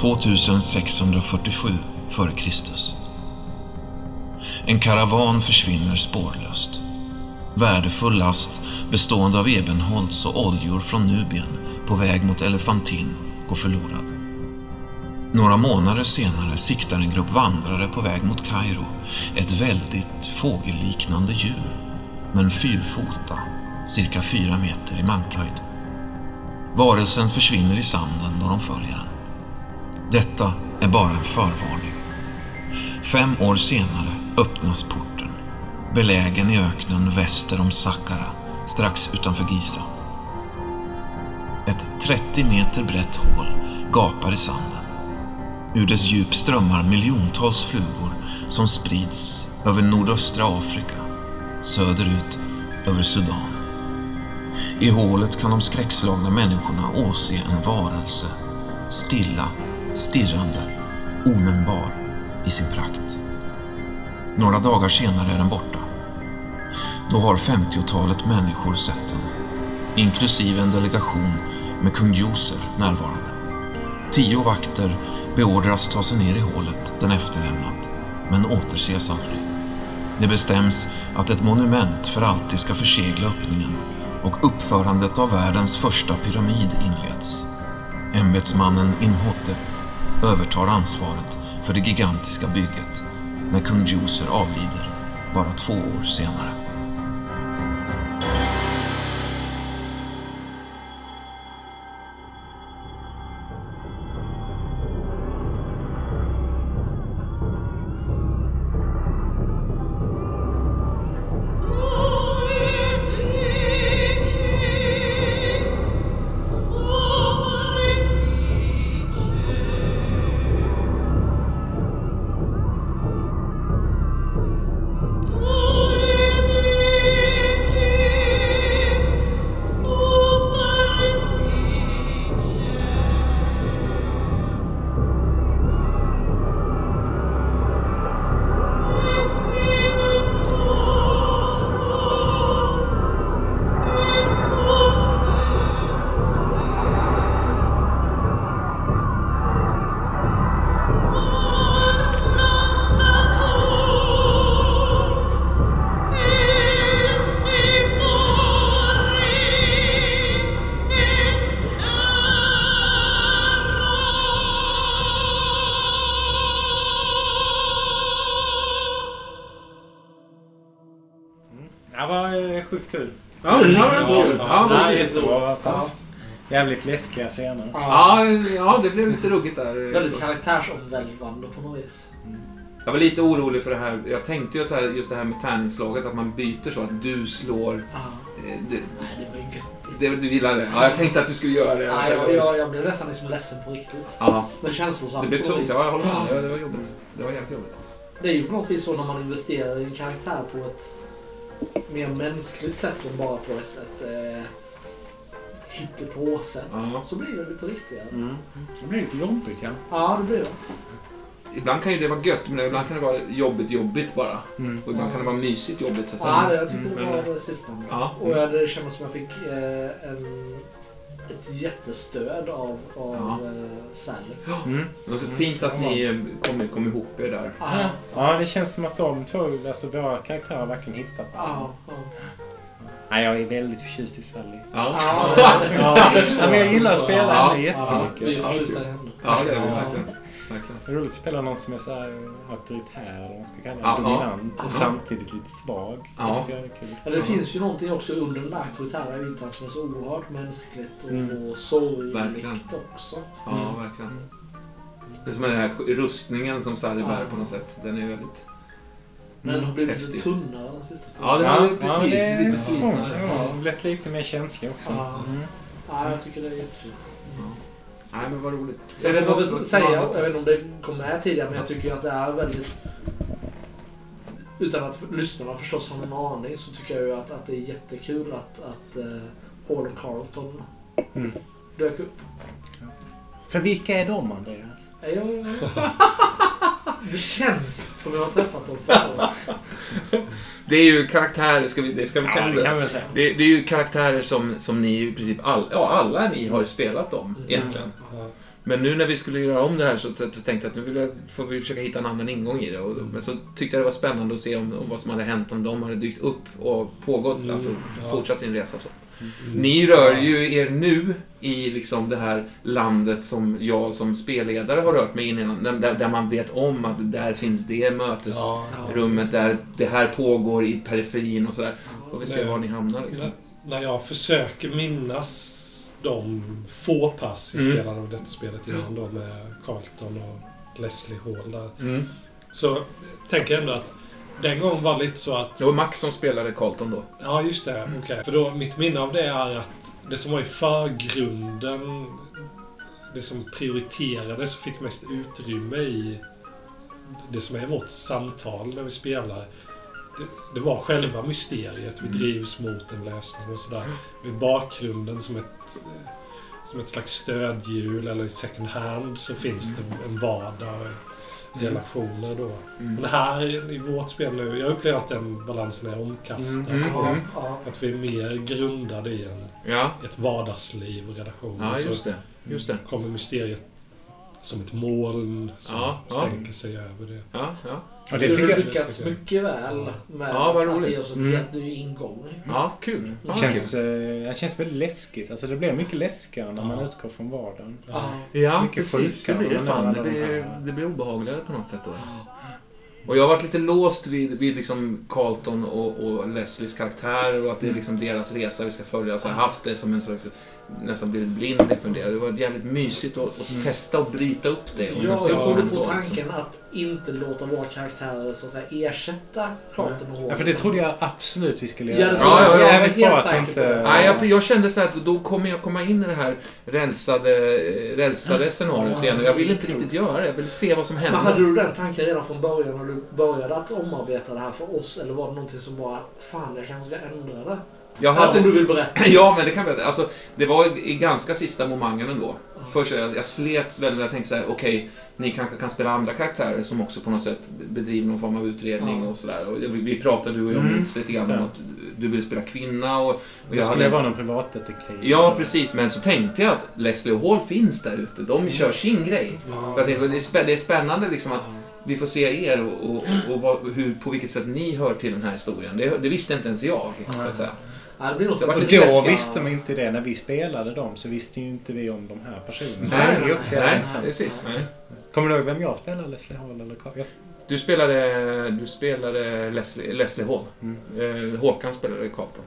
2647 f.Kr. En karavan försvinner spårlöst. Värdefull last bestående av ebenholts och oljor från Nubien på väg mot Elefantin går förlorad. Några månader senare siktar en grupp vandrare på väg mot Kairo ett väldigt fågelliknande djur men fyrfota, cirka fyra meter i mankhöjd. Varelsen försvinner i sanden då de följer den. Detta är bara en förvarning. Fem år senare öppnas porten, belägen i öknen väster om Saqqara, strax utanför Giza. Ett 30 meter brett hål gapar i sanden. Ur dess djup strömmar miljontals flugor som sprids över nordöstra Afrika, söderut över Sudan. I hålet kan de skräckslagna människorna åse en varelse, stilla, stirrande, onämnbar i sin prakt. Några dagar senare är den borta. Då har 50-talet människor sett den, inklusive en delegation med kung Joser närvarande. Tio vakter beordras ta sig ner i hålet den efterlämnat, men återses aldrig. Det bestäms att ett monument för alltid ska försegla öppningen och uppförandet av världens första pyramid inleds. Ämbetsmannen Imhotep övertar ansvaret för det gigantiska bygget när kung Djoser avlider bara två år senare. Läskiga scener. Ja, ja, det blev lite ruggigt där. Väldigt karaktärsomvälvande på något vis. Jag var lite orolig för det här. Jag tänkte ju så här, just det här med tärningsslaget, att man byter så att du slår... Ja. eh, Det, Nej, det var ju göttigt. det, du gillar det? Ja, jag tänkte att du skulle göra det. Nej, jag, jag, jag blev nästan liksom ledsen på riktigt. Ja, Men känslosam det blev tungt. Ja, jag håller med. Det var- Det var jobbigt. Det var jävligt jobbigt. Det är ju på något vis så när man investerar i en karaktär på ett mer mänskligt sätt än bara på ett, ett eh, hittepå-sätt. Ja. Så blir det lite riktigare. Mm. Det blir lite jobbigt ja. Ja, det blir det. Ibland kan ju det vara gött, men ibland kan det vara jobbigt jobbigt bara. Mm. Och ibland kan det vara mysigt jobbigt. Så att Ja, säga. det, jag tyckte det Mm, var men- det sistnämnda. Ja. Och jag, det kändes som jag fick eh, en, ett jättestöd av, av Ja. eh, Sally. Mm. Det var så fint att ni eh, kom, kom ihop er där. Ja, Ja, det känns som att de två, alltså våra karaktärer verkligen hittat ja. Nej, jag är väldigt förtjust i Sally. Ja, Ja, Ja, men jag gillar att spela Ja, henne ja, vi jättemycket. är förtjusta i henne. ja det är vi Ja. verkligen. verkligen. Det är roligt att spela någon som är så här auktoritär, eller vad man ska kalla det. Ja. Dominant Ja. och samtidigt lite svag. Ja. Det tycker jag är kul. Ja, det finns ju någonting också under den där auktoritära ytan som är så oerhört mänskligt och, Mm. och sorgligt också. Ja, Mm. verkligen. Det är som den här rustningen som Ja. bär på något sätt. Den är ju väldigt... Men har blivit lite Häftigt. tunnare den sista tiden. Ja, det var precis. men det är- lite slitnare. Ja, ja, blivit lite mer känslig också. Ja. Mm. Ja, jag tycker det är jättefint. Ja. Nej, men vad roligt. Jag får väl något- säga, något- jag vet inte om det kom med tidigare, men jag tycker att det är väldigt... Utan att lyssnarna förstås har en aning så tycker jag ju att, att det är jättekul att, att uh, Hall Carlton Mm. dök upp. För vilka är de, Andreas? Ja, ja, ja. Det känns som jag har träffat dem förut. Det är ju karaktärer, ska vi, det ska vi Ja, kan det kan vi väl säga. det, det är ju karaktärer som, som ni i princip all, ja, alla ni har spelat om Mm. egentligen. Men nu när vi skulle göra om det här så, så tänkte jag att nu vill jag, får vi försöka hitta en annan ingång i det. Och, men så tyckte jag det var spännande att se om, om vad som hade hänt om de hade dykt upp och pågått, Mm, alltså ja. fortsatt sin resa. Så. Mm. Ni rör ju er nu i liksom det här landet som jag som spelledare har rört mig in i. Där, där man vet om att där finns det mötesrummet, Ja, där det här pågår i periferin och sådär. Får vi se var ni hamnar liksom. När, när jag försöker minnas de få pass jag Mm. spelade av detta spelet innan då med Carlton och Leslie Hall där. Mm. Så tänker jag ändå att den gången var lite så att... Det var Max som spelade Carlton då. Ja, just det. Okej. För då, mitt minne av det är att det som var i förgrunden, det som prioriterades och fick mest utrymme i det som är vårt samtal när vi spelar. Det, det var själva mysteriet. Vi drivs mot en lösning och sådär. Och I bakgrunden som ett, som ett slags stödhjul eller second hand så finns det en vardag relationer då. Mm. Men här i vårt spel nu, jag upplever att den balansen är omkastad. Mm, Ja, ja. Att vi är mer grundade i en, Ja, ett vardagsliv och relationer. ja så just det. Just det. kommer mysteriet som ett moln som Ja, ja. sänker sig över det. Ja, Det det du tycker har jag lyckats mycket väl med Ja, vad att roligt. ge oss en Mm. helt ny ingång. Ja, kul. Ja, känns, eh, det känns väldigt läskigt. Alltså det blir mycket läskigare när man utgår från vardagen. Ja. Ja, precis. Det blir det fan. Det de blir, det blir obehagligare på något sätt då. Och jag har varit lite låst vid, vid liksom Carlton och, och Leslies karaktär och att det är liksom deras resa vi ska följa. Så jag har haft det som en slags, nästan blivit blind inför det. Det var jävligt mysigt att, att testa och bryta upp det. Och Ja, jag trodde på då, tanken liksom. att inte låta våra karaktärer så att säga ersätta Carlton och Hall. Ja, för det trodde jag absolut vi skulle Ja, göra. det tror jag. Ja, ja, ja. Jag är bra helt säker på det. inte... Nej, jag, för jag kände så här att då kommer jag komma in i det här rälsade, rälsade scenariot igen. Och jag vill inte riktigt göra det. Jag vill se vad som Men händer. hade du den tanken redan från början när du började att omarbeta det här för oss? Eller var det någonting som bara, fan jag kanske ska ändra det? Jag Någonting du vill berätta? Ja, men det kan jag Alltså, det var i, i ganska sista momangen ändå. Först jag, jag slets väldigt, jag tänkte så här, okej, ni kanske kan spela andra karaktärer som också på något sätt bedriver någon form av utredning Ja. och sådär. Vi, vi pratade du och jag Mm, lite grann om att du vill spela kvinna och, och Det jag skulle hade... vara någon privatdetektiv. Ja, precis. Men så tänkte jag att Leslie och Hall finns där ute. De kör sin grej. Jag tänkte, det, är spä- det är spännande liksom att vi får se er och, och, och vad, hur, på vilket sätt ni hör till den här historien. Det, det visste inte ens jag, så att säga. Ja, det blir Det var Och då läskigt. visste man inte det. När vi spelade dem så visste ju inte vi om de här personerna. Nej, jävla nej, intressant. precis. Nej. Kommer du ihåg vem jag spelade? Leslie Hall eller Carl? Du spelade, du spelade Leslie, Leslie Hall. Mm. Eh, Håkan spelade Carlton.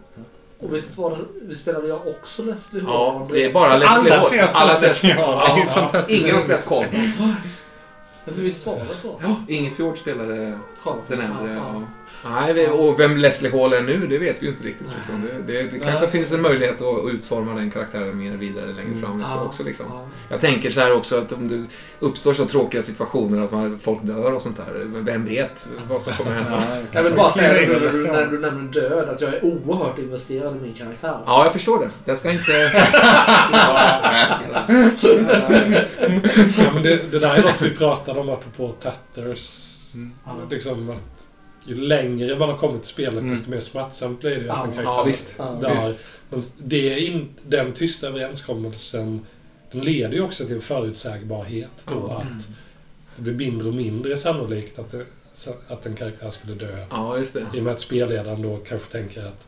Och visst var det, vi spelade jag också Leslie Hall? Ja, det är bara Så Leslie alla Hall. tre har spelat Alla tre- Leslie Hall. Ja, fantastiskt. Ingen har spelat Carlton. Men visst var det så? Ja, Ingefjord spelade Carlton. den äldre. Ja, Ja. Nej, och vem Leslie Hall är nu, det vet vi ju inte riktigt. Liksom. Det, det, det kanske Nej. finns en möjlighet att utforma den karaktären mer vidare längre fram Ja. också. Liksom. ja. Jag tänker så här också att om det uppstår så tråkiga situationer att man, folk dör och sånt där. men Vem vet vad som kommer hända? Ja, Jag vill bara säga när du, när du nämner död, att jag är oerhört investerad i min karaktär. Ja, jag förstår det. Jag ska inte... Ja, men det, det där är något vi pratade om apropå Tatters. Mm. Liksom att ju längre man har kommit i spelet Mm. desto mer smärtsamt blir det ju att en Ja, karaktär Ja, visst. Ja. dör. Men det är in, den tysta överenskommelsen den leder ju också till en förutsägbarhet då Ja. att det blir mindre och mindre sannolikt att, det, att en karaktär skulle dö. Ja, just det. I och med att spelledaren då kanske tänker att...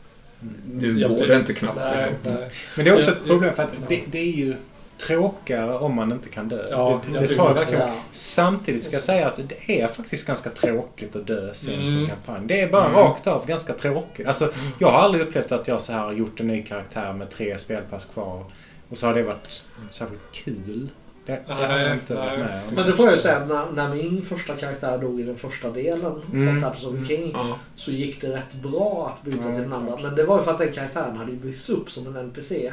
Nu går det inte knappt. Nej, Liksom. nej. Men det är också Ja, ett problem för att ja. det, det är ju tråkigare om man inte kan dö. Ja, det jag det tycker tar verkligen... Ja. Samtidigt ska jag säga att det är faktiskt ganska tråkigt att dö sent i Mm. en kampanj. Det är bara Mm. rakt av ganska tråkigt. Alltså, jag har aldrig upplevt att jag så här har gjort en ny karaktär med tre spelpass kvar. Och så har det varit särskilt kul. Det, det har jag inte varit med om. Men det får jag ju säga, när, när min första karaktär dog i den första delen Mm. av Tatters of the King Ja. så gick det rätt bra att byta till den andra. Men det var ju för att den karaktären hade byggts upp som en NPC det.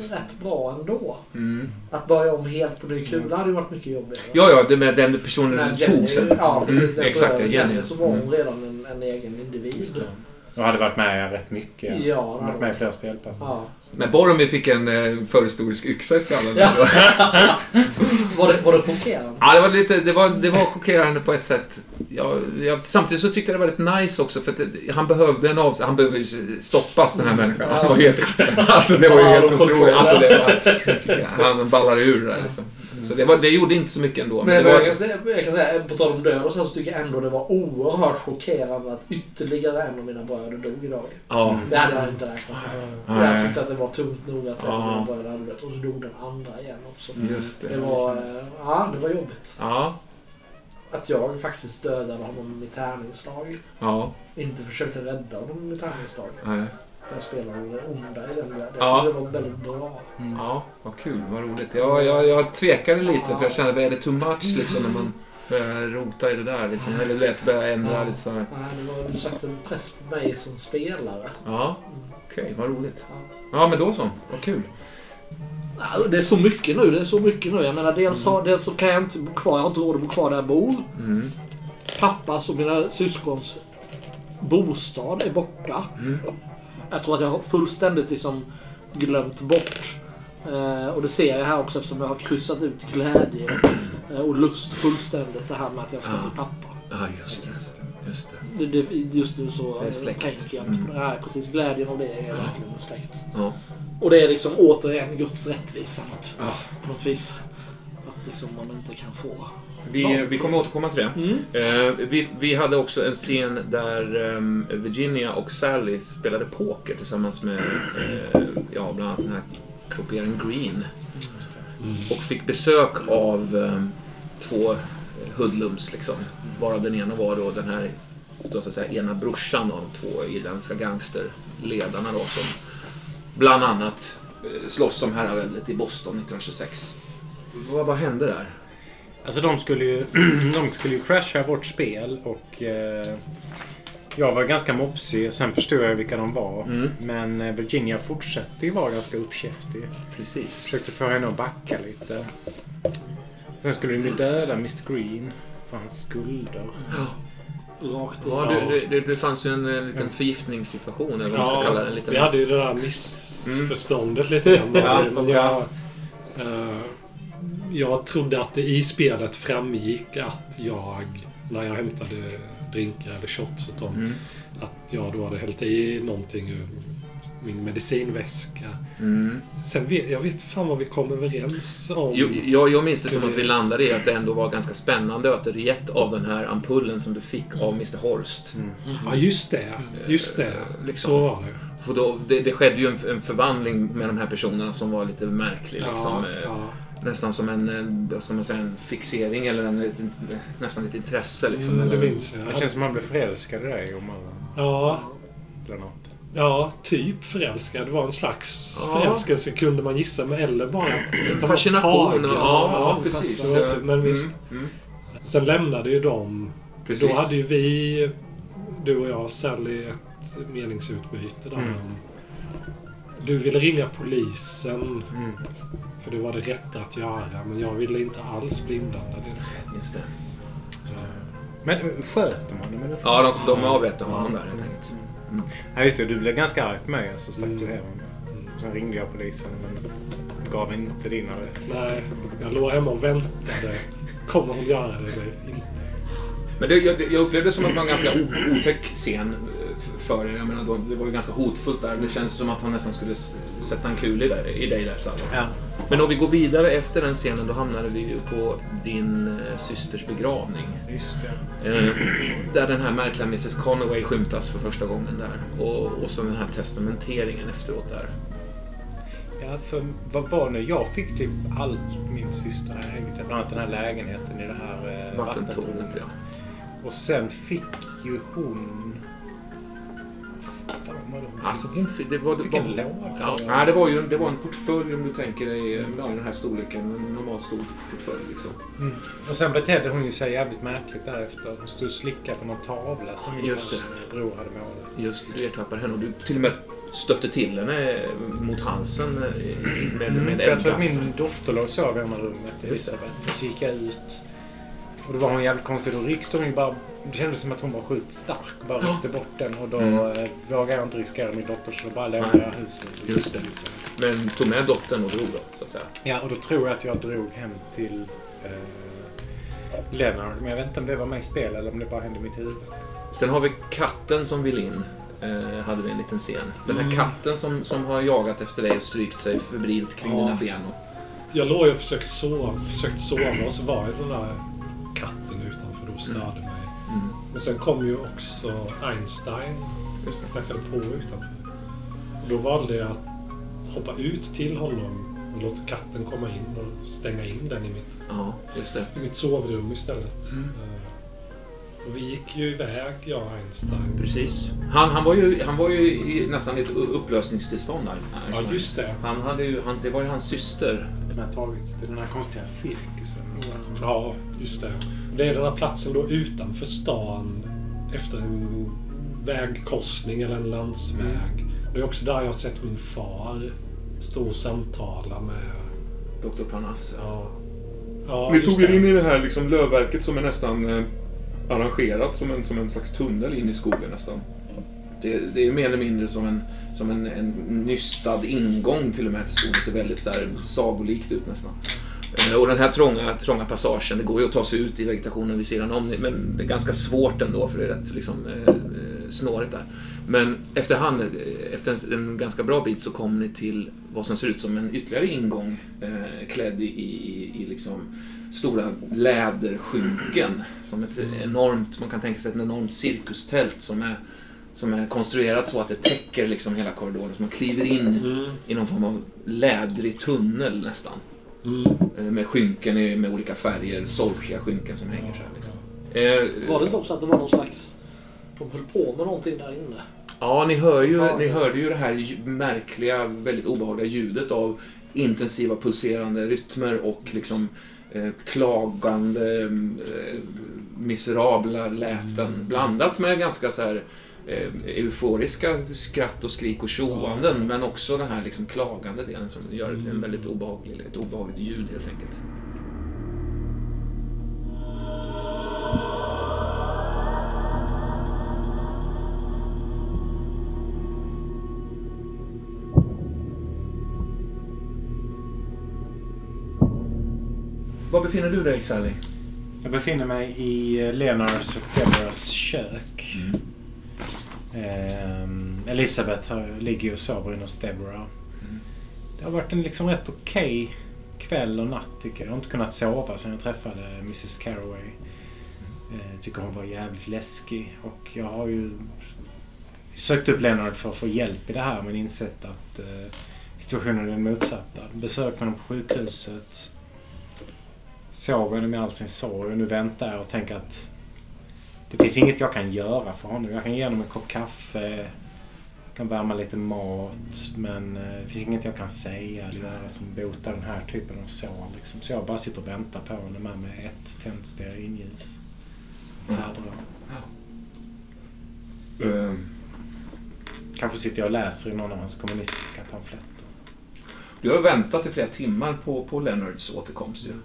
Rätt bra ändå. Mm. Att börja om helt på ny kula hade ju varit mycket jobbigare. Ja, ja, det med den personen Men du tog sen. Ja, precis. Mm, exakt, Jenny. Jenny så var hon Mm. redan en, en egen individ. det. Jag hade varit med rätt mycket. Ja, har varit med i flera spelpass. Ja. När Boromir fick en eh, förhistorisk yxa i skallen. Ja. Var det, var det chockerande? Ja, det var, lite, det var, det var chockerande på ett sätt. Jag, jag, samtidigt så tyckte jag det var lite nice också, för att det, han behövde en av Han behövde stoppas, den här människan. Han var helt, alltså, det var ju helt otroligt. Alltså, var, han ballade ur där liksom. Så det, var, det gjorde inte så mycket ändå. Men, Men det jag, var, kan säga, jag kan säga, på tal om död och så, så tycker jag ändå det var oerhört chockerande att ytterligare en av mina bröder dog idag. ja. Det hade jag inte räknat med. Jag Nej. tyckte att det var tungt nog att en av Ja. mina bröder hade dött och så dog den andra igen också. Just det. Det var, eh, ja, det var jobbigt. Ja. Att jag faktiskt dödade honom med tärningsslag. Ja. Inte försökte rädda honom med tärningsslag. Nej. Jag spelade det onda i den världen. Jag Ja. tyckte det var väldigt bra. Ja, vad kul. Vad roligt. Jag, jag, jag tvekade lite för jag kände, är det too much liksom när man börjar rota i det där liksom? Eller du vet, börjar ändra Ja. lite så här. Nej, det var, satte en press på mig som spelare. Ja, Mm. okej. vad roligt. Ja. Ja, men då så. Vad kul. Ja, det är så mycket nu. Det är så mycket nu. Jag menar, dels, har, dels så kan jag inte bo kvar. Jag har inte råd att bo kvar där jag bor. Mm. Pappas och mina syskons bostad är borta. Mm. Jag tror att jag har fullständigt liksom glömt bort. Eh, och det ser jag här också eftersom jag har kryssat ut glädje eh, och lust fullständigt. Det här med att jag ska Ja. bli pappa. Ja, just det. Just det. Det, just nu så tänker jag inte på det. Nej, precis. Glädjen av det är verkligen släkt. Ja. Och det är liksom återigen Guds rättvisa något, Ja. på något vis. Att liksom man inte kan få. Vi, vi kommer återkomma till det. Mm. Eh, vi, vi hade också en scen där ehm, Virginia och Sally spelade poker tillsammans med eh, ja, bland annat den här croupieren Green. Och fick besök av ehm, två hoodlums liksom. Varav den ena var då den här då så att säga, ena brorsan av de två irländska gangsterledarna då som bland annat eh, slåss om herraväldet i Boston 1926. Vad, vad hände där? Alltså de skulle ju, de skulle ju crasha vårt spel och eh, jag var ganska mopsig. Sen förstod jag vilka de var. Mm. Men eh, Virginia fortsatte ju vara ganska uppkäftig. Precis. Försökte få henne att backa lite. Sen skulle de ju döda Mr Green för hans skulder. Rakt i. Ja, det, det, det, fanns ju en, eh, liten förgiftningssituation, eller vad man ska kalla det. En liten... vi hade ju det där missförståndet lite grann. Ja, jag, eh, jag trodde att det i spelet framgick att jag, när jag hämtade drinkar eller shots åt dem, Mm. att jag då hade hällt i någonting ur min medicinväska. Mm. Sen vet jag vet fan vad vi kom överens om. Jo, jag, jag minns det som att vi landade i att det ändå var ganska spännande att du gett av den här ampullen som du fick av Mr Horst. Ja, just det. Just det. Eh, liksom. Så var det. För då, det, det skedde ju en, en förvandling med de här personerna som var lite märklig. Liksom. Ja, Eh, ja. Nästan som en, eh, vad ska man säga, en fixering eller en, ett, nästan ett intresse. Liksom, Mm, det minns jag. Det känns som att man blev förälskad i dig om man Ja, eller något. ja, typ förälskad. Det var en slags Ja. förälskelse kunde man gissa, men eller bara... Fascination. tag. Ja, ja, precis. Så, typ, men visst. Mm, mm, Sen lämnade ju de. precis. Då hade ju vi, du och jag, Sally, ett meningsutbyte där. Mm. om- Du ville ringa polisen, Mm. För det var det rätta att göra. Men jag ville inte alls bli inblandad i det. Just det. Men eh, sköter man det? Eller? Ja, de, de avrättade honom där helt enkelt. Ja, just det. Du blev ganska arg på mig och så stack Mm. du hem. Sen ringde jag polisen men gav inte din adress. Nej, jag låg hemma och väntade. Kommer hon göra det eller inte? Men det, jag, jag upplevde det som att det var en ganska otäck scen för er. Jag menar, de- det var ju ganska hotfullt där. Det känns som att han nästan skulle sätta en kul i, där, i dig där, Salva. Ja. Men om vi går vidare efter den scenen, då hamnade vi ju på din eh, systers begravning. Just det. Eh, där den här märkliga Mrs Conaway skymtas för första gången där. Och, och så den här testamenteringen efteråt där. Ja, för vad var det? Jag fick typ allt min syster ägde. Bland annat den här lägenheten i det här eh, Vattentornet, ja. Och sen fick ju hon... Alltså. Det var, det Fick en var, låda. ja, det var ju det var en portfölj om du tänker dig eh, ja, den här storleken. En normal stor portfölj liksom. Mm. Och sen betedde hon ju sig jävligt märkligt därefter. Hon stod och slickade på någon tavla som min bror hade målat. Just det, du ertappade henne och du till och med stötte till henne mot halsen eh, med, med För jag tror att min dotter låg och sov i ena rummet. Elisabeth. Så gick jag ut. Och då var hon jävligt konstig. Då ryckte hon ju bara... Det kändes som att hon var sjukt stark bara ryckte bort den. Och då Mm. eh, vågade jag inte riskera min dotter så då bara lämnade jag huset. Just det. Liksom. Men tog med dottern och drog då, så att säga. Ja, och då tror jag att jag drog hem till eh, Leonard. Men jag vet inte om det var med i spel eller om det bara hände i mitt huvud. Sen har vi katten som vill in. Eh, hade vi en liten scen. Den här Mm. katten som, som har jagat efter dig och strykt sig febrilt kring Ja. dina ben. Och jag låg och försökte sova, försökte sova och så var ju den där katten utanför och störde mig. Mm. Men sen kom ju också Einstein det. knackade på utanför. Och då valde jag att hoppa ut till honom och låta katten komma in och stänga in den i mitt, Ja, i mitt sovrum istället. Mm. Och vi gick ju iväg, jag och Einstein. Precis. Han, han, var ju, han var ju i nästan ett upplösningstillstånd där. Ja, just det. Han hade ju, han, det var ju hans syster. Den har tagits till den här konstiga cirkusen. Ja, just det. Det är den här platsen då utanför stan efter en vägkorsning eller en landsväg. Det är också där jag har sett min far stå och samtala med... Dr. Parnasse. Ja, ja Ni tog er in i det här liksom lövverket som är nästan eh, arrangerat som en, som en slags tunnel in i skogen nästan. Det, det är mer eller mindre som en, som en, en nystad ingång till och med till skogen. Det ser väldigt så här, sagolikt ut nästan. Eh, och den här trånga, trånga passagen, det går ju att ta sig ut i vegetationen vid sidan om. Men det är ganska svårt ändå för det är rätt liksom, eh, eh snårigt där. Men efterhand, eh, efter en, en ganska bra bit så kom ni till vad som ser ut som en ytterligare ingång eh, klädd i, i, i liksom stora läderskynken. Som ett enormt, man kan tänka sig ett enormt cirkustält som är, som är konstruerat så att det täcker liksom hela korridoren. Så man kliver in Mm, i någon form av lädrig tunnel nästan. mm. Eh, Med skynken med olika färger, solkiga skynken som hänger så här. Liksom. Eh, Var det inte också att det var någon slags... De höll på med någonting där inne? Ja, ni, hör ju, Ja. ni hörde ju det här märkliga, väldigt obehagliga ljudet av intensiva pulserande rytmer och liksom eh, klagande, eh, miserabla läten. Blandat med ganska så här eh, euforiska skratt och skrik och tjoanden men också den här liksom klagande delen som gör det till en väldigt obehaglig, ett obehagligt ljud helt enkelt. Var befinner du dig Sally? Jag befinner mig i eh, Leonards och Deborahs kök. Ehm, Elisabeth har, ligger ju och sover inne hos Deborah. Det har varit en liksom rätt okej kväll och natt tycker jag. Jag har inte kunnat sova sedan jag träffade Mrs Caraway. Eh, tycker hon var jävligt läskig. Och jag har ju sökt upp Leonard för att få hjälp i det här men insett att eh, situationen är den motsatta. Besök honom på sjukhuset. Såg honom i all sin sorg och nu väntar jag och tänker att det finns inget jag kan göra för honom. Jag kan ge honom en kopp kaffe, jag kan värma lite mat men eh, det finns inget jag kan säga eller göra som botar den här typen av sår. Liksom. Så jag bara sitter och väntar på honom här med ett tänt stearinljus. Färdrar. Eh, Kanske sitter jag och läser i någon av hans kommunistiska pamfletter. Du har väntat i flera timmar på, på Leonards återkomst ju. Eh,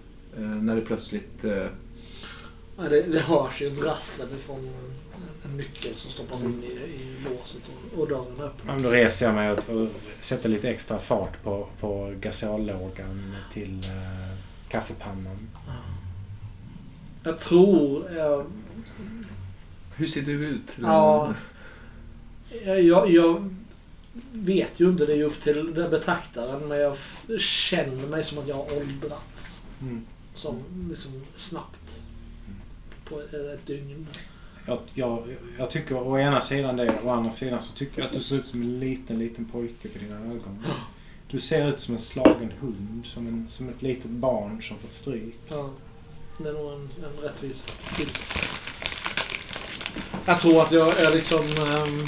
när det plötsligt... Eh, Ja, det, det hörs ju brassen ifrån en nyckel som stoppas in i, i låset och, och dörren öppnas. Då reser jag mig och, och sätter lite extra fart på, på gasallågan till eh, kaffepannan. Jag tror... Jag, hur ser du ut? ja, jag, jag vet ju inte, det är ju upp till den betraktaren, men jag känner mig som att jag har åldrats. Mm. Som liksom snabbt. På ett, dygn. Jag, jag, jag tycker å ena sidan det, å andra sidan så tycker jag att du ser ut som en liten, liten pojke för dina ögon. Du ser ut som en slagen hund, som, en, som ett litet barn som fått stryk. Ja, det är nog en, en rättvis bild. Jag tror att jag är liksom... ehm,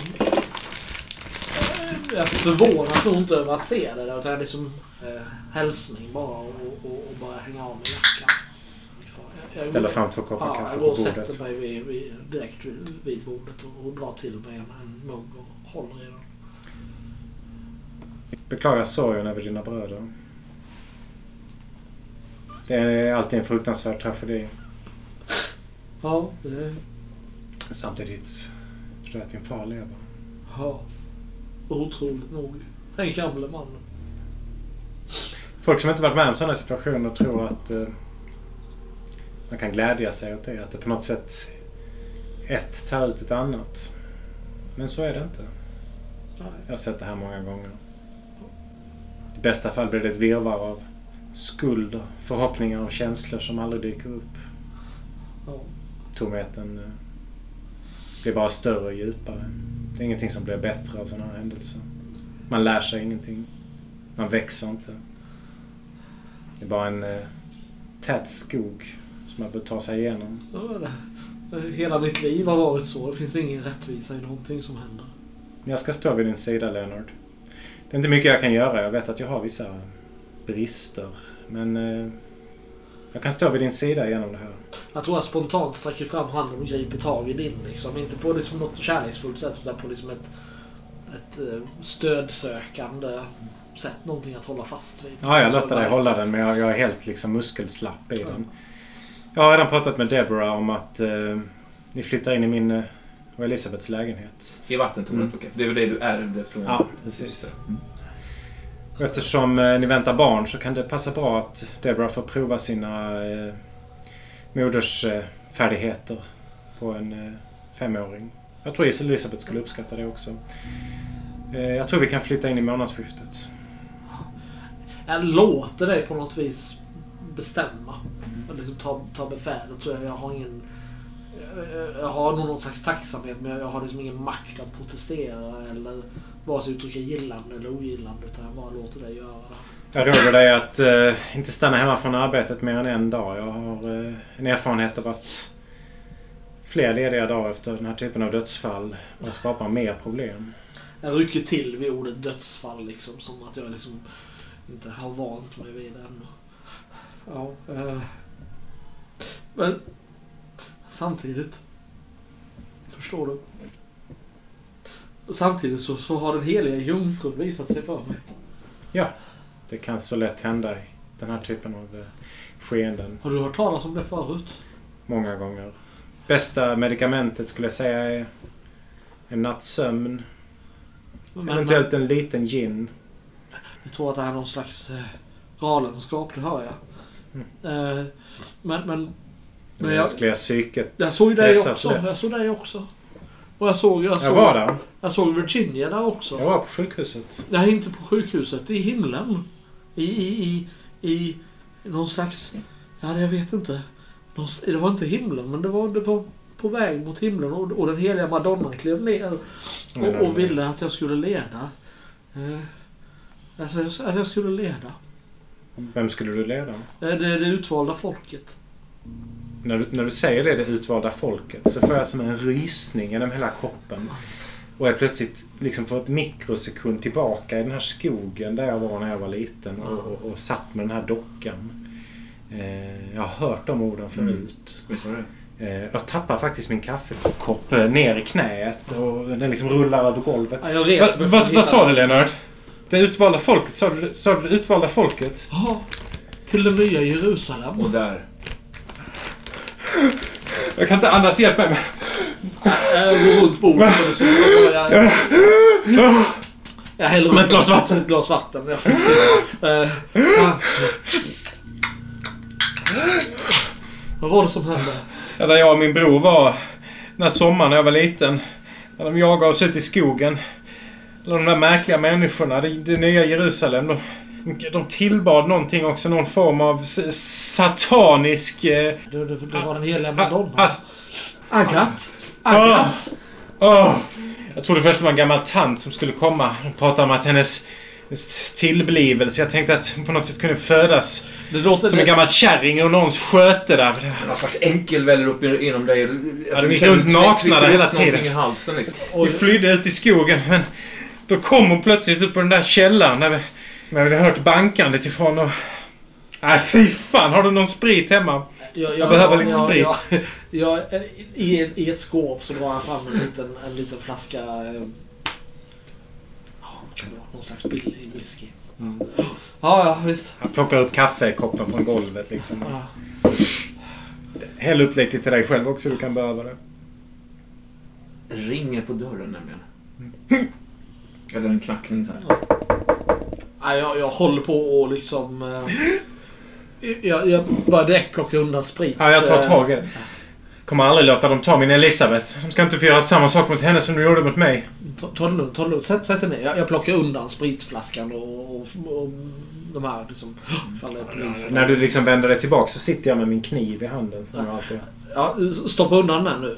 jag förvånas nog inte över att se det. Utan jag är liksom eh, hälsning bara och, och, och bara hänga av mig jackan. Jag- jag- Ställer fram två koppar Ja, kaffe jag på går och bordet. sätter mig vid, vid, direkt vid, vid bordet och, och drar till mig en, en mugg och håller i den. Beklagar sorgen över dina bröder. Det är alltid en fruktansvärd tragedi. Ja, det... Samtidigt förstår jag att din far lever. Ja. Otroligt nog. Den gamle mannen. Folk som inte varit med om sådana situationer tror att eh, man kan glädja sig åt det. Att det på något sätt ett tar ut ett annat. Men så är det inte. Nej. Jag har sett det här många gånger. I bästa fall blir det ett virrvarr av skuld, förhoppningar och känslor som aldrig dyker upp. Ja. Tomheten eh, blir bara större och djupare. Det är ingenting som blir bättre av sådana här händelser. Man lär sig ingenting. Man växer inte. Det är bara en eh, tät skog som man bör ta sig igenom. Hela mitt liv har varit så. Det finns ingen rättvisa i någonting som händer. Jag ska stå vid din sida, Leonard. Det är inte mycket jag kan göra. Jag vet att jag har vissa brister. Men eh, jag kan stå vid din sida genom det här. Jag tror jag spontant sträcker fram handen och griper tag i din. Liksom. Inte på liksom något kärleksfullt sätt utan på liksom ett, ett eh, stödsökande sätt. Någonting att hålla fast vid. Ja, jag låter dig hålla den men jag, jag är helt liksom muskelslapp i den. Jag har redan pratat med Deborah om att eh, ni flyttar in i min eh, och Elisabeths lägenhet. I vattentornet, Mm. okej. Det är väl det du ärvde från... Ja, precis. Och eftersom eh, ni väntar barn så kan det passa bra att Deborah får prova sina eh, modersfärdigheter eh, på en eh, femåring. Jag tror Elisabeth skulle uppskatta det också. Eh, jag tror vi kan flytta in i månadsskiftet. Jag låter dig på något vis bestämma. Och liksom ta, ta befälet. tror jag. Jag har ingen... jag- Jag har nog någon slags tacksamhet men jag har liksom ingen makt att protestera eller vare sig uttrycka gillande eller ogillande utan jag bara låter dig göra det. Jag råder dig att eh, inte stanna hemma från arbetet mer än en dag. Jag har eh, en erfarenhet av att fler lediga dagar efter den här typen av dödsfall bara skapar mer problem. Jag rycker till vid ordet dödsfall liksom som att jag liksom inte har vant mig vid det ännu. Ja, eh, men samtidigt. Förstår du? Samtidigt så, så har den heliga jungfrun visat sig för mig. Det kan så lätt hända i den här typen av eh, skeenden. Har du hört talas om det förut? Många gånger. Bästa medikamentet skulle jag säga är en natts sömn. Men, Eventuellt en liten gin. Jag tror att det här är någon slags eh, galenskap, det hör jag. Eh, men, men... Det men jag, mänskliga psyket jag såg dig stressas också. Jag lätt. såg dig också. Och jag såg, jag Jag såg, var där. jag såg Virginia där också. Jag var på sjukhuset. Nej, inte på sjukhuset. I himlen. I, i, i, i någon slags... Ja, jag vet inte. Någon, det var inte himlen, men det var, det var på väg mot himlen. Och, och den heliga madonnan klev ner och, och ville att jag skulle leda. Eh, alltså, jag, att jag skulle leda. Vem skulle du leda? Eh, Det, det, det utvalda folket. När du, när du säger det, det utvalda folket, så får jag som en rysning genom hela kroppen. Och jag plötsligt liksom får ett mikrosekund tillbaka i den här skogen där jag var när jag var liten och, och, och satt med den här dockan. Eh, jag har hört de orden förut. Visst var det? Eh, jag tappar faktiskt min kaffekopp eh, ner i knät och den liksom rullar över golvet. Ja, Va, vad, från vad sa du Leonard? Det utvalda folket? Sa du, sa du det utvalda folket? Ja, till det nya Jerusalem. Och där. Jag kan inte andas, hjälp mig. Jag går runt bordet jag, jag, jag häller upp ett glas vatten. Ett glas vatten, ja. precis. Eh, ja. Vad var det som hände? Ja, där jag och min bror var den här sommaren när jag var liten. När de jagade oss ut i skogen. Alla de där märkliga människorna, det, det nya Jerusalem. De, de tillbad någonting också, någon form av satanisk... Eh, Det, det, det var den heliga madonnan. ast- Agat! Agat! Åh! Jag trodde först det var en gammal tant som skulle komma och prata om att hennes tillblivelse. Jag tänkte att hon på något sätt kunde födas Det låter... som en Det, gammal kärring ur någons sköte där. Någon slags enkel väller upp inom dig. Alltså, de gick runt nakna där hela tiden. i halsen liksom. Vi flydde ut i skogen men då kom hon plötsligt upp på den där källaren där där vi hade hört bankandet ifrån och... Nej fy fan, har du någon sprit hemma? jag, jag behöver lite sprit. Jag, jag, i, ett- I ett skåp så drar han fram en liten, en liten flaska... eh, Ja, vad kan det vara? Någon slags billig whisky. Mm. Ja, ja, visst. Jag plockar upp kaffekoppen från golvet liksom. Ja. Häll upp lite till dig själv också, du kan behöva det. Ringer på dörren nämligen. Eller en knackning så här. Ja, jag, jag håller på och liksom... Eh, jag, jag börjar direkt plocka undan sprit. Ja, jag tar Eh, tag i det. Kommer aldrig låta dem ta min Elisabeth. De ska inte få göra samma sak mot henne som de gjorde mot mig. Ta, ta det lugnt, ta det lugnt. Sätt, sätt dig ner. Jag, jag plockar undan spritflaskan och, och, och de här liksom, är polisen. När du liksom vänder dig tillbaka så sitter jag med min kniv i handen. Som jag alltid Ja, stoppa undan den nu.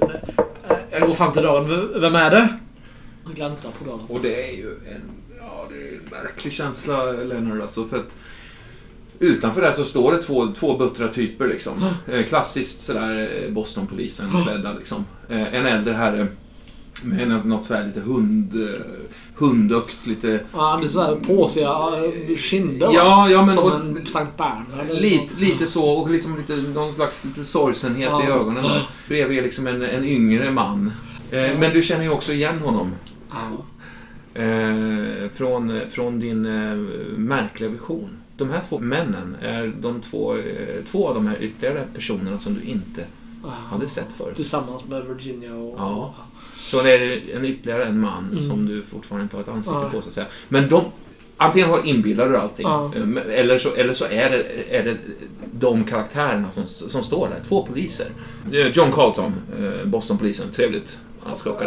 Jag går fram till dörren. Vem är det? Jag gläntar på dörren. Och det är ju en, ja, det är en märklig känsla, Leonard. Alltså, för att utanför där så står det två, två buttra typer. Liksom. Eh, Klassiskt sådär eh, Boston-polisen klädda. Liksom. Eh, En äldre herre med något sådär lite hund, hundökt, lite... Ja, det är såhär påsiga kinder? Ja, ja men... Som Och, en Sankt Bernhard. eller Lite, lite så och liksom lite, någon slags lite sorgsenhet i Ja. ögonen där. Bredvid liksom en, en yngre man. Eh, men du känner ju också igen honom. Ja. Eh, från, från din eh, märkliga vision. De här två männen är de två, eh, två av de här ytterligare personerna som du inte hade sett förut. Tillsammans med Virginia och... Ja. Så det är en ytterligare en man Mm. som du fortfarande inte har ett ansikte Ja. på så att säga. Men de, antingen har inbillar du allting, Ja. eh, men- eller, så, eller så är det, är det de karaktärerna som, som står där. Två poliser. Eh, John Carlton, eh, Bostonpolisen. Trevligt. Han skakar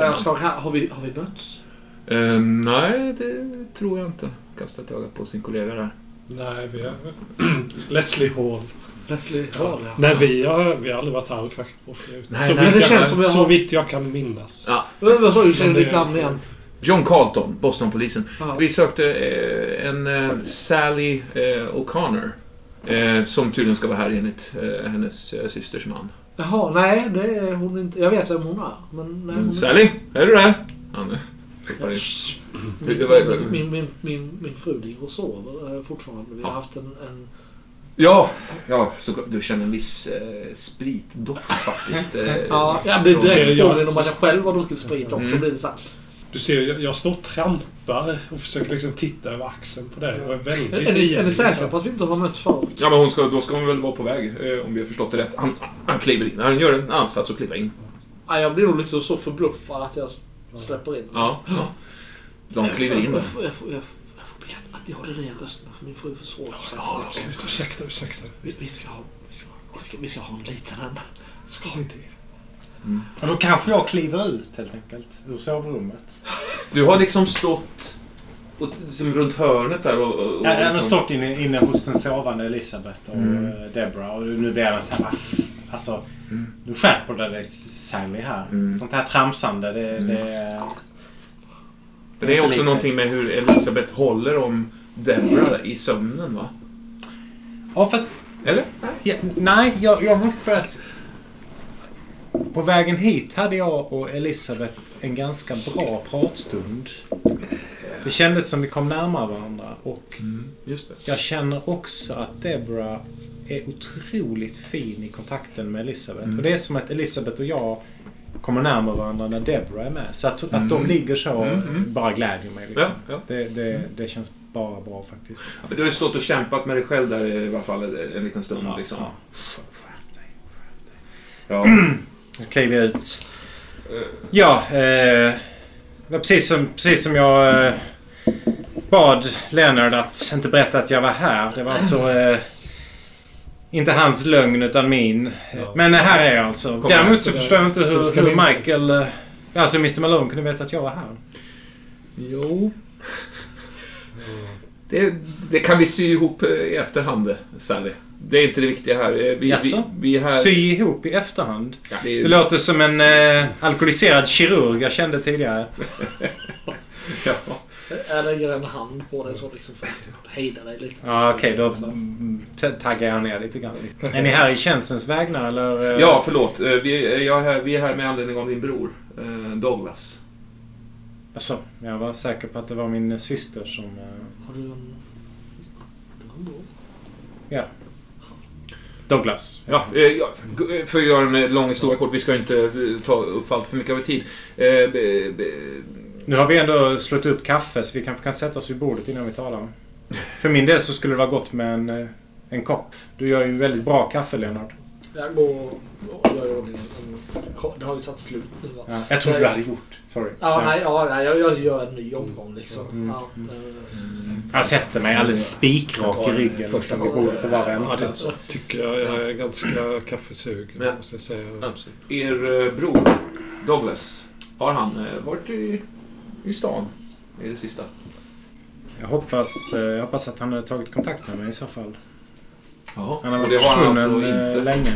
har, vi, har vi mötts? Eh, nej, det tror jag inte. Kastar ett öga på sin kollega där. Nej, vi har... Leslie Hall. Leslie Hall, ja. Nej, vi har, vi har aldrig varit här och knackat på förut. Nej, så, nej, vitt det jag, känns som jag så har- vitt jag kan minnas. Ja. Vad vad sa du? Det ditt namn igen. John Carlton, Bostonpolisen. Ja. Vi sökte eh, en eh, Sally eh, O'Connor. Eh, som tydligen ska vara här enligt eh, hennes eh, systers man. Jaha, nej det är hon inte. Jag vet vem hon är. Men nej, hon Mm, Sally, är du där? Han eh, Min, min, min, min fru ligger och sover eh, fortfarande. Vi har Ja. haft en... en Ja, ja såklart. Du känner en viss eh, spritdoft faktiskt. Eh, ja, ja, det är Ser direkt jag- påminner om att jag själv har druckit sprit också. Mm. Blir det så här. Du ser, jag, jag står och trampar och försöker liksom titta över axeln på dig. Och är väldigt Är, är, ni, är ni säkra på att vi inte har mötts förut? Ja, men hon ska, då ska hon väl vara på väg, eh, om vi har förstått det rätt. Han, han kliver in. Han gör en ansats och kliver in. Ja, jag blir nog liksom så förbluffad att jag släpper in. Ja, ja. De kliver in Jag, jag, får- jag, får- jag, får- jag får be att ni håller ner rösten för min fru försvårar sig. Ja, absolut. Ursäkta, ursäkta. Vi, vi, ska ha, vi, ska, vi, ska, vi ska ha en liten en. Ska vi det? Ja, då kanske jag kliver ut helt enkelt ur sovrummet. Du har liksom stått och, liksom runt hörnet där och... och, och har liksom- stått inne, inne hos den sovande Elisabeth och Mm. eh, Deborah och nu blir jag så här... "Va f- Alltså, Mm. nu skärper du dig Sally här. Mm. Sånt här tramsande, det... Mm. det Men det är också lite. någonting med hur Elisabeth håller om Deborah i sömnen, va? ja, fast... Eller? Ja, nej, jag, jag måste att... På vägen hit hade jag och Elisabeth en ganska bra pratstund. Det kändes som vi kom närmare varandra och Just det. jag känner också att Deborah är otroligt fin i kontakten med Elisabeth. Mm. Och det är som att Elisabeth och jag kommer närmare varandra när Deborah är med. Så att, Mm. att de ligger så Mm, mm. bara glädjer mig. Liksom. Ja, ja. Det, det, det känns bara bra faktiskt. Du har ju stått och kämpat med dig själv där i alla fall en, en liten stund. Ja, liksom. ja. Skärp dig. Skärp dig. Ja. Nu kliver jag ut. Eh, Ja, eh, precis som, precis som jag eh, bad Leonard att inte berätta att jag var här. Det var alltså eh, inte hans lögn utan min. Ja. Men här är jag alltså. Kom Däremot så förstår jag inte hur, hur vi inte- Michael... eh, Alltså Mr Malone kunde veta att jag var här. Jo. Det, det kan vi sy ihop eh, i efterhand, Sally. Det är inte det viktiga här. Eh, Vi, vi, Jaså? vi är här... Sy ihop i efterhand. Ja, det är, Det låter som en eh, alkoholiserad kirurg jag kände tidigare. ja. Jag lägger en hand på dig så liksom för att hejda dig lite. Ja, okej. då mm, t- taggar jag ner lite grann. Är ni här i tjänstens vägnar eller? eh? ja, förlåt. Eh, Vi, jag är här, vi är här med anledning av din bror, eh, Douglas. Alltså, jag var säker på att det var min syster som... Har du en... Bror? Douglas. Ja, ja, för att göra en lång historia kort, vi ska inte ta upp allt för mycket av tid. Nu har vi ändå slått upp kaffe så vi kanske kan sätta oss vid bordet innan vi talar. För min del så skulle det vara gott med en, eh, en kopp. Du gör ju väldigt bra kaffe, Leonard. Jag går och gör i ordning en... Det har ju tagit slut nu va? Ja, jag trodde du hade gjort. Sorry. Ja, nej, ja, nej jag, jag gör en ny omgång liksom. Mm. Ja, eh, Jag sätter mig alldeles spikrak i ryggen Första liksom, vid gången. bordet och bara Ja, väntar. det tycker jag. Jag är ganska kaffesugen, Ja. måste jag säga. Absolut. Er eh, bror, Douglas, har han varit i, i stan i det sista? Jag hoppas, eh, jag hoppas att han har tagit kontakt med mig i så fall. Ja, Han har varit det försvunnen alltså eh, inte. länge.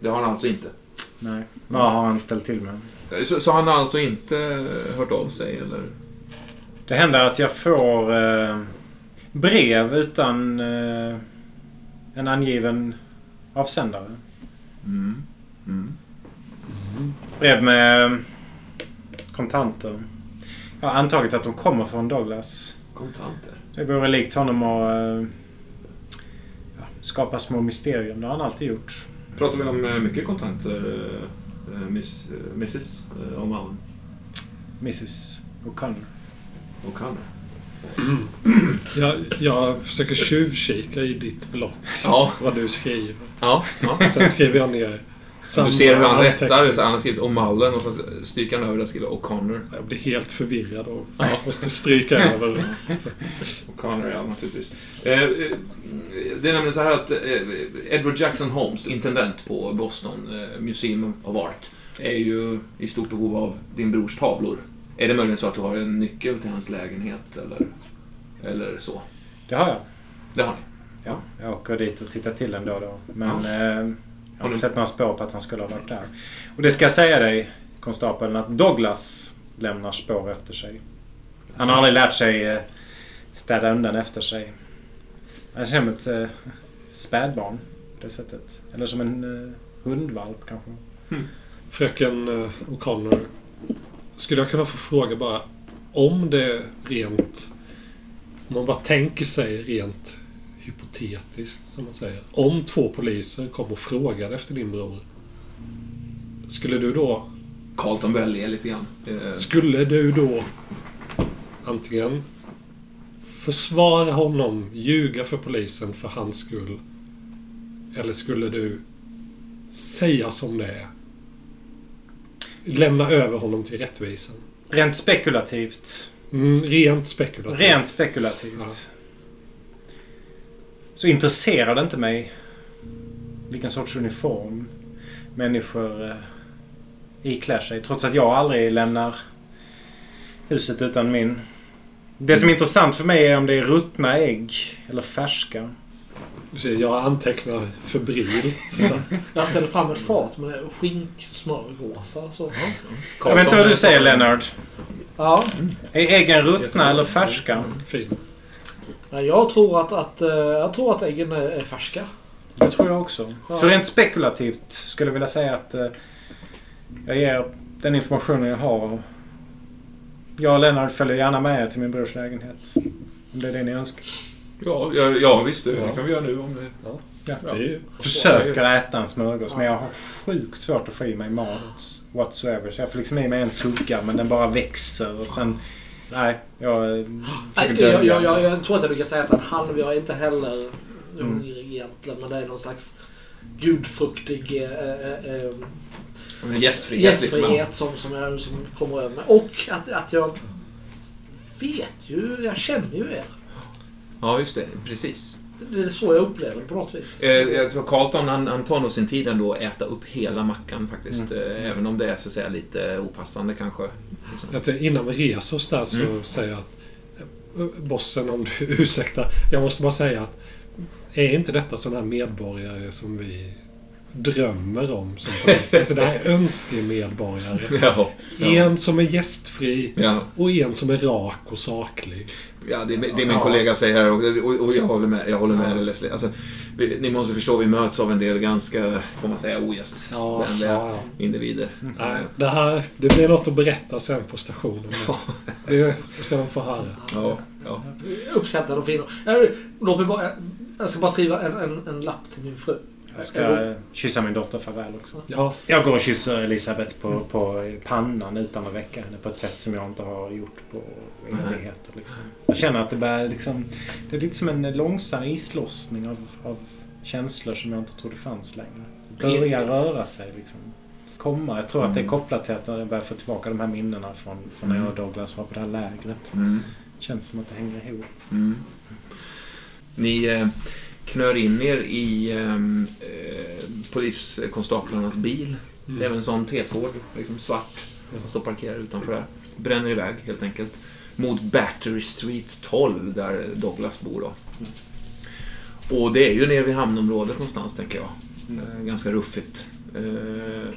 Det har han alltså inte. Nej. Vad har han ställt till med? Så, så han har alltså inte hört av sig eller? Det händer att jag får eh, brev utan eh, en angiven avsändare. Mm. Mm. Brev med kontanter. Jag har antagit att de kommer från Douglas. Kontanter. Det vore likt honom att eh, ja, skapa små mysterium. Det har han alltid gjort. Pratar vi om eh, mycket kontanter, eh, miss, eh, Mrs. om Allen Mrs O'Connor. och han? Jag, jag försöker tjuvkika i ditt block, Ja, vad du skriver. ja. ja. Sen skriver jag ner Du ser hur han rättar. Så han har skrivit O'Mullen och så stryker han över det och skriver O'Connor. Jag blir helt förvirrad och måste stryka över. O'Connor, ja naturligtvis. Eh, eh, det är nämligen så här att eh, Edward Jackson Holmes, intendent på Boston Museum of Art, är ju i stort behov av din brors tavlor. Är det möjligen så att du har en nyckel till hans lägenhet eller, eller så? Det har jag. Det har ni. Ja, jag åker dit och tittar till den då och då. Men Ja. eh, jag har inte du- sett några spår på att han skulle ha varit där. Och det ska jag säga dig, konstapeln, att Douglas lämnar spår efter sig. Han har aldrig lärt sig eh, städa undan efter sig. Han känner som ett eh, spädbarn på det sättet. Eller som en eh, hundvalp kanske. Fröken eh, O'Connor, skulle jag kunna få fråga bara om det rent... Om man bara tänker sig rent hypotetiskt, som man säger. Om två poliser kom och frågade efter din bror. Skulle du då... Carlton le lite grann. Eh, Skulle du då antingen försvara honom, ljuga för polisen för hans skull. Eller skulle du säga som det är? Lämna över honom till rättvisan. Rent spekulativt. Mm, rent spekulativt. Rent spekulativt. Ja. Så intresserar det inte mig vilken sorts uniform människor eh, iklär sig. Trots att jag aldrig lämnar huset utan min. Det som är intressant för mig är om det är ruttna ägg eller färska. Jag antecknar febrilt. Jag ställer fram ett fat med skinksmörgåsar. Så. Jag vet inte vad du säger Leonard. Ja. Är äggen ruttna eller färska? Fin. Ja, Jag tror att, att, eh, jag tror att äggen är, är färska. Det tror jag också. Ja. Så rent spekulativt skulle jag vilja säga att eh, jag ger den informationen jag har. och Jag och Lennart följer gärna med er till min brors lägenhet. Om det är det ni önskar. ja, ja, ja, visst. Det Ja. kan vi göra nu om det... Ja. Är ju... Försöker äta en smörgås men jag har sjukt svårt att få i mig mat whatsoever. Så jag får liksom i mig en tugga men den bara växer och sen... Nej, jag försöker jag, jag, jag, jag tror att jag lyckas äta en halv. Jag är inte heller hungrig egentligen. Men det är någon slags gudfruktig eh, Men Gästfrihet. gästfrihet som, som, jag, som kommer över mig. Och att, att jag vet ju, jag känner ju er. Ja, just det. Precis. Det är så jag upplever det på något vis. Eh, jag tror Carlton, han, han tar nog sin tid ändå att äta upp hela mackan faktiskt. Eh, även om det är så att säga lite opassande kanske. Liksom. Innan vi reser oss där så Mm. säger jag att eh, bossen, om du ursäktar. Jag måste bara säga att är inte detta sådana här medborgare som vi drömmer om som poliser? Alltså det här är önskemedborgare. Ja. En som är gästfri Ja, och en som är rak och saklig. ja det, det är min Ja. kollega säger här och, och, och jag håller med, jag håller med Leslie. Alltså, vi, ni måste förstå, vi möts av en del ganska, får man säga, ogästvänliga Ja, ja. individer. Nej, det här det blir något att berätta sen på stationen. Det ska de få höra. Ja, ja. Uppskattad och fin. Jag, låt mig bara, jag ska bara skriva en, en, en lapp till min fru. Jag ska eh, kyssa min dotter farväl också. Ja, Jag går och kysser Elisabeth på, på pannan utan att väcka henne på ett sätt som jag inte har gjort på evigheter. Liksom. Jag känner att det börjar liksom... Det är lite som en långsam islossning av, av känslor som jag inte trodde fanns längre. Börjar röra sig liksom. Komma. Jag tror att det är kopplat till att jag börjar få tillbaka de här minnena från, från när jag och Douglas var på det här lägret. Mm. Känns som att det hänger ihop. Mm. Ni eh, knör in er i ehm, eh, poliskonstaplarnas bil. Det är mm. även en sån T-Ford, liksom svart, som står parkerad utanför där. Bränner iväg helt enkelt. mot Battery Street 12 där Douglas bor då. Och det är ju nere vid hamnområdet någonstans tänker jag. Eh, Ganska ruffigt. Eh,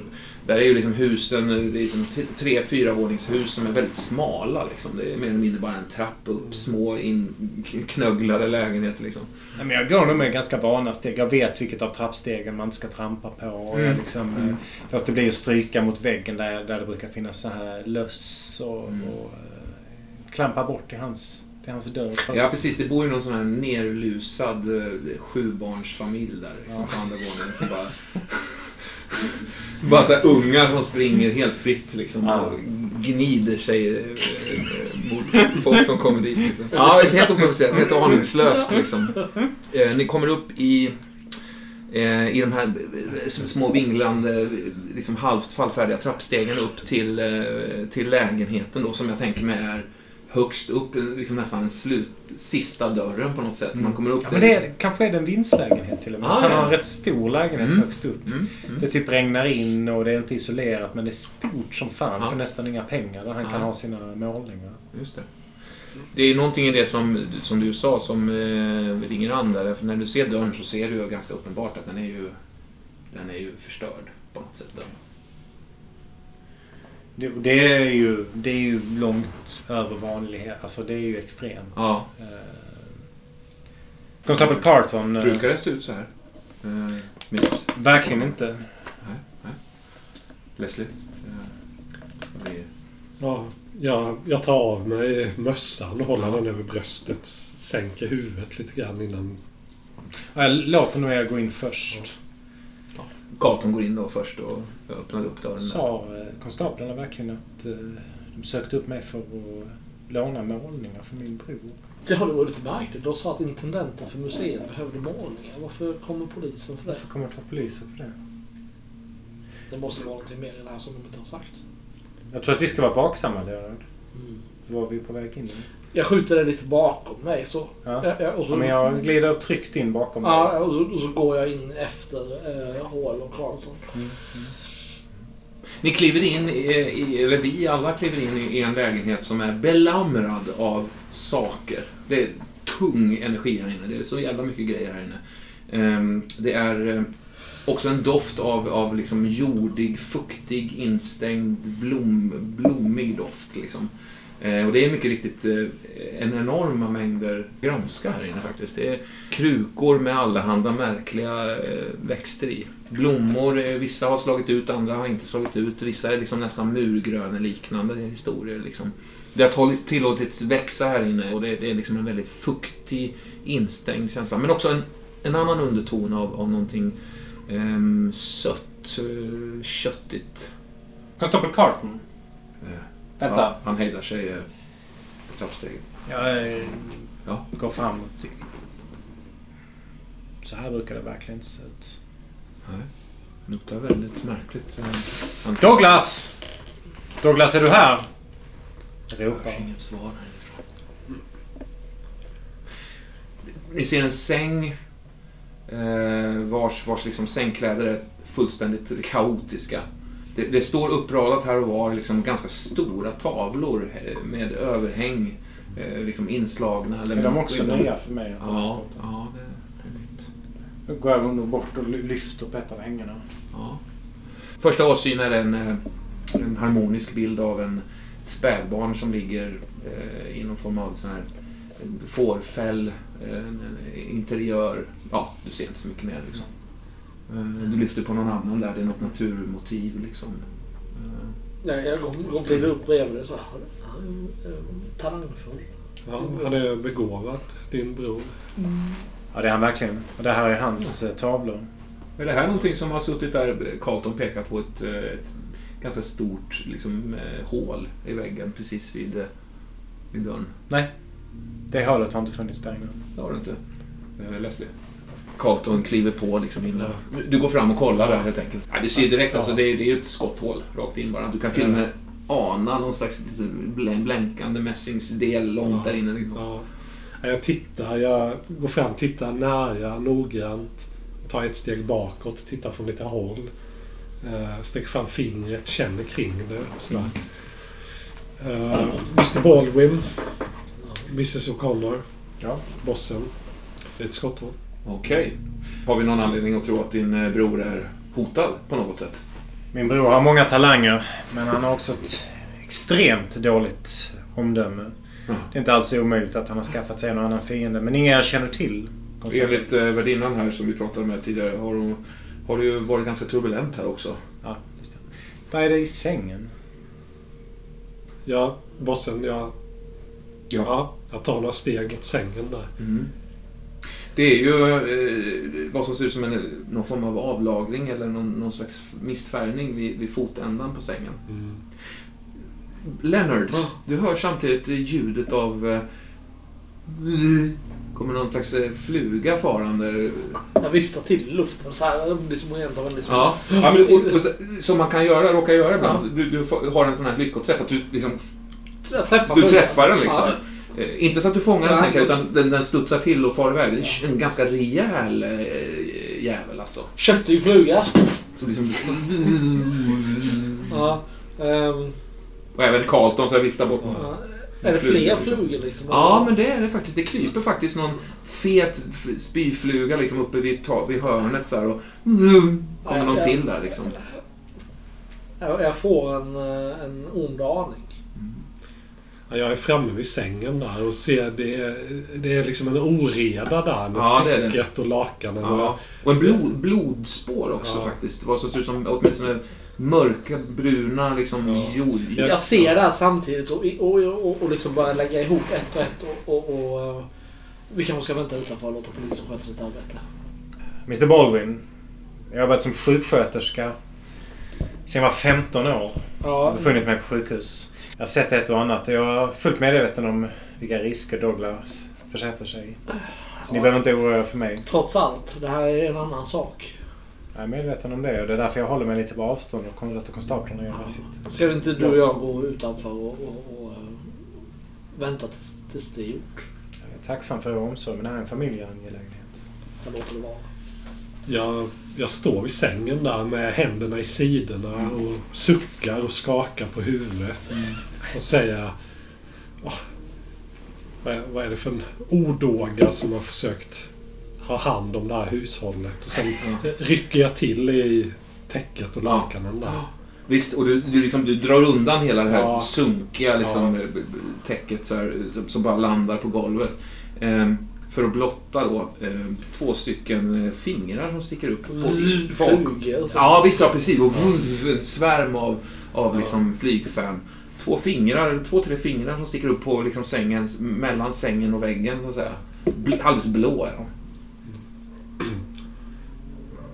där är ju liksom husen, det är liksom t- tre, fyra våningshus som är väldigt smala. Liksom. Det är mer eller mindre bara en trappa upp, små inknögglade lägenheter. Liksom. Ja, men jag går nog med ganska vana steg. Jag vet vilket av trappstegen man ska trampa på. Och jag Mm. liksom, eh, låter bli att stryka mot väggen där, där det brukar finnas så här löss och, Mm. och eh, klampa bort till hans, till hans dörr. Ja, precis. Det bor ju någon sån här nerlusad sjubarnsfamilj där liksom, Ja. på andra våningen. Som bara... bara så här ungar som springer helt fritt liksom, och gnider sig eh, eh, mot folk som kommer dit. Liksom. Ja, det är helt oprovocerat, helt aningslöst. Liksom. Eh, ni kommer upp i i de här små vinglande, liksom halvt fallfärdiga trappstegen upp till, till lägenheten då som jag tänker mig är högst upp, liksom nästan en slut, sista dörren på något sätt. Man kommer upp Ja, men det är, kanske är det en vinstlägenhet till och med. Ah, han har ja. en rätt stor lägenhet Mm. högst upp. Mm, mm. Det typ regnar in och det är inte isolerat men det är stort som fan Ja. för nästan inga pengar där han kan Ja. ha sina målningar. Just det. Det är någonting i det som, som du sa som eh, ringer an där. För när du ser dörren så ser du ju ganska uppenbart att den är ju, den är ju förstörd på något sätt. dörren. Det, det, är ju, det är ju långt över vanlighet. Alltså det är ju extremt. Ja. Eh, Konstapel Carlton. eh, Brukar det se ut så här? Eh, miss Verkligen inte. nej, nej. Leslie? Eh, blir- Ja, jag, jag tar av mig mössan och håller den över bröstet och sänker huvudet lite grann innan... Jag låter nog er gå in först. Carlton går in då först och öppnar upp dörren. Sa eh, konstaplarna verkligen att eh, de sökte upp mig för att låna målningar för min bror? Det har det varit lite märkligt. De sa att intendenten för museet behövde målningar. Varför kommer polisen för det? Varför kommer poliser för det? Det måste vara någonting mer i det här som de inte har sagt. Jag tror att vi ska vara vaksamma, Leonard. Mm. Var vi på väg in. Jag skjuter det lite bakom mig så. Ja. Ja, ja, och så Ja, men jag glider tryggt in bakom dig. Ja, och så, och så går jag in efter eh, Hall och Carlton. Mm. Ni kliver in, i, i, eller vi alla kliver in i en lägenhet som är belamrad av saker. Det är tung energi här inne. Det är så jävla mycket grejer här inne. Ehm, Det är eh, också en doft av, av liksom jordig, fuktig, instängd, blom, blommig doft. Liksom. Eh, och det är mycket riktigt eh, en enorma mängder grönska här inne faktiskt. Det är krukor med allehanda märkliga eh, växter i. Blommor, vissa har slagit ut, andra har inte slagit ut. Vissa är liksom nästan murgröneliknande historier. Liksom. Det har tillåtits växa här inne och det, är liksom en väldigt fuktig, instängd känsla. Men också en, en annan underton av, av någonting um, sött, köttigt. Constable Carlton. Eh, Vänta. Ja, han hejdar sig eh, på trappstegen. Jag eh, Ja. går fram. till- Så här brukar det verkligen inte se ut. Nej. Det luktar väldigt märkligt. Eh, Han Douglas! Douglas, är du här? hörs Ropar. inget svar härifrån. Ni ser en säng eh, vars, vars liksom sängkläder är fullständigt kaotiska. Det, det står uppradat här och var liksom ganska stora tavlor eh, med överhäng eh, liksom inslagna. Är de också nya för mig? Att de Ja, ja det, det är nytt. Då går jag nog bort och ly- lyfter på ett av hängarna. Ja. Första åsyn är en, eh, en harmonisk bild av en spädbarn som ligger eh, i någon form av sån här fårfäll, eh, interiör. Ja, du ser inte så mycket mer liksom. Eh, Du lyfter på någon annan där, det är något naturmotiv liksom. Eh, Nej, jag går, glider upp bredvid det så här. Han är, Talangfull. Ja, han är begåvad, din bror. Ja, det är han verkligen. Och det här är hans eh, tavlor. Är det här någonting som har suttit där? Carlton pekar på ett, ett ganska stort liksom, hål i väggen precis vid, vid dörren. Nej. Det hålet har inte funnits där innan. Det har du inte. Leslie. Carlton kliver på liksom in där. Du går fram och kollar där helt enkelt. Ja, du ser direkt, alltså, det, är, det är ju ett skotthål rakt in bara. Du kan till och med ana någon slags blänkande mässingsdel långt där inne. Liksom. Ja. Jag tittar, jag går fram, tittar nära, noggrant. Tar ett steg bakåt, tittar från lite håll. Eh, sträcker fram fingret, känner kring det. Sådär. Eh, Mr Baldwin. Mrs O'Connor. Ja. Bossen. Det är ett skotthål. Okej. Har vi någon anledning att tro att din eh, bror är hotad på något sätt? Min bror har många talanger, men han har också ett extremt dåligt omdöme. Ja. Det är inte alls omöjligt att han har skaffat sig en och annan fiende, men ingen jag känner till. Enligt eh, värdinnan här som vi pratade med tidigare har, hon, har det ju varit ganska turbulent här också. Ja, just det. Vad är det i sängen? Ja, bossen, jag... Ja, jag tar några steg mot sängen där. Mm. Det är ju eh, vad som ser ut som en, någon form av avlagring eller någon, någon slags missfärgning vid, vid fotändan på sängen. Mm. Leonard, du hör samtidigt ljudet av... Eh, kommer någon slags eh, fluga farande. Jag viftar till luften så här. Det är som rent av en liksom... Ja, ja men, och, och, som man kan göra, råka göra ibland. Du, du får- har en sån här lyckoträff, att du liksom träffar Du träffar den liksom. Ja. Eh, Inte så att du fångar den, tänker utan den, den studsar till och far iväg. Är en ganska rejäl eh, jävel alltså. Köttig fluga. Så liksom, Ja. ehm, och även Carlton så viftar bort. ja. Är det fler liksom. flugor liksom? Ja, men det är det faktiskt. Det kryper faktiskt någon fet spyfluga liksom uppe vid, vid hörnet så här och kommer Ja, någon ja. till där liksom. Jag, jag får en, eh, en ond aning. Ja, jag är framme vid sängen där och ser det, är- det är liksom en oreda där med Ja, det är det. täcket och lakanen. Ja. Och en blod, blodspår också Ja. faktiskt. Vad som ser ut som åtminstone mörka, bruna liksom Ja. jord. Ja. Jag ser det här samtidigt och, och, och, och liksom börjar lägga ihop ett och ett. Och, och, och, eh, vi kanske ska vänta utanför och låta polisen sköta sitt arbete. Mr Baldwin. Jag har jobbat som sjuksköterska sen jag var 15 år. Jag Ja, har befunnit mig på sjukhus. Jag har sett ett och annat. Jag är fullt medveten om vilka risker Douglas försätter sig i. Så ni behöver inte oroa er för mig. trots allt. Det här är en annan sak. Jag är medveten om det och det är därför jag håller mig lite på avstånd och kommer låta konstaplarna göra sitt. Ska inte du och jag gå utanför och, och, och eh, vänta tills, tills det är gjort? Jag är tacksam för er omsorg men det här är en familjeangelägenhet. Jag låter det vara. Jag, jag står vid sängen där med händerna i sidorna och suckar och skakar på huvudet. Och säger... "Åh, vad, är, vad är det för en odåga som har försökt ha hand om det här hushållet? Och sen rycker jag till i täcket och lakanen där. Visst, och du, du, liksom, du drar undan hela det här Ja. sunkiga liksom, eh, b- b- täcket så här, som, som bara landar på golvet. Ehm, för att blotta då eh, två stycken eh, fingrar som sticker upp. Flugor. Ja, visst, ja precis. Och en svärm av, av liksom, flygfän. Två fingrar, två, tre fingrar som sticker upp på liksom, sängen, mellan sängen och väggen så att säga. Bl- alldeles blå är de.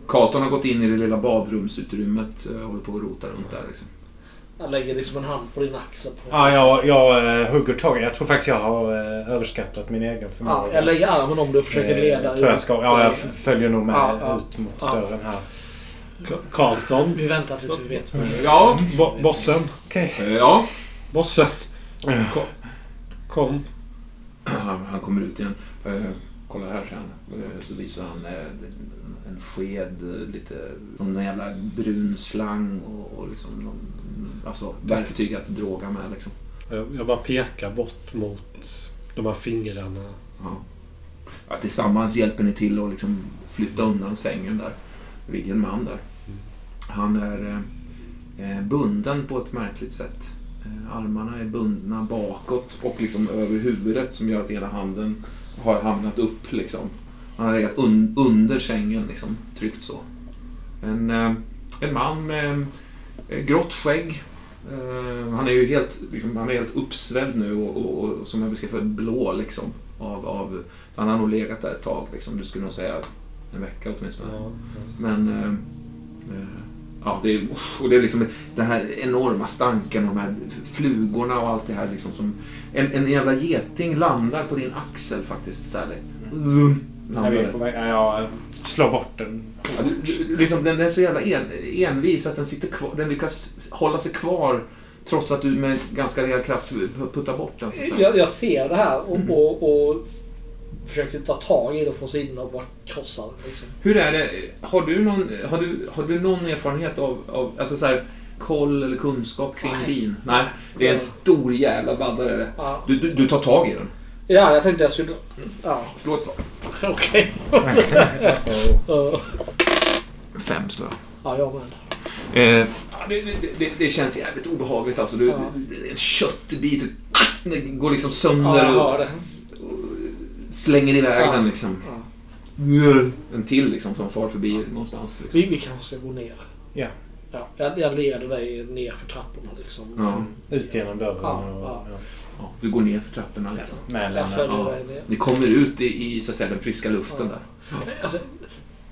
Carlton har gått in i det lilla badrumsutrymmet och håller på att rota runt där. Liksom. Jag lägger liksom en hand på din axel. På Ja, jag, jag eh, hugger tag Jag tror faktiskt jag har eh, överskattat min egen förmåga. Ja, jag lägger armen om du och försöker Eh, leda tror jag ska, ja, jag följer nog med Ja, ja. ut mot Ja. dörren här. Carlton. Vi väntar tills vi vet. Ja, Bo, bossen. Okej. eh, ja. Bossen. Kom. Kom. Han, han kommer ut igen. Eh, kolla här sen. Eh, så visar han en sked, lite, någon jävla brun slang och, och liksom någon, alltså, verktyg att droga med. Liksom. Jag, jag bara pekar bort mot de här fingrarna. Ja. Ja, tillsammans hjälper ni till att liksom flytta undan sängen där. Det ligger en man där. Han är eh, bunden på ett märkligt sätt. Eh, armarna är bundna bakåt och liksom över huvudet som gör att ena handen har hamnat upp. Liksom. Han har legat un under sängen, liksom, tryckt så. En, eh, en man med eh, grått skägg. Eh, han är ju helt, liksom, han är helt uppsvälld nu och, och, och som jag beskrev för blå. Liksom, av, av, så han har nog legat där ett tag. Liksom. Du skulle nog säga en vecka åtminstone. Ja, Men... Eh, eh, ja, det är, och det är liksom den här enorma stanken, de här flugorna och allt det här. Liksom som, en, en jävla geting landar på din axel faktiskt, Sally. Ja, jag slår bort den. Ja, du, du, liksom, den är så jävla en, envis att den, sitter kvar, den lyckas hålla sig kvar trots att du med ganska rejäl kraft puttar bort den. Så att säga. Jag, jag ser det här och, Mm. och, och försöker ta tag i det från sidan och bara krossa det. Liksom. Hur är det? Har du någon, har du, har du någon erfarenhet av, av alltså så här, koll eller kunskap kring Nej. bin? Nej, det är en stor jävla baddare. Ja, Du, du, du tar tag i den. ja jag tänkte jag skulle... Ja, Slå ett slag. okej. Ja, Fem slår jag. Ja, jag med. Eh, ja, det, det, det, känns jävligt obehagligt alltså. Du, Ja. En köttbit, det går liksom Ja, sönder jag och hör det. Slänger iväg Ja. den liksom. Ja. En till liksom som far förbi någonstans. Liksom. Vi, vi kanske ska gå ner. Ja. Ja, jag, jag leder dig ner för trapporna liksom. Ja. Ut genom dörren Ja, och... ja. Ja. Ja, du går ner för trapporna liksom. Med ner. Ni kommer ut i, i så att säga, den friska luften Ja. där. Alltså,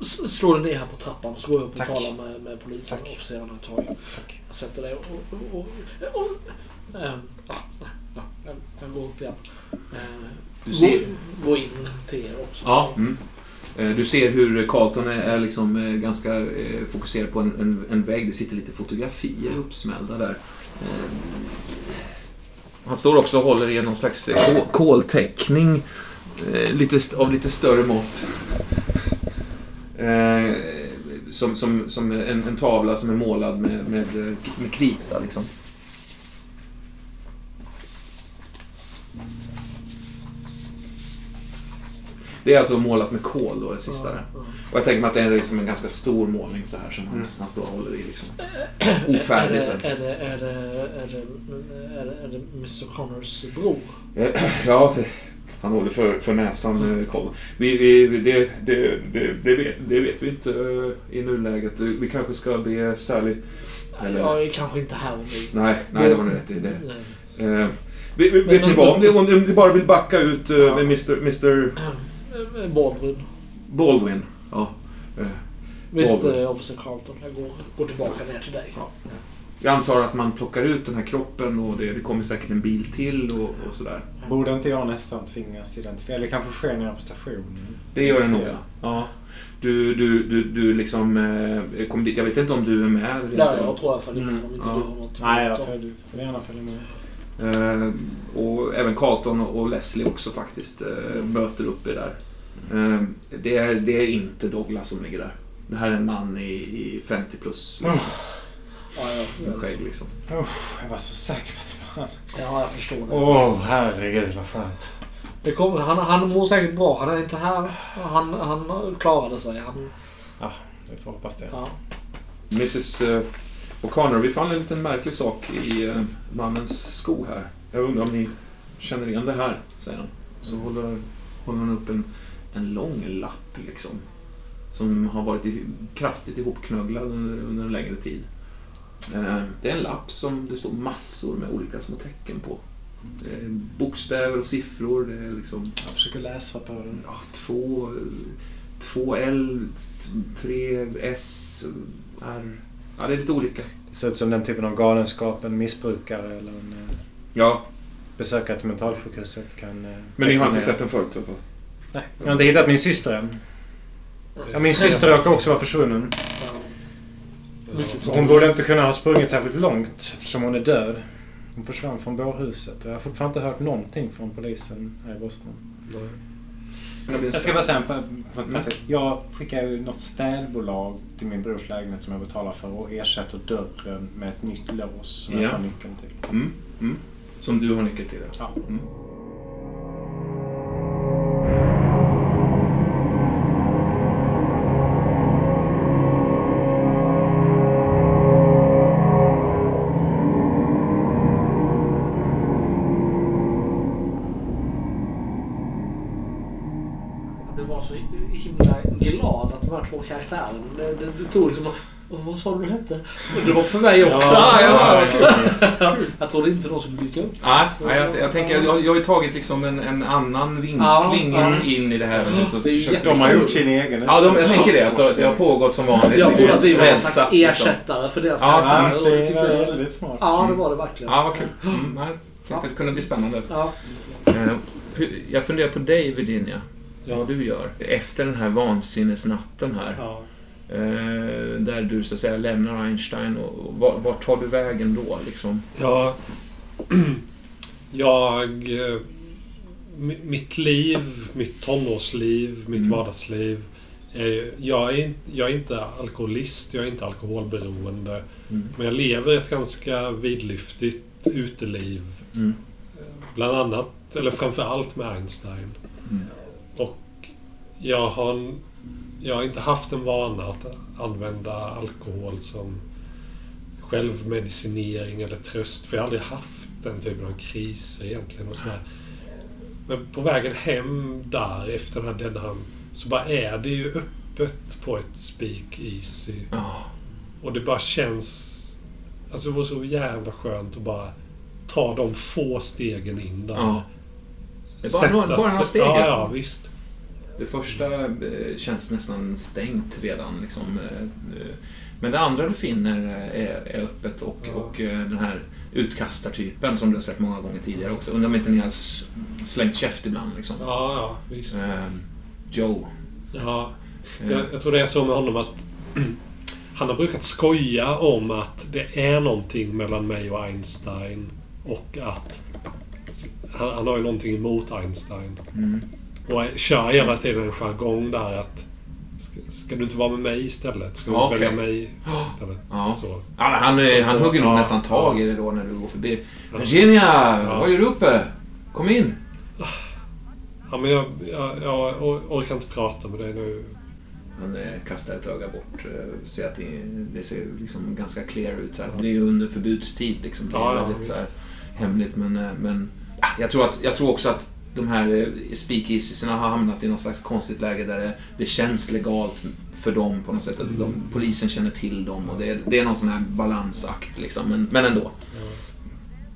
s- slå dig ner här på trappan så går jag upp och Tack. talar med, med polisen Tack. och officerarna ett tag. Tack. Jag sätter dig och... och, och, och ehm, ja, ja, jag, jag går upp igen. Eh, Du ser, gå, gå in till er också. ja, mm. Eh, du ser hur Carlton är, liksom eh, ganska eh, fokuserad på en, en, en vägg. Det sitter lite fotografier uppsmällda där. Han står också och håller i någon slags kol- kolteckning lite, av lite större mått. Som som, som en, en tavla som är målad med, med, med krita. Liksom. Det är alltså målat med kol då, det sista där. Ja, Och jag tänker mig att det är liksom en ganska stor målning så här som han, Mm. han står och håller i. Liksom. ja. Ofärdig. Är det, är det, är det, är det, är det, är det Mr Connors bror? Ja, han håller för, för näsan. eh, Koll. Vi, vi, det, det, det, det, vet, det vet vi inte eh, i nuläget. Vi kanske ska be Sally... Eller, är kanske inte här om vi... nej, nej, det har ni rätt i. Det. Nej. Eh, vet, ni vad? Om ni, om ni bara vill backa ut eh, Ja. med Mr, Mr Eh, Baldwin. Baldwin. Ja. Eh, Visst, Baldwin. eh, officer Carlton. Jag går, går tillbaka ner till dig. Ja. Jag antar att man plockar ut den här kroppen och det, det kommer säkert en bil till och, och sådär. Borde inte jag nästan tvingas identifiera? Eller kanske sker nere på stationen? Det gör det nog, ja. Du, du, du, du liksom eh, kommer dit. Jag vet inte om du är med. eller Ja, inte. jag tror jag följer med Mm, om inte ja. du har något. Nej, jag följer, får gärna följa med. Eh, och även Carlton och Leslie också faktiskt eh, möter upp i det där. Eh, det, är, det är inte Douglas som ligger där. Det här är en man i, i 50 plus. Liksom, Ja, jag, skägg liksom. Usch, jag var så säker på att det var han. ja, jag förstår det. Åh, herregud vad skönt. det kommer, han, han mår säkert bra. Han är inte här. Han, han klarade sig. Han, Vi får hoppas det. ja. Mrs eh, O'Connor, vi fann en liten märklig sak i eh, mannens sko här. Jag undrar om ni känner igen det här, säger han. Så håller, håller han upp en, en lång lapp liksom. Som har varit i, kraftigt ihopknögglad under, under en längre tid. Eh, det är en lapp som det står massor med olika små tecken på. Eh, bokstäver och siffror. Det är liksom Jag försöker läsa på den. ja, två, två L, tre S, R. Ja, det är lite olika. Det ser ut som den typen av galenskap en missbrukare eller en eh, Ja, besökare till mentalsjukhuset kan... eh, men ni har inte sett den förut fall? Nej, jag har inte hittat min syster än. Ja, min syster råkar också vara försvunnen. Hon borde inte kunna ha sprungit särskilt långt eftersom hon är död. Hon försvann från bårhuset och jag har fortfarande inte hört någonting från polisen här i Boston. Jag ska bara säga på, Mm. Jag skickar ju något städbolag till min brors lägenhet som jag betalar för och ersätter dörren med ett nytt lås som Ja. jag tar nyckeln till. Mm, mm. Som du har nyckel till? Ja. Mm. Två karaktärerna... Det, det, det tog liksom... "Åh, Vad sa du du hette? Det var för mig också. Ja, ja, ja, jag trodde inte någon skulle dyka upp. Nej, nej, jag, jag tänker, jag, jag har ju tagit liksom en, en annan vinkling Ja, ja. in i det här. Ja, Så det är försökte- De har gjort sin egen. Ja, de, jag tänker det. Att det- det har pågått som vanligt. Jag trodde att vi var någon Rensat, slags liksom. ersättare för deras Ja, karaktärer. Det jag tyckte- är väldigt smart. Ja, det var det verkligen. Ja, vad kul. Mm, jag tänkte att det kunde bli spännande. Ja. Eh, Jag funderar på dig, Virginia. Ja. Du gör. Efter den här vansinnesnatten här. Ja. Eh, där du så att säga lämnar Einstein. Och, och vart, vart tar du vägen då? Liksom? Ja, jag... eh, mi- Mitt liv, mitt tonårsliv, mitt Mm. vardagsliv Eh, Jag är, jag är inte alkoholist, jag är inte alkoholberoende. Mm. Men jag lever ett ganska vidlyftigt uteliv. Mm. Bland annat, eller framför allt med Einstein. Mm. Jag har, jag har inte haft en vana att använda alkohol som självmedicinering eller tröst. För jag har aldrig haft den typen av kriser egentligen. Och sådär. Men på vägen hem där efter den här Denham så bara är det ju öppet på ett Speak Easy. Ja. Och det bara känns... Alltså det var så jävla skönt att bara ta de få stegen in där. Ja. Det är bara några- Sätta bara några steg, ja. ja, visst. Det första eh, känns nästan stängt redan. Liksom. eh, eh. Men det andra du finner är, öppet och, Ja. och den här utkastartypen som du har sett många gånger tidigare också. Undrar om inte ni har slängt käft ibland. Liksom. Ja, ja, visst. Eh, Joe. Ja, jag, jag tror det är så med honom att han har brukat skoja om att det är någonting mellan mig och Einstein och att han, han har ju någonting emot Einstein. mm. Och kör hela tiden en jargong där att ska, ska du inte vara med mig istället? Ska du Ja, inte välja okej. mig istället? Ja. Så. Ja, han, eh, Så han hugger nog ja, nästan tag ja. i det då när du går förbi. Ja. Virginia! Ja. Vad gör du uppe? Kom in! Ja, men jag, jag, jag or- orkar inte prata med dig nu. Han eh, kastar ett öga bort. Eh, ser att det, det ser liksom ganska clear ut. Här. Det är ju under förbudstid. Liksom. Det är Ja, ja, väldigt så här, hemligt. Men, men ja, jag, tror att, jag tror också att de här eh, speakeasiesarna har hamnat i något slags konstigt läge där det, det känns legalt för dem på något sätt. Att de, polisen känner till dem och det, det är någon sån här balansakt liksom. Men, men ändå.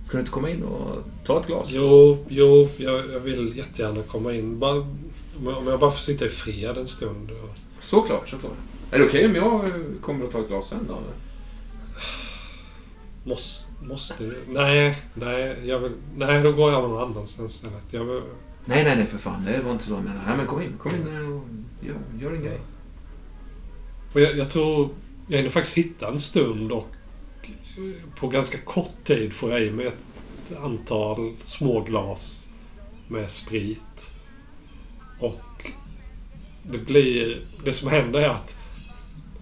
Ska du inte komma in och ta ett glas? Jo, jo, jag, jag vill jättegärna komma in. Bara, om jag- bara får sitta i fred en stund. Och, Såklart, såklart. Är det okej om jag eh, kommer och tar ett glas sen då? måste, måste... Nej, nej, jag vill, nej, då går jag någon annanstans istället. Jag vill, Nej, nej, nej för fan. Det var inte så jag menade. Nej, men kom in. Kom in eh, och gör, gör din grej. och jag, jag tror... Jag hinner faktiskt sitta en stund och på ganska kort tid får jag i mig ett antal små glas med sprit. Och det blir... Det som händer är att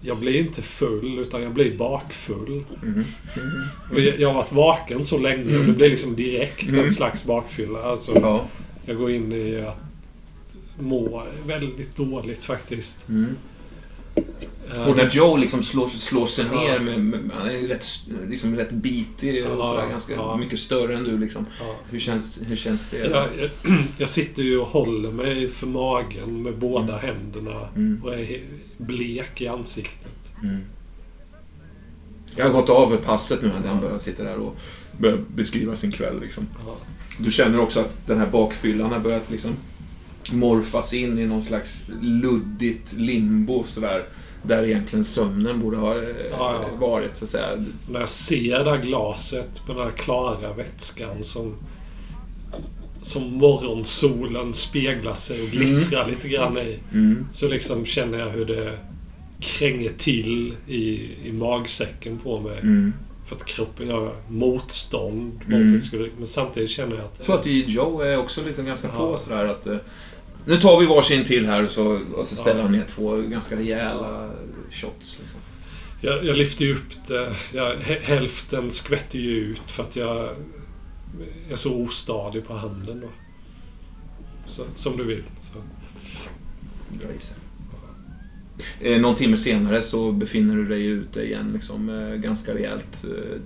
jag blir inte full, utan jag blir bakfull. Mhm. Och Jag har varit vaken så länge och Mm. det blir liksom direkt Mm. en slags bakfylla. Alltså, Ja. jag går in i att må väldigt dåligt faktiskt. Mm. Eh, Och när Joe liksom slår, slår sig Ja. ner med, med, Han är rätt, liksom rätt bitig och Ja, sådär. Ganska ja. mycket större än du liksom. ja. Hur känns, hur känns det? jag, jag, jag sitter ju och håller mig för magen med båda händerna Mm. och är blek i ansiktet. Mm. Jag har gått av passet nu när han börjar sitta där och börjar beskriva sin kväll liksom. Du känner också att den här bakfyllan har börjat liksom morfas in i någon slags luddigt limbo sådär. Där egentligen sömnen borde ha eh, Ja, ja. varit så att säga. När jag ser det här glaset med den här klara vätskan som som morgonsolen speglar sig och glittrar lite grann i. Mm. Så liksom känner jag hur det kränger till i, i magsäcken på mig. Mm. För att kroppen gör motstånd mot Mm. det skulle... Men samtidigt känner jag att... Jag tror att Joe är också lite ganska på Ja. sådär att... Nu tar vi varsin till här och så, och så ställer Ja. han ner två ganska rejäla shots. Liksom. Jag, jag lyfter ju upp det. Jag, hä- hälften skvätter ju ut för att jag är så ostadig på handen då. Så, som du vill. Så. Bra. Eh, någon timme senare så befinner du dig ute igen, liksom, eh, ganska rejält eh,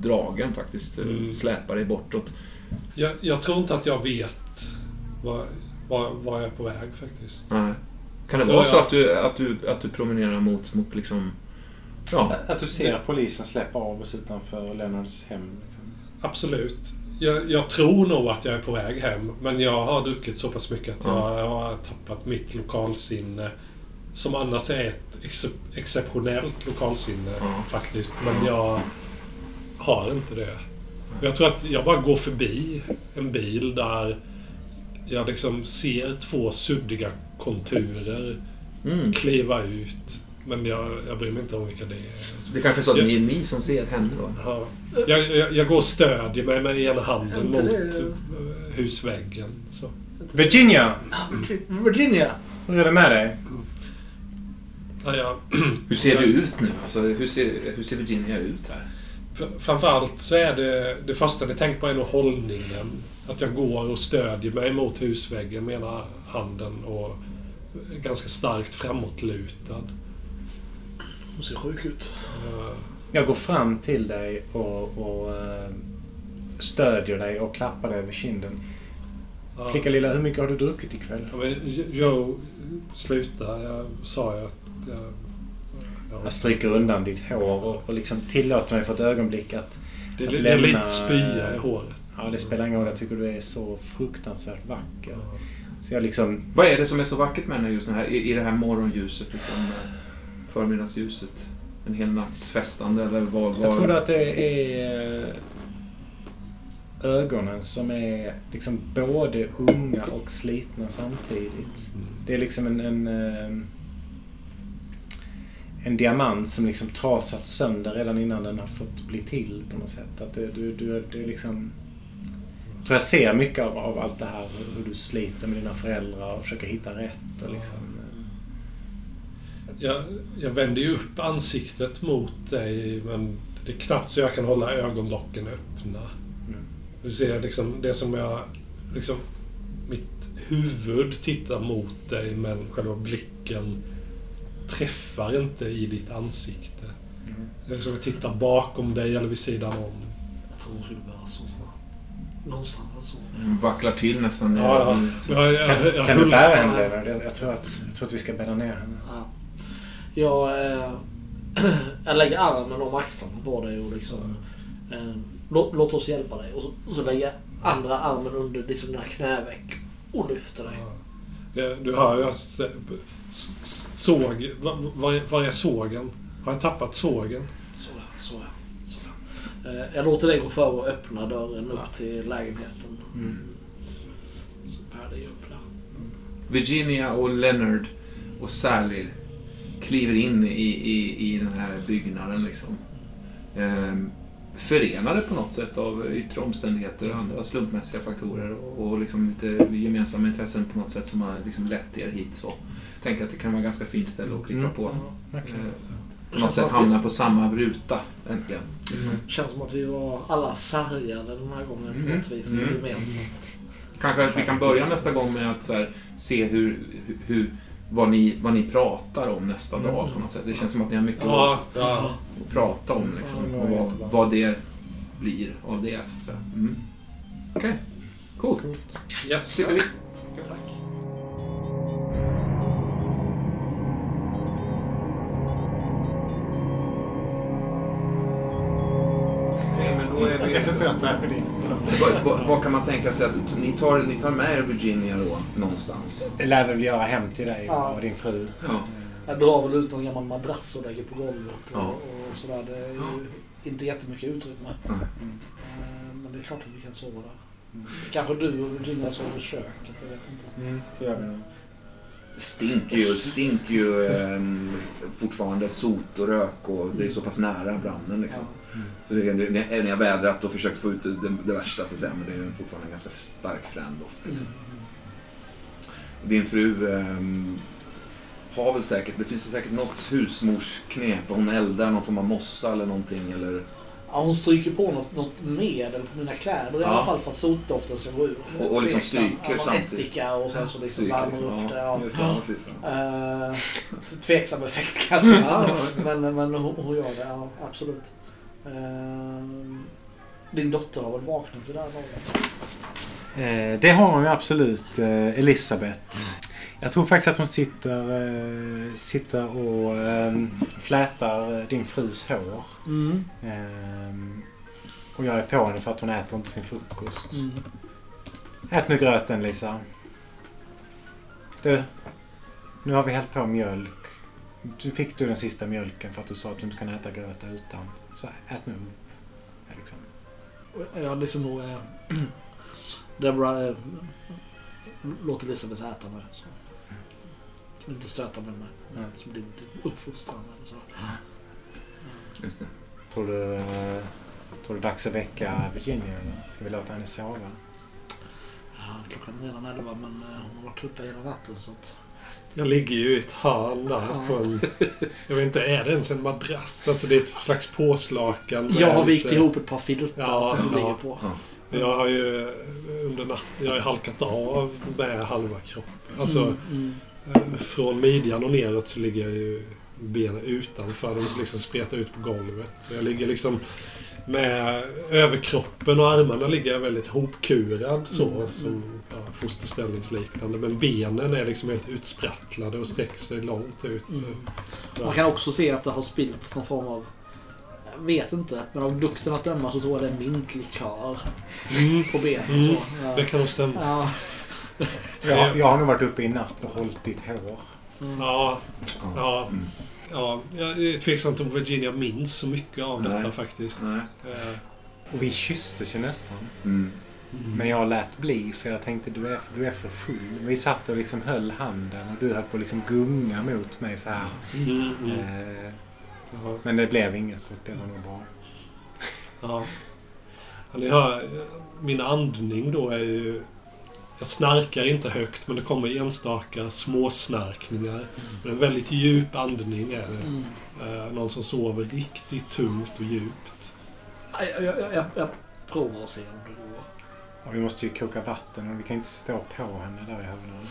dragen faktiskt. eh, Mm. Släpar dig bortåt. Jag, jag tror inte att jag vet var, var, var jag är på väg faktiskt. Nej. Kan det Tror vara jag. så att du, att, du, att du promenerar mot, mot liksom... Ja. Att du ser polisen släppa av oss utanför Lennarts hem. Liksom. Absolut. Jag, jag tror nog att jag är på väg hem. Men jag har druckit så pass mycket att Ja. jag har tappat mitt lokalsinne. Som annars är ett ex exceptionellt lokalsinne Ja. faktiskt. Men jag har inte det. Jag tror att jag bara går förbi en bil där jag liksom ser två suddiga konturer Mm. kliva ut. Men jag, jag bryr mig inte om vilka det är. Det kanske är så att Ja. ni är ni som ser henne då? Ja. Jag, jag, jag går och stödjer mig med ena handen mot det- eh, husväggen. Så. Virginia! Virginia! Hur är det med dig? Ja, jag, Hur ser du ut nu? Alltså, hur, ser, hur ser Virginia ut här? Framförallt så är det... Det första ni tänker på är nog hållningen. Att jag går och stödjer mig mot husväggen med ena handen och är ganska starkt framåtlutad. Hon ser sjuk ut. Eh, Jag går fram till dig och, och eh, stödjer dig och klappar dig över kinden. ja. Flicka lilla, hur mycket har du druckit ikväll? Ja, men Joe, sluta. Jag sa ju att jag... jag Jag stryker undan ditt hår och, och liksom tillåter mig för ett ögonblick att... det, att är- det är lite lämna- spya i håret. Ja, det spelar ingen roll. Jag tycker du är så fruktansvärt vacker. Så jag liksom... Vad är det som är så vackert med henne just den här, i, i det här morgonljuset? Liksom, eh, förmiddagsljuset? En hel natts festande eller vad? vad Jag tror att det är eh, ögonen som är liksom både unga och slitna samtidigt. Det är liksom en, en, eh, en diamant som liksom trasat sönder redan innan den har fått bli till på något sätt. Att det, du, du, det är liksom... Jag tror jag ser mycket av, av allt det här. Hur, du sliter med dina föräldrar och försöker hitta rätt. Och liksom, Jag, jag vänder ju upp ansiktet mot dig, men det är knappt så jag kan hålla ögonlocken öppna. Mm. Du ser liksom det som jag... Liksom, mitt huvud tittar mot dig, men själva blicken träffar inte i ditt ansikte. Mm. Det är som att titta bakom dig eller vid sidan om. Jag tror skulle börja så. Någonstans så. Vacklar till nästan. Ja, ja. Mm. Jag, jag, jag, jag Kan du bära henne? Jag, jag, tror att, jag tror att vi ska bädda ner henne. Ja. Jag, eh, jag lägger armen om axlarna på dig och liksom... Eh, låt, låt oss hjälpa dig. Och så, och så lägger jag andra armen under liksom dina knäveck och lyfter dig. Ja, Du hör ju såg... Var, var, var är sågen? Har jag tappat sågen? Så så ja. Ja. Eh, jag låter dig gå före och öppna dörren upp till lägenheten. Mm. Så bär dig upp där. Virginia och Leonard och Sally kliver in i, i, i den här byggnaden. Liksom. Ehm, förenade på något sätt av yttre omständigheter och andra slumpmässiga faktorer och, och liksom lite gemensamma intressen på något sätt som har liksom lett er hit. Så. Tänker att det kan vara ganska fint ställe att klippa Mm. på. Verkligen. På något sätt hamna på samma ruta äntligen. Liksom. Känns som att vi var alla sargade den här gången på Mm. något vis Mm. gemensamt. Kanske att vi kan börja nästa gång med att så här, se hur, hur, hur, vad, ni, vad ni pratar om nästa Mm. dag på något sätt. Det känns som att ni har mycket Ja, ja. att prata om liksom, Ja, och vad, vad det blir av det. Så att säga. Mm. Okej, coolt. Yes. Sitter vi. Okej, vad, kan man tänka sig att ni tar, ni tar med er Virginia då någonstans? Det lär väl göra hem till dig Ja. och din fru. Ja. Jag drar väl ut någon gammal madrass och lägger på golvet och, Ja. och sådär. Det är ju inte jättemycket utrymme. Nej. Eh, Men det är klart att vi kan sova där. Kanske du och Virginia sover i köket, jag vet inte. Mm, det gör vi nog. Stinker ju, stinker ju ehm, fortfarande sot och rök och det är så pass nära branden liksom. Så det, ni har vädrat och försökt få ut det, det, värsta så säga, men det är fortfarande en ganska stark frän doft. Liksom. Din fru ehm, har väl säkert, det finns väl säkert något husmorsknep. Hon eldar någon form av mossa eller någonting eller... Ja, hon stryker på något, något medel på mina kläder i Ja. alla fall för att sotdoften ska gå ur. Och- och liksom stryker samtidigt. Ättika och sen så liksom värmer liksom, upp ja, det. Ja. ja. Eh, tveksam effekt kanske. Men men hon, hon gör det, ja, absolut. Eh, din dotter har väl vaknat vid det här laget? Eh, det har hon ju absolut, eh, Elisabeth. Jag tror faktiskt att hon sitter, eh, sitter och eh, flätar din frus hår. Mm. Eh, och jag är på henne för att hon äter inte sin frukost. Mm. Ät nu gröten Lisa. Du, nu har vi hällt på mjölk. Du fick du den sista mjölken för att du sa att du inte kan äta gröt utan. Så ät nu upp. Liksom. Och Jag liksom nog... Eh, Deborah eh, låter Elisabeth äta nu. Så. Inte stöta med mig. Mm. Som din uppfostran eller så. Just det. Tror du, eh, tror du dags att väcka Virginia? Ska vi låta henne sova? Ja, klockan är redan elva men eh, hon har varit uppe hela natten så att... Jag ligger ju i ett hörn där på en... Jag vet inte, är det ens en madrass? Alltså det är ett slags påslakan. Jag har vikt lite- ihop ett par filtar Ja, som ja. ligger på. Jag har ju under natten... Jag har ju halkat av med halva kroppen. Alltså Mm, mm. eh, från midjan och neråt så ligger jag ju benen utanför. De liksom spretar ut på golvet. Så jag ligger liksom med överkroppen och armarna ligger jag väldigt hopkurad så. Mm. Som ja, fosterställningsliknande. Men benen är liksom helt utsprattlade och sträcker sig långt ut. Mm. Man kan också se att det har spillts någon form av... Jag vet inte, men av lukten att döma så tror jag det är mintlikör Mm. på benen. Mm. Så, ja. Det kan nog stämma. Ja. Jag, jag har nog varit uppe i natt och hållit ditt hår. Mm. Ja, ja. Mm. Ja, jag är tveksamt om Virginia minns så mycket av detta Nej. faktiskt. Nej. Eh, Och vi kysstes ju nästan. Mm. Men jag lät bli för jag tänkte du är, du är för full. Vi satt och liksom höll handen och du höll på att liksom gunga mot mig så här. Mm, mm. Eh, men det blev inget och det var nog bra. ja. Ja, ni hör, min andning då är ju... Jag snarkar inte högt, men det kommer enstaka småsnarkningar. Men en väldigt djup andning är det. Mm. Eh, någon som sover riktigt tungt och djupt. Jag, jag, jag, jag, provar att se om det går. Och vi måste ju koka vatten och vi kan inte stå på henne där i hörnan.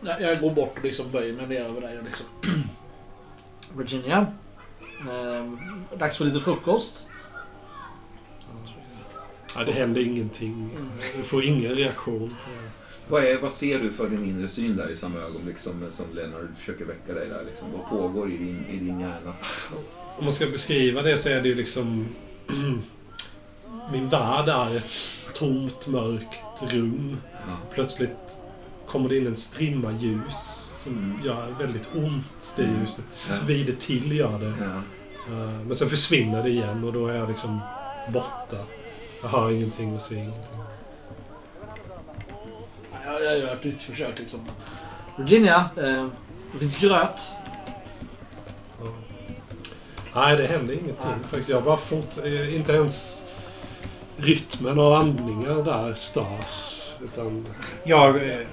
Jag, jag går bort och liksom böjer mig ner över dig och liksom... Virginia. Eh, dags för lite frukost. Ja, det händer ingenting. Du får ingen reaktion. Vad, är, vad ser du för din inre syn där i samma ögonblick som, som Leonard försöker väcka dig där? Liksom? Vad pågår i din, i din hjärna? Om man ska beskriva det så är det ju liksom... Min värld är ett tomt, mörkt rum. Ja. Plötsligt kommer det in en strimma ljus som gör väldigt ont, det ljuset. Svider till, gör det. Ja. Eh, Men sen försvinner det igen och då är jag liksom borta. Jag hör ingenting och ser ingenting. Jag, jag gör ett nytt försök liksom. Virginia. Eh, det finns gröt. Nej, det händer ingenting Nej. faktiskt. Jag bara fått... eh, Inte ens rytmen av andningar där störs. Utan... Jag, eh,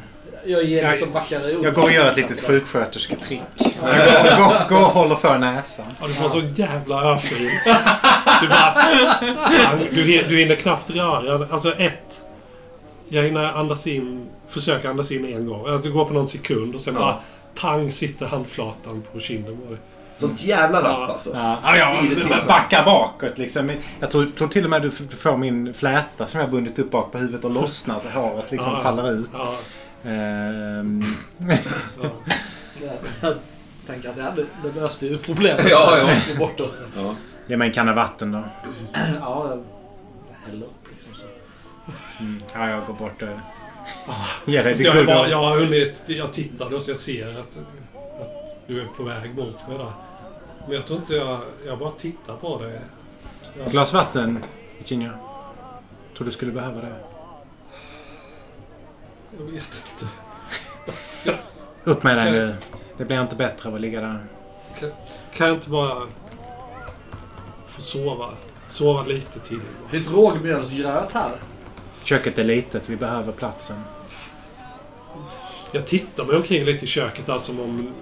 Jag ger Jag- liksom backar upp. jag går och gör ett litet sjukskötersketrick. Jag går, går, går och håller för näsan. Ja, du får en sån jävla örfil. Du bara... Du, du hinner knappt röra Alltså ett... Jag hinner andas in... Försöka andas in en gång. Alltså, det går på någon sekund och sen Ja. bara... Pang sitter handflatan på kinden. Sånt jävla Ja. rapp alltså. Ja, ja, jag så. backar bakåt liksom. Jag tror, tror till och med du får min fläta som jag bundit upp bak på huvudet och lossnar så håret liksom Ja. faller ut. Ja, Ehm, ja. Jag tänker att det, löste ju problemet. Ja, ja. Gå bort och... Ja. ge mig en kanna vatten då. Ja, jag häller upp liksom så. Mm. Ja, jag går bort och ger dig Fast the jag, bara, jag har hunnit... Jag tittade och så jag ser att, att du är på väg mot mig där. Men jag tror inte jag... Jag bara tittar på dig. Ett glas vatten, Virginia. Tror du skulle behöva det. Jag vet inte. Upp med dig nu. Det blir inte bättre av att ligga där. Kan jag inte bara få sova? Sova lite till. Det finns rågmjölsgröt här. Köket är litet, vi behöver platsen. Jag tittar mig omkring lite i köket där som om...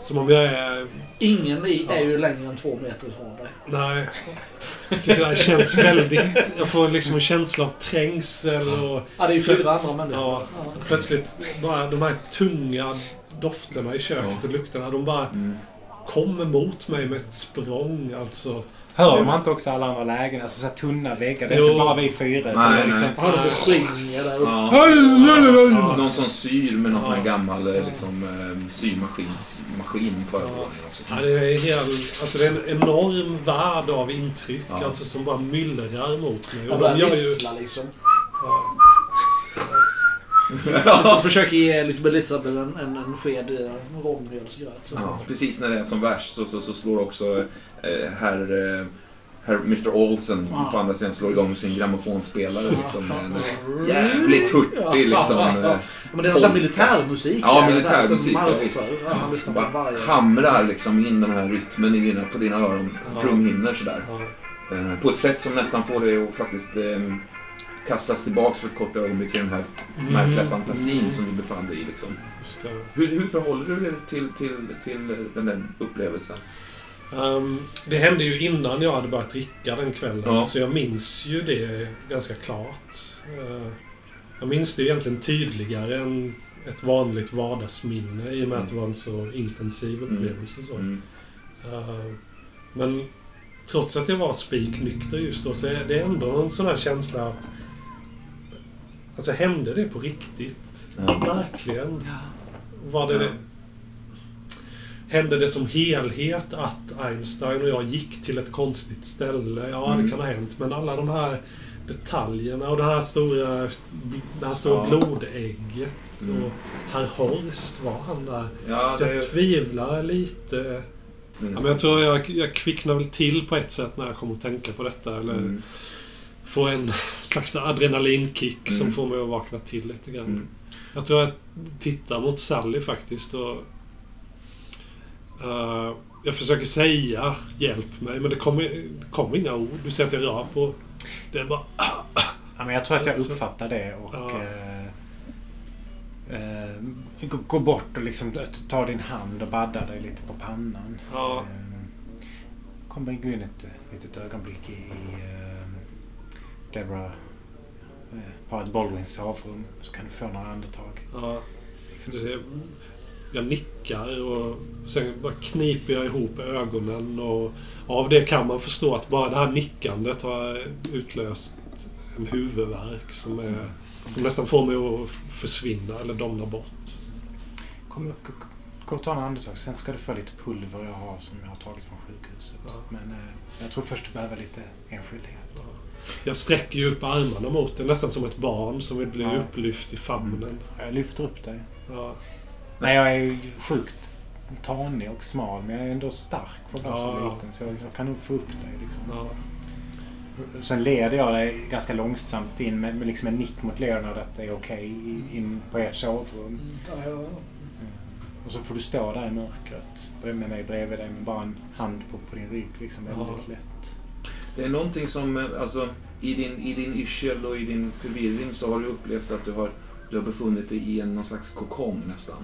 Som om jag är... Ingen i är ju längre än två meter ifrån dig. Nej. Jag tycker det här känns väldigt... Jag får liksom en känsla av trängsel och... Ja, det är ju fyra andra människor. Ja, Ja. plötsligt bara de här tunga dofterna i köket och lukterna. De bara Mm. kommer mot mig med ett språng. Alltså. Hör man inte också alla andra lägen? Alltså så här tunna väggar. Det är Jo. inte bara vi fyra. utan Nej, det är liksom... nej. Han som springer där uppe. Ja. Någon som syr med någon sån här Ja. gammal eh, liksom, eh, symaskinsmaskin på övervåningen också. Ja, det, är helt, alltså det är en enorm värld av intryck Ja. alltså, som bara myllrar mot mig. Jag Och börjar de gör ju... vissla liksom. Ja, Liksom försöker ge liksom Elisabeth en, en, en sked eh, rågmjölsgröt. så. Ja, precis när det är som värst så, så, så slår också eh, herr, eh, herr Mr Olsen Ja. på andra sidan slår igång sin grammofonspelare liksom. En Ja. jävligt hurtig liksom. eh, Men det är sån här militärmusik. Ja, här, militärmusik, som ja, visst. Ja, bara hamrar liksom in den här rytmen i dina, på dina öron. Ja. Trumhinnor sådär. ja. Eh, på ett sätt som nästan får dig att faktiskt eh, kastas tillbaks för ett kort ögonblick i den här märkliga fantasin som du befann dig i. Liksom. Hur, hur förhåller du dig till, till, till den där upplevelsen? Ehm, det hände ju innan jag hade börjat dricka den kvällen, Ja. så jag minns ju det ganska klart. Eh, jag minns det egentligen tydligare än ett vanligt vardagsminne i och med att det var en så intensiv upplevelse. Så. Mm. Eh, men trots att jag var spiknykter just då så är det ändå en sån här känsla att... Alltså hände det på riktigt? Ja. Verkligen? Var det... Ja. Hände det som helhet att Einstein och jag gick till ett konstigt ställe? Ja, Mm. det kan ha hänt. Men alla de här detaljerna och det här stora, det här stora Ja. blodägget. Mm. Och herr Horst, var han där? Ja, Så det jag är... tvivlar lite. Mm. Ja, men jag tror jag, jag kvicknar väl till på ett sätt när jag kommer att tänka på detta. Eller Mm. Får en slags adrenalinkick som Mm. får mig att vakna till lite grann. Mm. Jag tror jag tittar mot Sally faktiskt och... eh, jag försöker säga hjälp mig, men det kommer, kommer inga ord. Du ser att jag rör på... Det är bara... Ja, men jag tror att jag uppfattar det och Ja. eh, eh, gå, gå bort och liksom ta din hand och badda dig lite på pannan. Ja. Kommer gå in ett litet ögonblick i, Deborah eh, Paret Baldwins sovrum så kan du få några andetag. Ja, Liksom, det, jag nickar och sen bara kniper jag ihop ögonen och av det kan man förstå att bara det här nickandet har utlöst en huvudvärk som, är, som nästan får mig att försvinna eller domna bort. Kom, gå och ta några andetag. Sen ska du få lite pulver jag har som jag har tagit från sjukhuset. Ja. Men eh, jag tror först du behöver lite enskildhet. Jag sträcker ju upp armarna mot det nästan som ett barn som vill bli Ja. upplyft i famnen. Jag lyfter upp dig. Ja, Nej, jag är ju sjukt tanig och smal, men jag är ändå stark för att vara så Ja. liten. Så jag, jag kan nog få upp dig. Liksom. ja, Sen leder jag dig ganska långsamt in med, med liksom en nick mot Leonard att det är okej i- in på ert sovrum. Mm. Och så får du stå där i mörkret med mig bredvid dig med bara en hand på, på din rygg. Liksom, väldigt Ja. lätt. Det är någonting som, eh, alltså, i din, i din yrsel och i din förvirring så har du upplevt att du har, du har befunnit dig i en någon slags kokong nästan.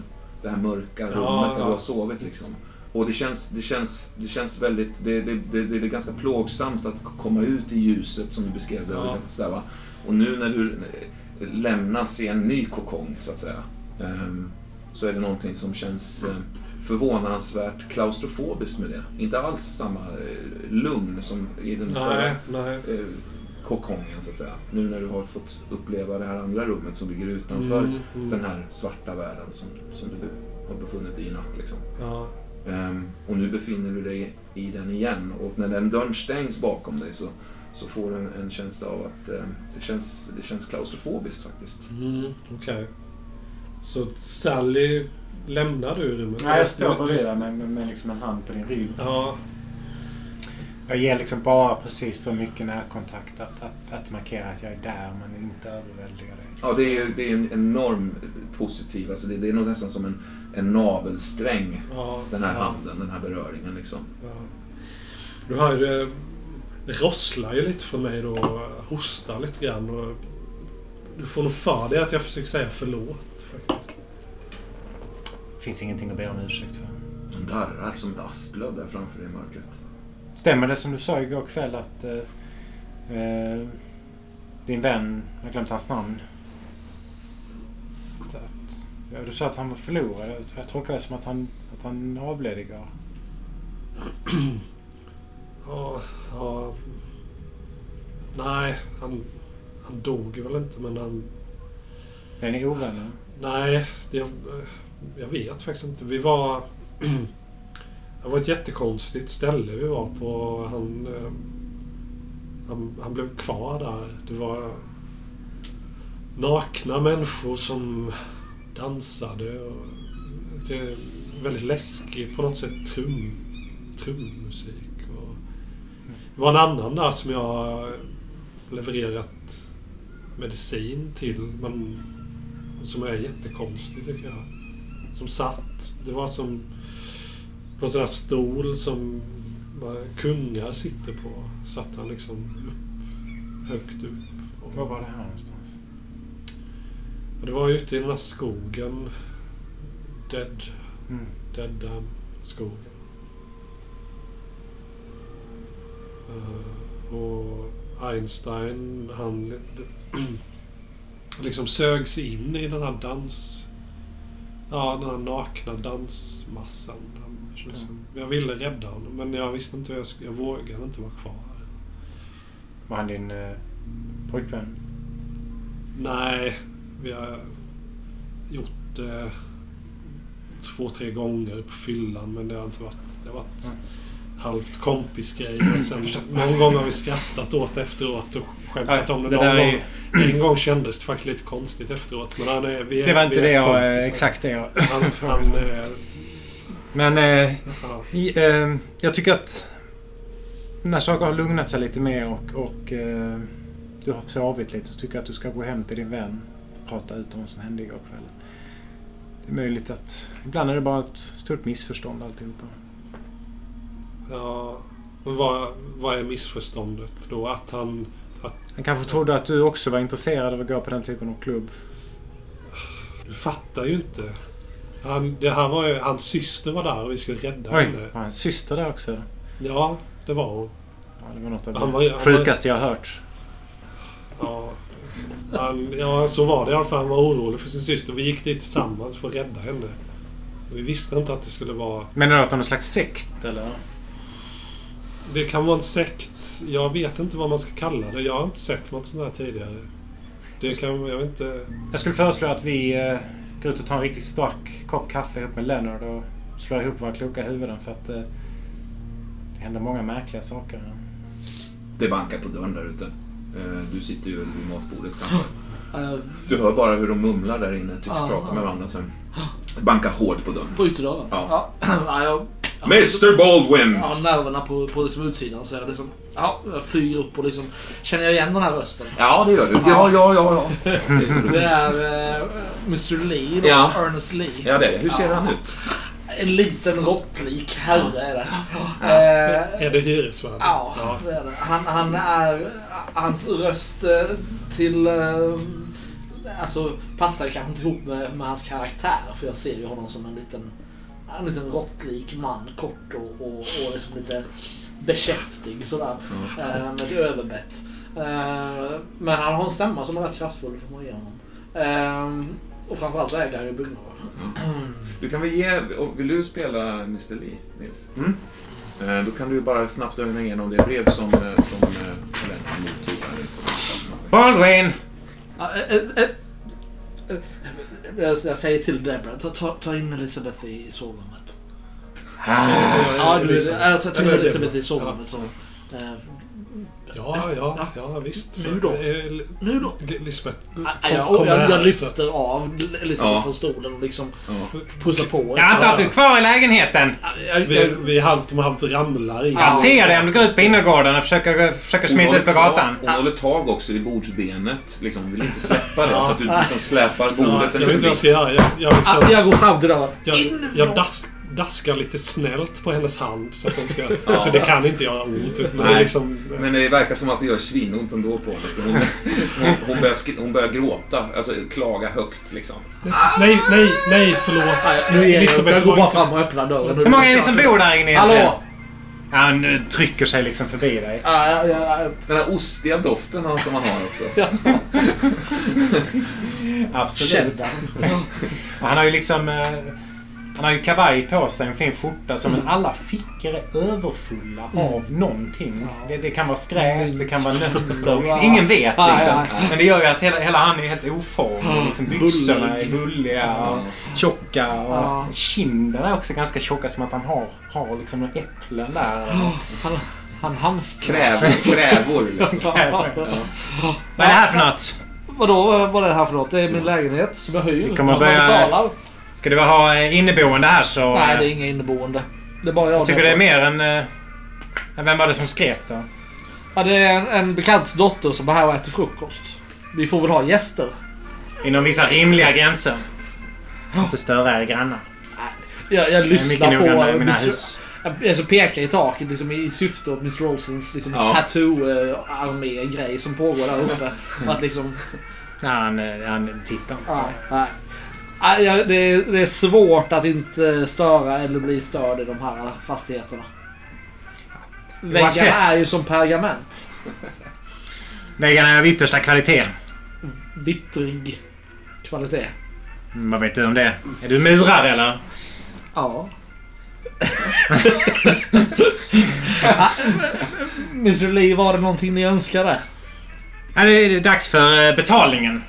Det här mörka rummet Ja, där ja. du har sovit liksom. Och det känns, det känns, det känns väldigt, det, det, det, det är ganska plågsamt att komma ut i ljuset som du beskrev det. Ja. sådär, va? Och nu när du eh, lämnas i en ny kokong så att säga. ehm, Så är det någonting som känns eh, förvånansvärt klaustrofobiskt med det. Inte alls samma eh, lugn som i den förra eh, kokongen så att säga. Nu när du har fått uppleva det här andra rummet som ligger utanför Mm, mm. den här svarta världen som, som du har befunnit dig i natt. Liksom. Ja, Ehm, och nu befinner du dig i den igen och när den dörren stängs bakom dig så, så får du en, en känsla av att eh, det, känns, det känns klaustrofobiskt faktiskt. mm, okej. Så Sally lämnar du rummet? Nej, jag står bredvid dig med, med, med liksom en hand på din rygg. Ja, Jag ger liksom bara precis så mycket närkontakt att, att, att markera att jag är där men inte överväldiga dig. Ja, det är, det är en enorm positiv, alltså det, det är nog nästan som en, en navelsträng, ja. den här ja, handen, den här beröringen liksom. Ja. Du hör ju det, det rosslar ju lite för mig då och hostar lite grann. Och du får nog för dig att jag försöker säga förlåt. Faktiskt. Finns ingenting att be om ursäkt för. Som darrar som ett asplöv där framför dig i mörkret. Stämmer det som du sa igår kväll att eh, eh, din vän, jag har glömt hans namn. Att, att, ja, du sa att han var förlorad. Jag, jag tolkar det som att han, att han avled igår. Ja, ja. Nej, han, han dog ju väl inte men han... Är ni ovänner? Nej, det, jag vet faktiskt inte. Vi var... Det var ett jättekonstigt ställe vi var på. Han, eh, han, han blev kvar där. Det var nakna människor som dansade. Och det är väldigt läskig på något sätt trum, trummusik. Och det var en annan där som jag levererat medicin till. Men som är jättekonstig tycker jag. Som satt. Det var som på en sån här stol som kungar sitter på. Satt han liksom upp, högt upp. Var var det här någonstans? Det var ute i den här skogen. Dead. Mm. Dead skogen. Eh, och Einstein, han liksom sögs in i den här dans... Ja, den här nakna dansmassan. Han, liksom, jag ville rädda honom, men jag visste inte hur jag skulle... Jag vågade inte vara kvar. Var han din eh, pojkvän? Nej, vi har gjort det två, tre gånger på fyllan, men det har inte varit... Det har varit Mm. Halvt kompisgrej. Och sen, någon gång har vi skrattat åt efteråt och skämtat om det. det Någon där är gång, ju- En gång kändes det faktiskt lite konstigt efteråt. Men han är, vi är, Det var inte det är jag... eh. Exakt det jag Han, han, är, Men eh, ja. i, eh, jag tycker att när saker har lugnat sig lite mer och, och eh, du har sovit lite så tycker jag att du ska gå hem till din vän och prata ut om vad som hände igår kväll. Det är möjligt att ibland är det bara ett stort missförstånd alltihopa. Ja, vad, vad är missförståndet då? Att han... Han kanske trodde att du också var intresserad av att gå på den typen av klubb. Du fattar ju inte. Han, det här var ju, hans syster var där och vi skulle rädda Oj, henne. var hans syster där också? Ja, det var hon. Ja, det var något av Han det var ju- han sjukaste jag har hört. Ja, han, ja, så var det i alla fall. Han var orolig för sin syster. Vi gick dit tillsammans för att rädda henne. Vi visste inte att det skulle vara... Menar du att de är någon slags sekt eller? Det kan vara en sekt. Jag vet inte vad man ska kalla det. Jag har inte sett något sånt här tidigare. Det kan... Jag vet inte... Jag skulle föreslå att vi eh, går ut och tar en riktigt stark kopp kaffe ihop med Leonard och slår ihop våra kloka huvuden för att eh, det händer många märkliga saker. här. Det bankar på dörren där ute. Eh, Du sitter ju vid matbordet kanske. Eh, Du hör bara hur de mumlar där inne, tycks Ja, prata med varandra sen. Bankar hårt på dörren. På ytterdörren? Ja. ja. jag, Mr Baldwin! Har nerverna på, på liksom utsidan så jag liksom... Ja, jag flyger upp och liksom... Känner jag igen den här rösten? Ja, det gör du. Ja, ja, ja, ja. Det är eh, Mr Lee då, Ja. Ernest Lee. Ja, det är det. Hur ser han ut? En liten råttlik herre är det. Eh, Är det hyresvärden? Ja, det är det. Han, han är... Hans röst eh, till... eh, Alltså passar kanske inte ihop med, med hans karaktär. För jag ser ju honom som en liten... En liten råttlik man. Kort och, och, och liksom lite bekäftig sådär. Eh, med ett överbett. Eh, men han har en stämma som är rätt kraftfull får man ge honom. Eh, och framförallt så äger han ju byggnader. Du kan väl ge... Vill du spela Mr Lee, Nils? Eh, Då kan du bara snabbt ögna igenom det brev som, som Helena mottog här. Baldwin! Jag jag säger till Deborah, ta, ta, ta in Elisabeth i sovrummet. Ja, du, jag tar ta in Elisabeth i sovrummet så. Eh, Ja, ja, ja, visst. Nu då? Eh, Nu då? Lisbeth, Ja, kom- Jag, jag, jag lyfter av Elisabeth Ja. från stolen och liksom Ja. pussar på. Jag antar att du är kvar i lägenheten. Jag, Vi, jag, vi halvt om halvt ramlar i. Ja. Jag ser dig om du går ut på innergården och försöker, försöker smita ut på gatan. Hon håller tag också i bordsbenet. Liksom, vill inte släppa det. Så att du liksom släpar Ja, bordet jag en vet inte vad jag ska göra. Jag, jag, Ah, jag går fram till dörren. jag, In! jag das, daskar lite snällt på hennes hand. Så att hon ska... Ja. Alltså det kan inte göra ont. Utan det är Nej. liksom... Men det verkar som att det gör svinont ändå på henne. Hon, hon, hon, börjar, hon börjar gråta. Alltså klaga högt liksom. Nej, nej, nej, förlåt. Nej, nu är jag, Elisabeth jag går bara fram och öppnar dörren. Hur många är det som bor där inne egentligen? Hallå? Ja, Han eh, trycker sig liksom förbi dig. Ja, ja, ja, Den här ostiga doften han- som han har också. Absolut. Han har ju liksom... Han har ju kavaj på sig, en fin skjorta, så, men alla fickor är överfulla av någonting. Det, det kan vara skräp, det kan vara nötter. Ingen vet Ja, liksom. ja, ja. Men det gör ju att hela, hela han är helt oformlig. Liksom byxorna är bulliga och tjocka. Och Ja. kinderna är också ganska tjocka, som att han har, har liksom några äpplen där. Han, han hamstrar. Krävor, krävor liksom. Vad är det här för något? Vadå, vad är det här för något? Det är min lägenhet som jag hyr. Vi kommer börja- betalar. Ska det ha eh, inneboende här så... Nej, det är inga inneboende. Det är bara jag. Jag tycker det är mer än... eh, Vem var det som skrek då? Ja, det är en, en bekants dotter som är här och äter frukost. Vi får väl ha gäster. Inom vissa rimliga gränser. Inte störa er grannar. Jag, jag Jag lyssnar noga på... mina hus. Alltså pekar i taket liksom, i syfte åt Mr. Olsens liksom, Ja. tattoo-armé-grej som pågår där uppe. För att liksom... Nej, han, eh, han tittar inte. Ja, nej. Nej, det, är, det är svårt att inte störa eller bli störd i de här fastigheterna. Väggarna är ju som pergament. Väggarna är av yttersta kvalitet. Vittrig kvalitet. Mm, Vad vet du om det? Är du murare eller? Ja. Mr Lee, var det någonting ni önskade? Ja, det är dags för eh, betalningen.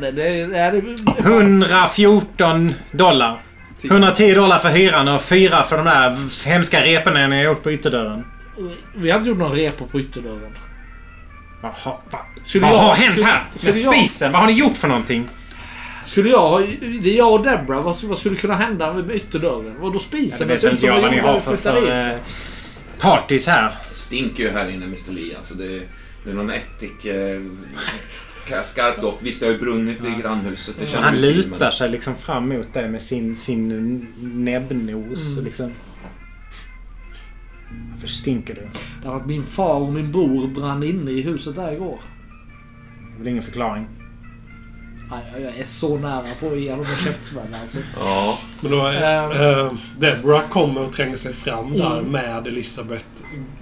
Det, det, det, det, 114 dollar. 110 dollar för hyran och 4 för de där hemska reporna ni har gjort på ytterdörren. vi har inte gjort någon repor på ytterdörren. Jaha, va? Skulle Vad jag- har hänt här? skulle Med jag- spisen? Vad har ni gjort för någonting? Skulle jag... Det är jag och Debra. Vad, vad skulle kunna hända med ytterdörren? Och då Ja, spisen? det vet inte som jag vad ni har för, in. för eh, parties här. Det stinker ju här inne, Mr Lee. Alltså det, det är någon ättik... Eh, sk- skarp doft. Visst, det har ju brunnit i grannhuset. Det känner Han till, lutar men- sig liksom fram mot dig med sin, sin näbbnos. Mm. Liksom. Varför stinker du? Därför att min far och min bror brann inne i huset där igår. Det är väl ingen förklaring? Jag är så nära på att ge honom en käftsmäll alltså. Ja. Men då är, eh, Deborah kommer och tränger sig fram där Mm. med Elisabeth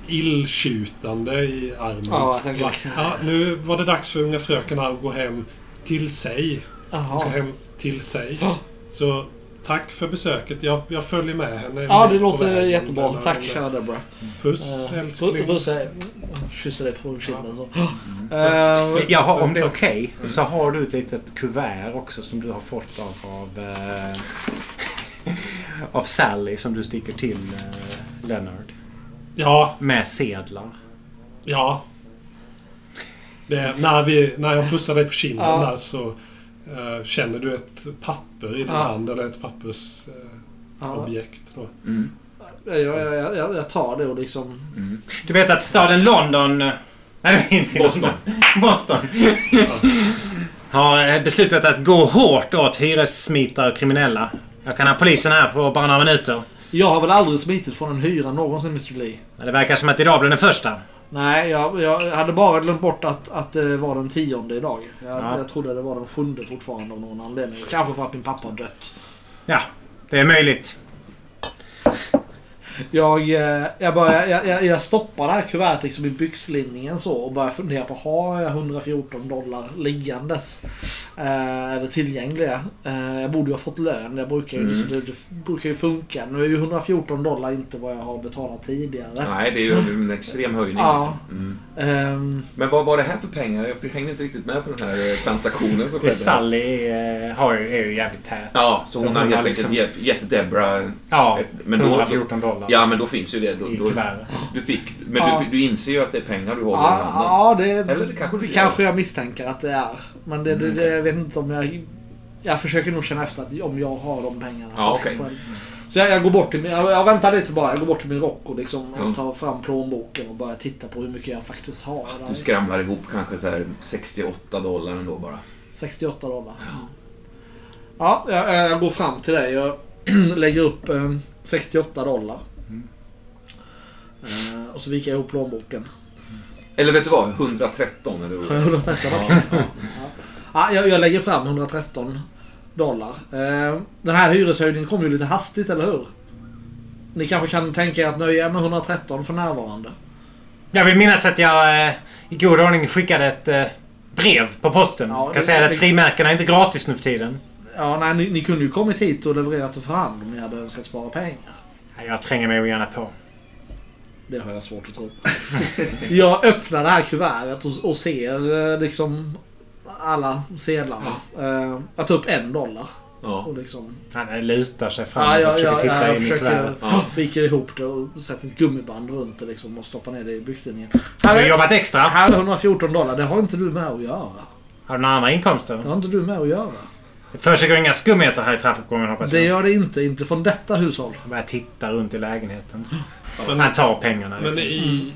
illtjutande i armen. Ja, jag tänkte- ja, nu var det dags för unga fröken att gå hem till sig. Hon ska hem till sig. Så tack för besöket. Jag, jag följer med henne. Ja, det låter jättebra. Eller- Tack kära Debra. Puss Eh, älskling. Puss, eh, kysser dig på kinden så. Mm. Eh, Jaha, om det är okej så har du ett litet kuvert också som du har fått av, av, eh, av Sally som du sticker till eh, Leonard. Ja, Med sedlar. ja. Det, när, vi, när jag pussar dig på kinden Ja. där så känner du ett papper i din Ja. hand. Eller ett pappersobjekt. ja, då. Mm. jag, jag, jag, jag tar det och liksom... Mm. Du vet att staden London... Nej, det är inte Boston. Boston. har eh, beslutat att gå hårt åt hyressmitare och kriminella. Jag kan ha polisen här på bara några minuter. Jag har väl aldrig smitit från en hyra någonsin Mr Lee. Det verkar som att idag blir den första. Nej, jag, jag hade bara glömt bort att, att det var den tionde idag. Jag, Ja. jag trodde det var den sjunde fortfarande av någon anledning. Kanske för att min pappa har dött. Ja, det är möjligt. Jag, eh, jag, börjar, jag, jag, jag stoppar det här kuvertet liksom i byxlinningen så och börjar fundera på har jag 114 dollar liggandes? Eh, eller tillgängliga? Eh, jag borde ju ha fått lön. Jag brukar ju, Mm. liksom, det, det brukar ju funka. Nu är ju 114 dollar inte vad jag har betalat tidigare. Nej, det är ju en extrem höjning. Ja. Alltså. Mm. Ehm, Men vad var det här för pengar? Jag hängde inte riktigt med på den här eh, transaktionen som Det skedde. Sally eh, har ju, är ju jävligt tät. Ja, så, hon har helt liksom- enkelt gett, Debra... Ja, ett- men då- 114 dollar. Ja, men då finns ju det. Då, I då, du fick, men Ja. du, du inser ju att det är pengar du håller i Ja, handen. ja det, Eller det kanske det kanske jag misstänker att det är. Men det, det, Mm, det, jag vet inte om jag... Jag försöker nog känna efter att om jag har de pengarna. Ja, själv. Så jag, jag går bort till min... Jag, jag väntar lite bara. Jag går bort till min rock och liksom Ja. tar fram plånboken och börjar titta på hur mycket jag faktiskt har. Du Där. skramlar ihop kanske så här 68 dollar ändå bara. 68 dollar. Ja, jag, jag går fram till dig. Jag lägger upp eh, 68 dollar. Eh, och så viker jag ihop plånboken. Eller vet du vad? 113 eller vad? 113 Ja, ja. Ja, jag, jag lägger fram 113 dollar. Eh, den här hyreshöjningen kom ju lite hastigt, eller hur? Ni kanske kan tänka er att nöja er med 113 för närvarande. Jag vill minnas att jag eh, i god ordning skickade ett eh, brev på posten. Ja, kan det- säga det- att frimärkena är inte gratis nu för tiden. Ja, nej, ni, ni kunde ju kommit hit och levererat för hand om ni hade önskat spara pengar. Nej, Jag tränger mig ogärna på. Det har jag svårt att tro. jag öppnar det här kuvertet och, och ser eh, liksom alla sedlarna. Eh, jag tar upp en dollar. Ja. Och liksom, Han lutar sig fram ja, och jag, försöker titta jag in i försöker kuvertet. Ja. viker ihop det och sätter ett gummiband runt det liksom och stoppar ner det i byxlinningen. Har du jobbat extra? här är 114 dollar. Det har inte du med att göra. Har du några andra Det inkomster? har inte du med att göra. Det försiggår inga skumheter här i trappuppgången hoppas Det jag. gör det inte. Inte från detta hushåll. Jag börjar titta runt i lägenheten. Men, Han tar pengarna men liksom. i,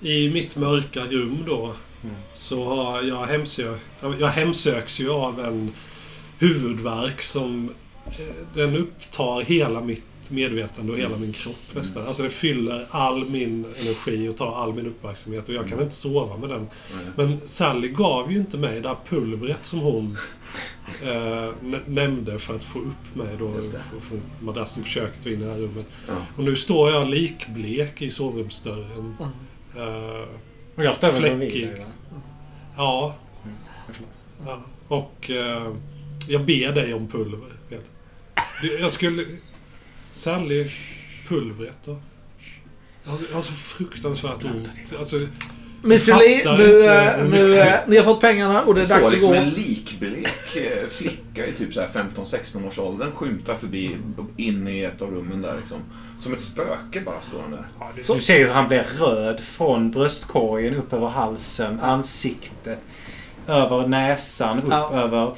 i mitt mörka rum då Mm. så har jag hemsök, jag hemsöks ju av en huvudvärk som eh, den upptar hela mitt medvetande och hela min kropp nästan. Alltså det fyller all min energi och tar all min uppmärksamhet och jag kan inte sova med den. Men Sally gav ju inte mig det här pulvret som hon eh, nämnde för att få upp mig då från madrassen på köket och in i det här rummet. Ja. Och nu står jag likblek i sovrumsdörren. Eh, Och jag Fläckig. va? ja. Förlåt. ja. Och eh, jag ber dig om pulver. Jag skulle... Sally, pulvret då? Jag har, jag har så fruktansvärt ont. Alltså, Miss Julie, nu, nu, eh, ni har fått pengarna och det Det är dags att liksom gå. en likblek eh, flicka i typ så här 15-16 års åldern skymtar förbi in i ett av rummen där liksom. Som ett spöke bara står han där. Ja, du, Så. du ser ju hur han blir röd från bröstkorgen upp över halsen, ansiktet, över näsan, upp Ja. över... Ja,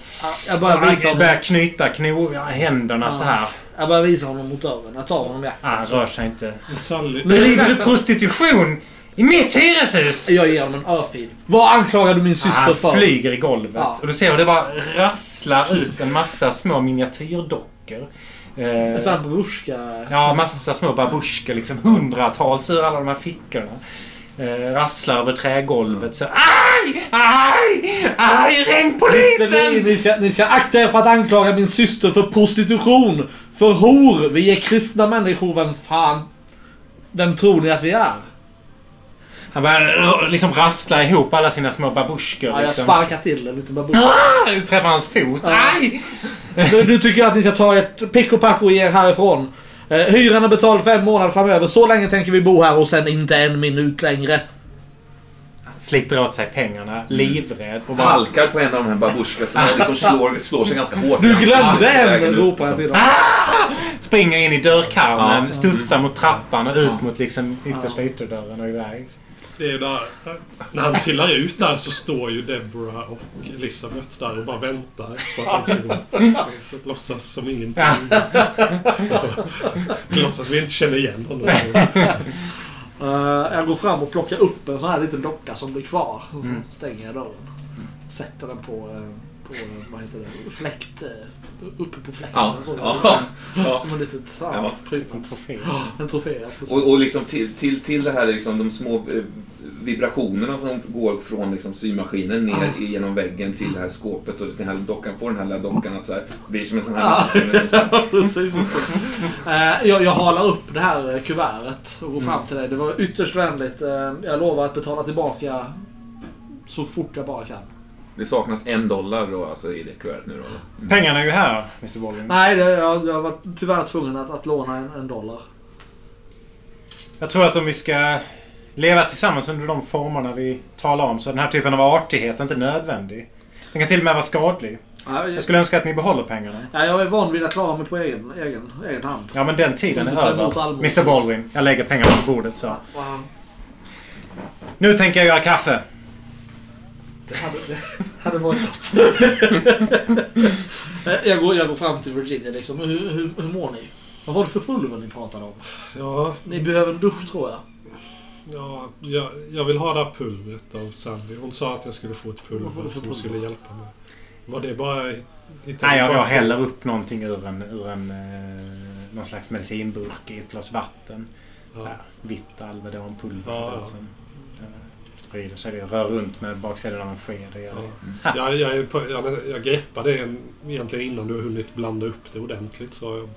Jag bara visar Han börjar knyta kno, ja, händerna Ja. så här. Jag bara visar honom mot dörren. Jag tar honom i Ah, han axeln. rör sig inte. Sally... Driver du prostitution i mitt hyreshus? Jag ger honom en örfil. Vad anklagar du min syster Han för? flyger i golvet. Ja. Och du ser hur det bara rasslar ut en massa små miniatyrdockor. En sån här babushka... ja, massa små babusjkor. Liksom hundratals ur alla de här fickorna. Eh, rasslar över trägolvet så Aj! Aj! Aj! Ring Ni, polisen! ni, ska, ni ska akta er för att anklaga min syster för prostitution. För hor. Vi är kristna människor. Vem fan... Vem tror ni att vi är? Han börjar liksom rassla ihop alla sina små babusjkor. Ja, jag liksom. sparkar till en liten babushka. Ah! Du träffar hans fot. Ja. Aj! Nu, nu tycker jag att ni ska ta ert pick och pack och ge er härifrån. Eh, hyran är betald för en månad framöver. Så länge tänker vi bo här och sen inte en minut längre. Sliter åt sig pengarna, livrädd. Och bara... Halkar på en av de här babusjkasarna och liksom slår, slår sig ganska hårt. Du glömde en, ut, ropar jag liksom. till dem. Springer in i dörrkarmen, Ja. studsar mot trappan och ut Ja. mot liksom yttersta ytterdörren och iväg. Det är där, när han trillar ut där så står ju Deborah och Elisabeth där och bara väntar på att han ska gå. Låtsas som ingenting. Låtsas vi inte känner igen honom. Eh, jag går fram och plockar upp en sån här liten docka som blir kvar. Mm. stänger jag dörren. Sätter den på, eh, på eh, vad heter det, fläkt. Uppe på fläkten. Ja, så. ja, ja. Som en litet ja, Ja. En trofé. En trofé, ja, precis. Och, och liksom till, till, till det här liksom, de små eh, vibrationerna som går från liksom, symaskinen ner Ah. genom väggen till det här skåpet och den här dockan får den här lilla dockan att så här, bli som en sån här... Ah. en sån här Precis. just det. Eh, jag, jag halar upp det här eh, kuvertet och går fram till dig. Det var ytterst vänligt. Jag lovar att betala tillbaka så fort jag bara kan. Det saknas en dollar då alltså i det kuvertet nu då. Mm. Pengarna är ju här, Mr Baldwin. Nej, det, jag, jag var tyvärr tvungen att, att låna en, en dollar. Jag tror att om vi ska leva tillsammans under de formerna vi talar om så är den här typen av artighet inte nödvändig. Den kan till och med vara skadlig. Ja, jag, Jag skulle önska att ni behåller pengarna. ja, jag är van vid att klara mig på egen, egen, egen hand. Ja, men den tiden är över. Mr Baldwin, jag lägger pengarna på bordet så. Wow. Nu tänker jag göra kaffe. Det hade, det hade varit gott. Eh, jag, går, jag går fram till Virginia liksom. Hur, hur, hur mår ni? Vad var det för pulver ni pratade om? Ja, Ni behöver en dusch tror jag. ja jag, jag vill ha det här pulvret av Sally. Hon sa att jag skulle få ett Vad pulver för som pulver? skulle hjälpa mig. Var det bara... hittade Nej, jag, bara- jag häller upp någonting ur en, ur en eh, någon slags medicinburk i ett glas vatten. Ja. här, vitt Alvedonpulver. Ja, Ja, sprider sig. Det rör runt med baksidan av en sked. Det gör Ja. det. Jag, jag, på, jag, jag greppade egentligen innan du har hunnit blanda upp det ordentligt. Så jag,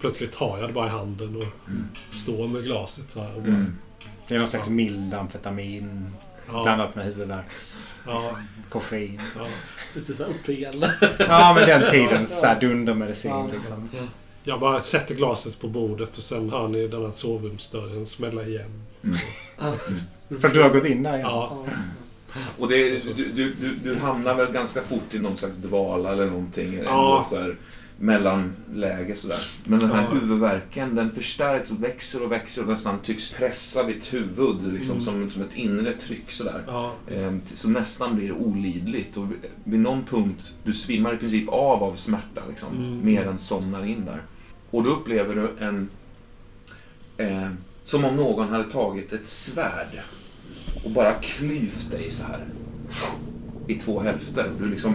plötsligt har jag det bara i handen och Mm. står med glaset så här. Och bara, Mm. Det är någon slags mild amfetamin ja, blandat med huvudvärks... Ja. Liksom, koffein. ja. Lite så här uppiggande. Ja, men den tidens här dundermedicin Ja. liksom. Jag bara sätter glaset på bordet och sen hör ni den här sovrumsdörren smälla igen. Mm. För att du har gått in där igen? Ja, Och det, är- du, du, du, du hamnar väl ganska fort i någon slags dvala eller någonting. Ja. Så här, mellanläge sådär. Men den här Ja. huvudvärken den förstärks och växer och växer och nästan tycks pressa ditt huvud liksom, Mm. som, som ett inre tryck sådär. ja, Ehm, Som nästan blir olidligt. Och vid- vid någon punkt, du svimmar i princip av av smärta. Liksom, Mm. Mer än somnar in där. Och då upplever du en... Eh, som om någon hade tagit ett svärd och bara klyvt dig så här. I två hälfter. Du liksom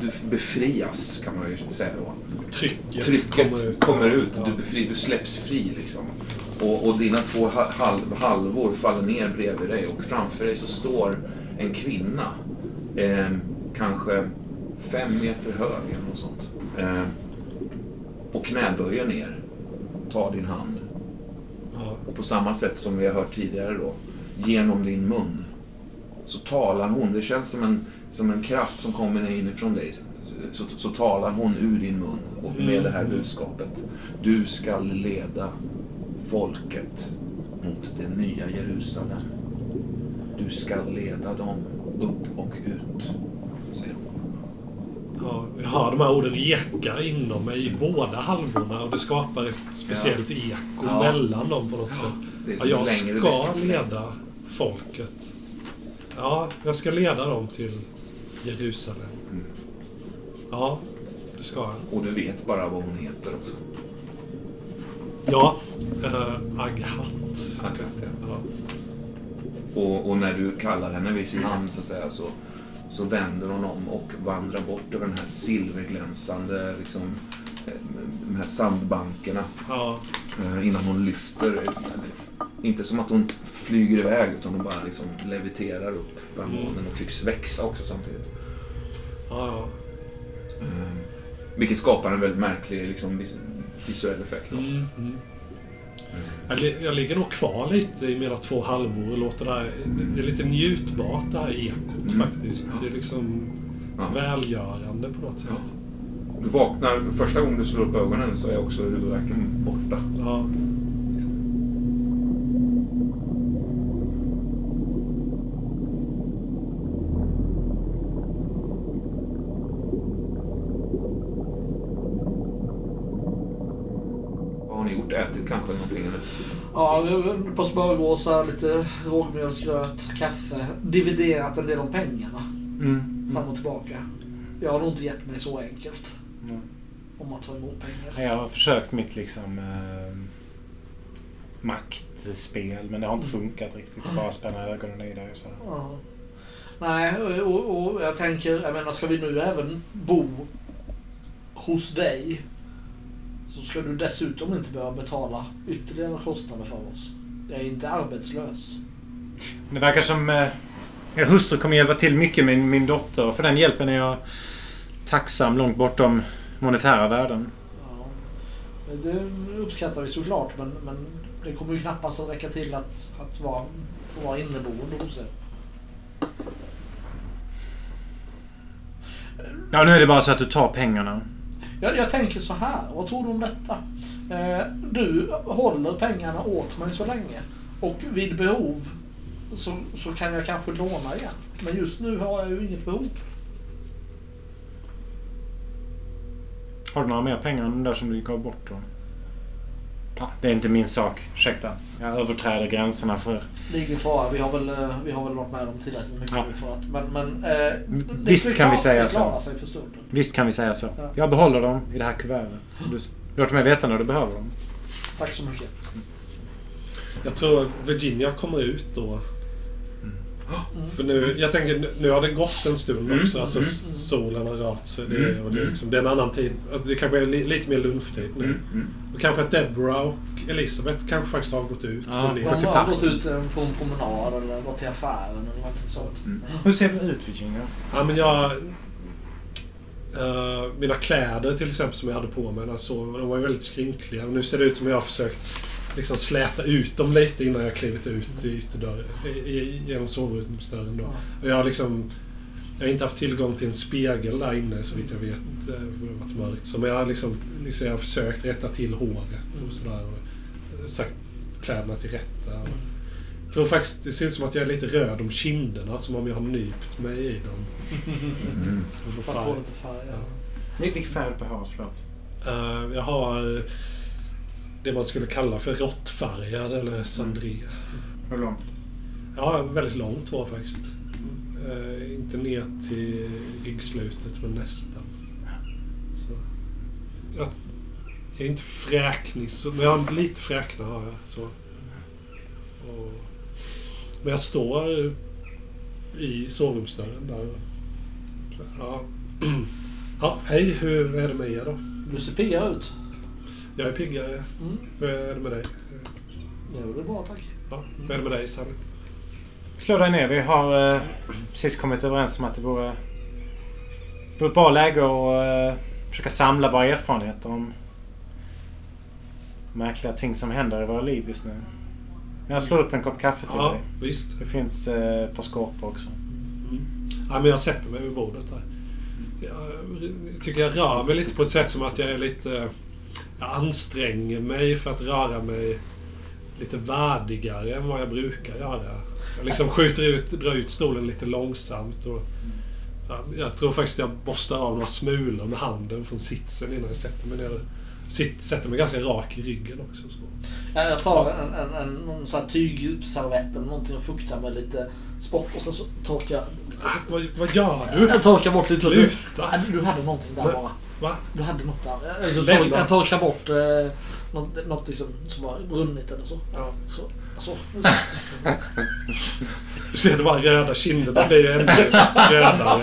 du befrias, kan man ju säga då. Trycket, Trycket kommer ut, Ja. du, befri, du släpps fri liksom. Och, och dina två ha- halv, halvor faller ner bredvid dig och framför dig så står en kvinna. Eh, kanske fem meter hög eller något sånt. Eh, och knäböjer ner. Tar din hand. Ja. Och på samma sätt som vi har hört tidigare då, genom din mun, så talar hon. Det känns som en, som en kraft som kommer inifrån dig. Så, så talar hon ur din mun och med det här budskapet. Du skall leda folket mot det nya Jerusalem. Du skall leda dem upp och ut. Ja, jag hör de här orden eka inom mig i båda halvorna och det skapar ett speciellt eko Ja. mellan dem på något sätt. Jag ska leda folket. Ja, jag ska leda dem till Jerusalem. Mm. Ja, det ska jag. Och du vet bara vad hon heter också. Ja, uh, Aghat. Agat, ja. Ja. Och, och när du kallar henne vid sin namn så, att säga, så, så vänder hon om och vandrar bort över den här silverglänsande, liksom, eh, de här sandbankerna Ja, eh, innan hon lyfter. Inte som att hon flyger iväg utan hon bara liksom leviterar upp bland Mm. molnen och tycks växa också samtidigt. ja. Eh, Vilket skapar en väldigt märklig liksom, vis- visuell effekt. Mm, mm. Jag, li- jag ligger nog kvar lite i mina två halvor och låter det här... Det är lite njutbart det här ekot Mm. faktiskt. Det är liksom Ja. välgörande på något sätt. Du vaknar, första gången du slår upp ögonen så är också huvudvärken borta. Ja. Ätit kanske någonting? Eller? Ja, ett par smörgåsar, lite rågmjölsgröt, kaffe. Dividerat en del om pengarna. Mm. Fram och tillbaka. Jag har nog inte gett mig så enkelt. Mm. Om att ta emot pengar. Jag har försökt mitt liksom eh, maktspel men det har inte funkat riktigt. Bara spänna ögonen i dig. Så. Ja. Nej, och, och jag tänker, jag menar ska vi nu även bo hos dig så ska du dessutom inte behöva betala ytterligare kostnader för oss. Jag är inte arbetslös. Det verkar som eh, hustru kommer hjälpa till mycket med min dotter och för den hjälpen är jag tacksam långt bortom monetära värden. Ja. Det uppskattar vi såklart men, men det kommer ju knappast att räcka till att, att vara, vara inneboende hos er. Ja, nu är det bara så att du tar pengarna. Jag, jag tänker så här, vad tror du om detta? Eh, du håller pengarna åt mig så länge och vid behov så, så kan jag kanske låna igen. Men just nu har jag ju inget behov. Har du några mer pengar än de där som du gav bort då? Ja, det är inte min sak. Ursäkta. Jag överträder gränserna för... Det är ingen fara, vi har väl, eh, vi har väl varit med om tillräckligt mycket Ja. för att... Men, men eh, det- Visst kan vi säga så. Visst kan vi säga så. Ja. Jag behåller dem i det här kuvertet. Du låter mig veta när du behöver dem. Tack så mycket. Jag tror Virginia kommer ut då. För nu, jag tänker, nu- har det gått en stund Mm, också. Alltså mm. Solen har rört sig. Det, Mm, och det, är mm. liksom, det är en annan tid. Det kanske är li, lite mer lunchtid nu. Mm, mm. Och kanske att Deborah och Elisabeth kanske faktiskt har gått ut. Ja, De har gått ut eh, på en promenad eller gått till affären eller någonting sånt. Mm. Hur ser det ut Virginia? Ja, men jag... eh, mina kläder till exempel som jag hade på mig när jag sov, de var ju väldigt skrynkliga. Och nu ser det ut som jag har försökt liksom släta ut dem lite innan jag klivit ut i ytterdörren. i- i- Genom sovrumsdörren då. Och jag har liksom... Jag har inte haft tillgång till en spegel där inne så vitt jag vet. eh, Det har varit mörkt. Så men jag har liksom, liksom jag har försökt rätta till håret och sådär. Och sagt kläderna till rätta. Och jag tror faktiskt det ser ut som att jag är lite röd om kinderna. Som om jag har nypt mig i dem. Mm. För att få lite färg. Ja. Vilken färg på håret? Förlåt. Eh, jag har det man skulle kalla för råttfärgad eller sandré. Hur långt? Har väldigt långt hår faktiskt. Eh, inte ner till ryggslutet, men nästan. Så. Jag, jag är inte fräknis, men jag har lite fräknar har jag. Så. Och, men jag står i sovrumsdörren där. Så, Ja. Ja, hej. Hur är det med er då? Du ser piggare ut. Jag är piggare. Mm. Hur är det med dig? Jo, det är bra tack. Ja, hur är det med dig Sally? Slå dig ner. Vi har eh, precis kommit överens om att det vore, vore ett bra läge att eh, försöka samla våra erfarenheter om märkliga ting som händer i våra liv just nu. Jag slår upp en kopp kaffe till Ja, dig. visst. Det finns eh, ett par skorpor också. Ja, men jag sätter mig vid bordet där. Jag tycker jag rör mig lite på ett sätt som att jag är lite... Jag anstränger mig för att röra mig lite värdigare än vad jag brukar göra. Jag liksom skjuter ut, drar ut stolen lite långsamt. Och, ja, jag tror faktiskt jag borstar av några smulor med handen från sitsen innan jag sätter mig ner. Sitt, sätter mig ganska rak i ryggen också. Så. Ja, Jag tar en, en, en någon sån här tygservett eller någonting och fuktar med lite spott och sen så torkar jag... Ah, vad, vad gör du? Jag torkar bort lite. Sluta! Du hade någonting där Men- bara. Va? Du hade något där. Jag, jag, jag torkar bort eh, något, något liksom som har brunnit eller så. Ja. Så. så. Du ser det bara röda kinderna blir ännu rödare.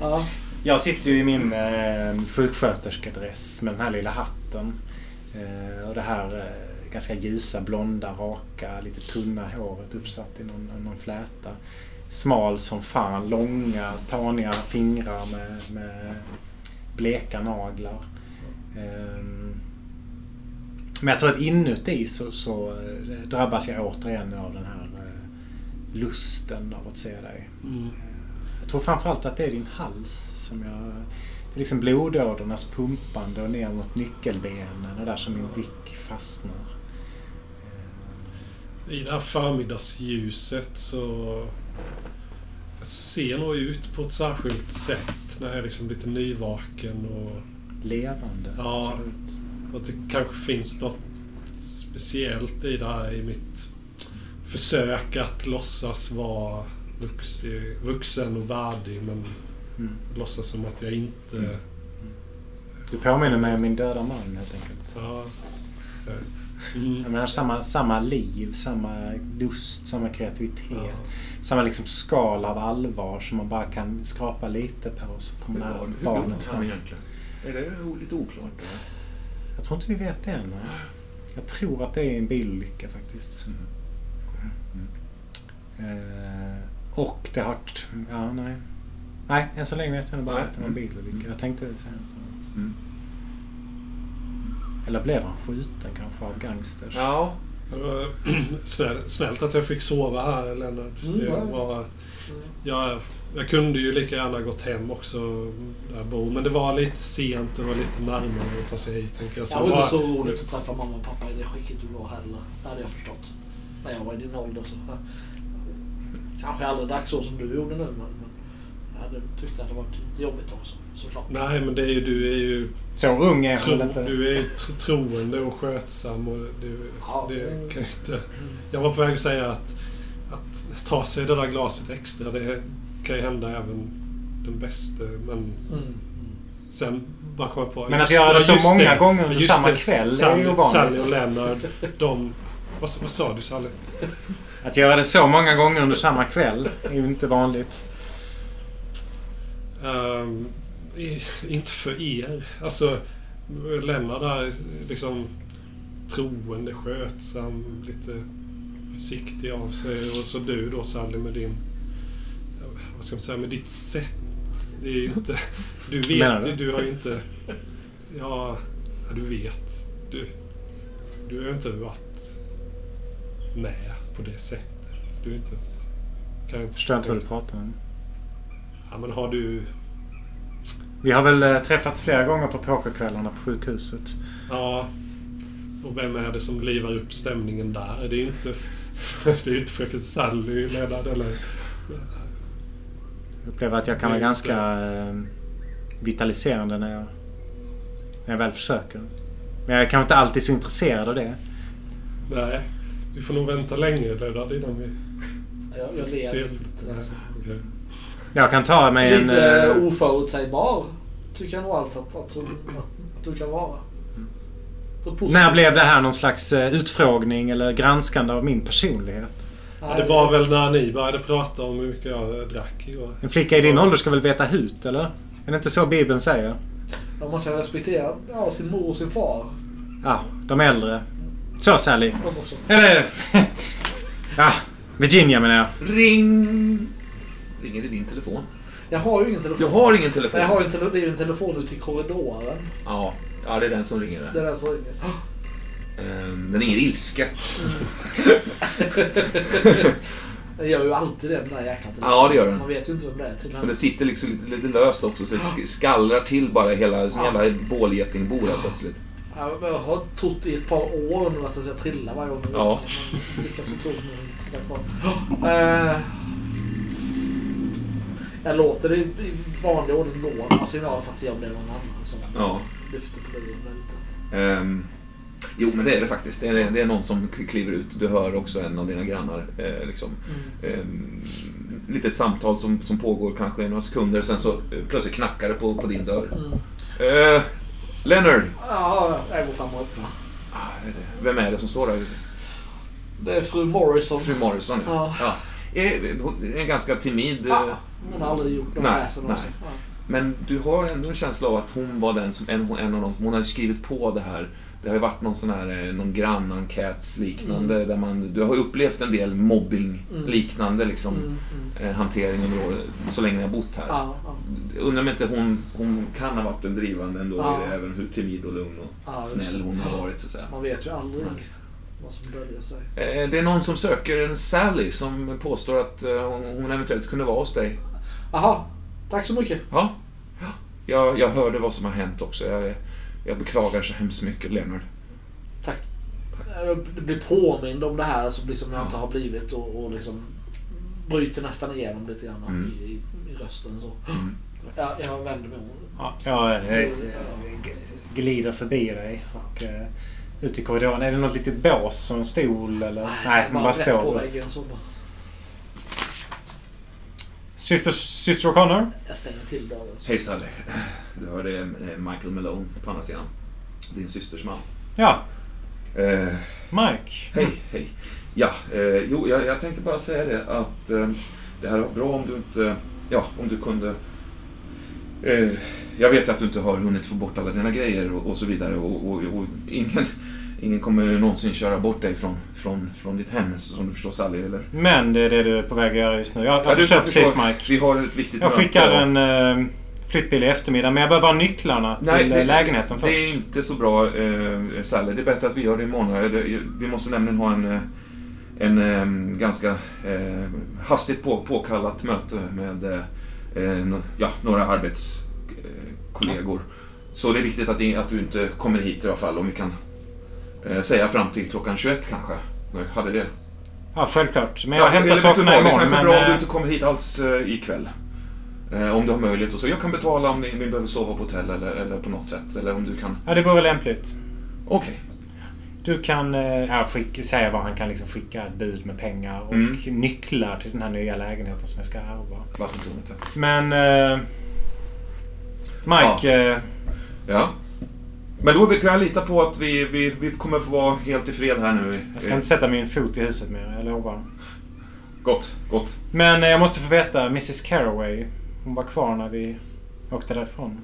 Ja. Jag sitter ju i min eh, sjuksköterskedress med den här lilla hatten. Eh, och det här eh, ganska ljusa, blonda, raka, lite tunna håret uppsatt i någon, någon fläta. Smal som fan, långa, taniga fingrar med, med bleka naglar. Ehm, men jag tror att inuti så, så eh, drabbas jag återigen av den här eh, lusten av att se dig. Mm. Jag tror framförallt att det är din hals som jag... Det är liksom blodådrornas pumpande och ner mot nyckelbenen och där som min blick fastnar. Eh, I det här förmiddagsljuset så... Jag ser nog ut på ett särskilt sätt när jag är liksom lite nyvaken och... Levande Ja. ser det ut. och att det kanske finns något speciellt i det här i mitt försök att låtsas vara vuxen, vuxen och värdig men Mm. låtsas som att jag inte... Mm. Du påminner mig om min döda man helt enkelt. Ja. Mm. Jag menar, samma, samma liv, samma lust, samma kreativitet. Ja. Samma liksom skal av allvar som man bara kan skrapa lite på så kommer det här Hur dog barnet han fram. egentligen? Är det lite oklart? Eller? Jag tror inte vi vet det än. nej. Jag tror att det är en bilolycka faktiskt. Eh, och det har... Ja, nej. Nej, än så länge vet jag bara att det var en bilolycka. Jag tänkte säga att Mm. Eller blev han skjuten kanske av gangsters? Ja, Det var snäll, snällt att jag fick sova här, Lennart. Mm, Det ja. var, jag, jag kunde ju lika gärna gått hem också, där jag bor. Men det var lite sent och det var lite närmare att ta sig hit, tänker jag. Det var inte så roligt att träffa mamma och pappa i det skicket du var heller. Det hade jag förstått. När jag var i din ålder så... Kanske aldrig dags så som du gjorde nu men, men jag hade tyckt att det varit lite jobbigt också såklart. Nej, men det är ju, du är ju, Så ung är tro, inte? du är ju tro, troende och skötsam. Och du, Ja. det kan ju inte, jag var på väg att säga att, att ta sig det där glaset extra, det kan ju hända även den bästa. Men Mm. sen bara kom jag på... Men att göra det så många gånger under samma det, kväll är Sally, ju ovanligt. Sally och Leonard, de... Vad, vad sa du Sally? Att göra det så många gånger under samma kväll är ju inte vanligt. I- inte för er. Alltså, Lennart är liksom troende, skötsam, lite försiktig av sig. Och så du då Sally med din... Vad ska man säga? Med ditt sätt. Det är ju inte... Du vet ju, du har ju inte... Ja, du vet. Du, du har ju inte varit med på det sättet. Du är inte... Kan jag inte Förstår inte vad du pratar om. Ja, men har du... Vi har väl eh, träffats flera gånger på pokerkvällarna på sjukhuset. Ja. Och vem är det som livar upp stämningen där? Det är inte... Det är inte fröken Sally Lennart eller... Jag upplever att jag kan vara ganska eh, vitaliserande när jag, när jag väl försöker. Men jag är kanske inte alltid så intresserad av det. Nej. Vi får nog vänta länge Lennart innan vi Jag, jag ser... lite. okej. Jag kan ta mig en... Lite eh, oförutsägbar tycker jag nog allt att, att, att, att du kan vara. När blev det här någon slags eh, utfrågning eller granskande av min personlighet? Ja, det var väl när ni började prata om hur mycket jag drack igår. En flicka i din ålder ska väl veta hut, eller? Är det inte så Bibeln säger? Man ska respektera ja, sin mor och sin far. Ja, de äldre. Så Sally. De. Eller... ja, Virginia menar jag. Ring! Ringer i din telefon? Jag har ju ingen telefon. Du har ingen telefon? Jag har ju en, tele- det är ju en telefon ute i korridoren. Ja, ja, det är den som ringer Det är den som ringer. Ehm, Den ringer ilsket. Den gör ju alltid det, den där jäkla telefonen. Ja, det gör den. Man vet ju inte vem det är till Men det sitter liksom lite, lite löst också så det sk- skallrar till bara hela, som en jävla bålgetingbo där plötsligt. Ja, Jag har trott i ett par år nu att jag ska trilla varje gång Ja. Lyckas så tro nu sitta kvar. Eh, Jag låter det i vanlig ordning några signaler för att se om det är någon annan som Ja. lyfter på luren ute. Ehm, jo, men det är det faktiskt. Det är, det är någon som kliver ut. Du hör också en av dina grannar. Eh, liksom. Ehm, litet samtal som, som pågår kanske i några sekunder. Sen så eh, plötsligt knackar det på, på din dörr. Mm. Eh, Leonard! Ja, jag går fram och öppnar. Ah, Vem är det som står där? Det är fru Morrison. Fru Morrison, ja. Ja. ja. Eh, en ganska timid. eh, Ja, hon har aldrig gjort någon Nej, väsen nej. Ja. Men du har ändå en känsla av att hon var den som, en, en av dem som, hon har ju skrivit på det här. Det har ju varit någon sån här, eh, någon grannenkätsliknande där man, du har ju upplevt en del mobbing Mm. liknande liksom Mm, mm. eh, hantering under året, så länge ni har bott här. Ja, ja. Undrar om inte hon, hon kan ha varit den drivande ändå Ja. även hur timid och lugn och Ja, snäll hon har varit så att säga. Man vet ju aldrig Nej. Eh, Det är någon som söker en Sally som påstår att hon eventuellt kunde vara hos dig. Aha, tack så mycket. Ja, ja. Jag, jag hörde vad som har hänt också. Jag, jag beklagar så hemskt mycket, Leonard. Tack. Jag blir påmind om det här som liksom jag Ja. inte har blivit och, och liksom bryter nästan igenom lite grann Mm. i, i, i rösten. Så. Mm. Ja, jag vänder mig om. Ja, jag eh, g- glider förbi dig och eh, ut i korridoren. Är det något litet bås som en stol eller? Nej, man bara på står. väggen så bara. Syster, syster O'Connor? Jag stänger till dörren. Sally. Du hörde eh, Michael Malone på andra sidan. Din systers man. Ja, Eh, Mike. hej, hej. Ja, eh, jo, jag, jag tänkte bara säga det att eh, det här var bra om du inte, ja, om du kunde eh, jag vet att du inte har hunnit få bort alla dina grejer och, och så vidare och, och, och ingen, ingen kommer någonsin köra bort dig från, från, från ditt hem som du förstår Sally, eller? Men det är det du är på väg att göra just nu. Jag, jag Ja, förstår precis. Mike. Vi har ett viktigt Jag skickar en eh, flyttbil i eftermiddag men jag behöver ha nycklarna till eh, lägenheten det är först. inte så bra, eh, Sally. Det är bättre att vi gör det imorgon. Det- Vi måste nämligen ha en, en eh, ganska eh, hastigt på, påkallat möte med eh, no- ja, några arbetskollegor. Så det är viktigt att, det, att du inte kommer hit i alla fall, om vi kan eh, säga fram till klockan 21 kanske. Nej, Hade det. Ja, självklart. Men jag Ja, hämtar sakerna imorgon. Det kanske är Men, bra om du eh, inte kommer hit alls eh, ikväll. Eh, om du har möjlighet och så. Jag kan betala om ni, ni behöver sova på hotell eller, eller på något sätt. Eller om du kan... ja, det vore lämpligt. Okej. Du kan eh, ja, skicka, säga vad han kan liksom skicka ett bud med pengar och Mm. nycklar till den här nya lägenheten som jag ska ärva. Varför tror inte? Men... Eh, Mike, eh, Ja. Men då kan jag lita på att vi, vi, vi kommer få vara helt i fred här nu. jag ska inte sätta min fot i huset mer, jag lovar. Gott, gott. Men eh, jag måste få veta, Mrs Caraway. Hon var kvar när vi åkte därifrån.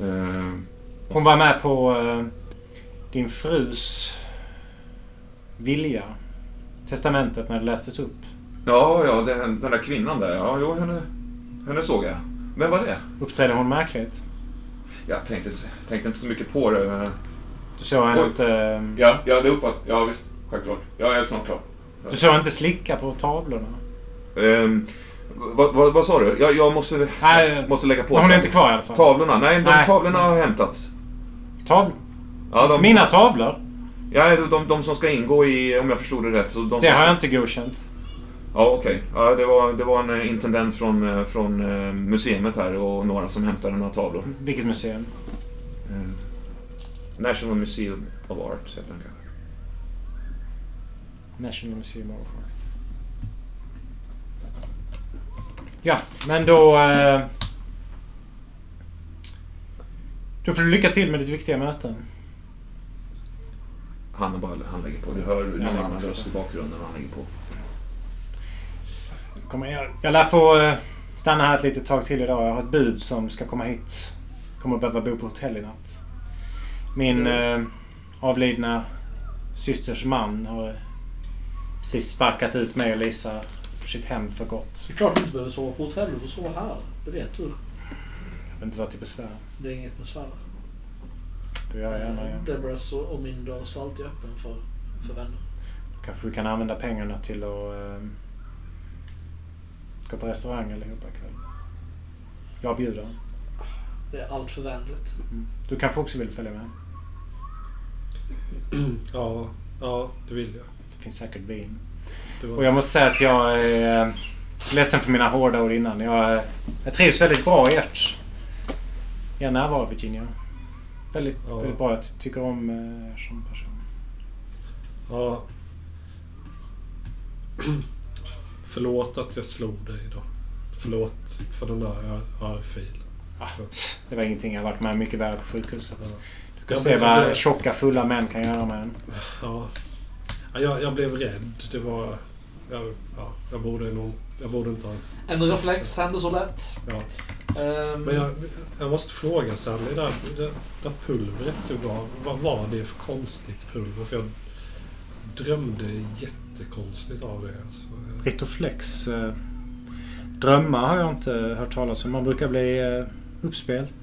Eh, Hon var med på eh, din frus vilja. Testamentet när det lästes upp. ja, ja, den, den där kvinnan där. Ja, jo, henne, henne såg jag. Vem var det? Uppträdde hon märkligt? Jag tänkte, tänkte inte så mycket på det. Du såg henne inte... eh, Ja, ja det uppfatt... Ja, visst. Självklart. Jag är snart klar. Du såg inte slicka på tavlorna? Ehm, vad, vad, vad sa du? Jag, jag måste, Nej, måste lägga på Hon är inte kvar i alla fall. Tavlorna? Nej, de Nej. tavlorna har hämtats. Tav... Ja, de, Mina tavlor? ja de, de, de som ska ingå i, om jag förstod det rätt. Så de Det har jag inte godkänt. Ja, okej. Ja, det, var, det var en eh, intendent från, eh, från eh, museet här och några som hämtade några tavlor. Vilket museum? Eh, National Museum of Art heter den kanske. National Museum of Art. Ja, men då... Eh, då får du lycka till med ditt viktiga möte. Han, bara, han lägger på. Du hör någon annan röst i bakgrunden och han lägger på. Kommer jag, jag lär få... Eh, stanna här ett litet tag till idag. Jag har ett bud som ska komma hit. Kommer att behöva bo på hotell i natt. Min eh, avlidna systers man har precis sparkat ut mig och Lisa ur sitt hem för gott. Det är klart du inte behöver sova på hotell. Du får sova här. Det vet du. Jag vill inte vara till besvär. Det är inget besvär. Det gör jag gärna igen. Deborahs och och min dörr står alltid öppen för, för vänner. Kanske vi kan använda pengarna till att gå på restaurang allihopa ikväll. Jag bjuder. Det är allt för vänligt. Mm. Du kanske också vill följa med? Ja, ja, det vill jag. Det finns säkert vin. Och jag måste säga att jag är eh, ledsen för mina hårda ord innan. Jag, jag trivs väldigt bra i ert er närvaro Virginia. Väldigt, Ja. väldigt bra. Jag ty- tycker om eh, er som person. Ja. Förlåt att jag slog dig då. Förlåt för den där örfilen. Ah, det var ingenting. Jag har varit med mycket värre på sjukhuset. Ja. Du kan Jag se blev- vad tjocka fulla män kan göra med en. Ja. Ja, Jag, jag blev rädd. Det var... Jag, ja, jag, borde nog, jag borde inte ha... En reflex händer så lätt. Ja. Ehm, Men jag, jag måste fråga Sally, det där, där pulvret du gav, vad var det för konstigt pulver? För jag drömde jättekonstigt av det. Alltså. Ritoflex. Eh, drömmar har jag inte hört talas om. Man brukar bli eh, uppspelt.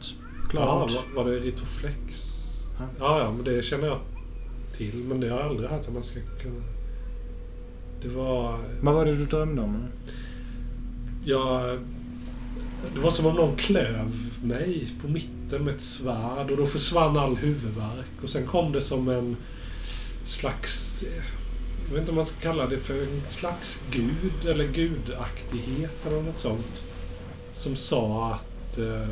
Ja, Glad. var, var det Ritoflex? Ja. Ja, ja, men det känner jag till. Men det har jag aldrig hört att man ska kunna... Det var... Vad var det du drömde om? Jag... Det var som om någon klöv mig på mitten med ett svärd och då försvann all huvudvärk. Och sen kom det som en slags... Jag vet inte om man ska kalla det för en slags gud eller gudaktighet eller något sånt. Som sa att eh,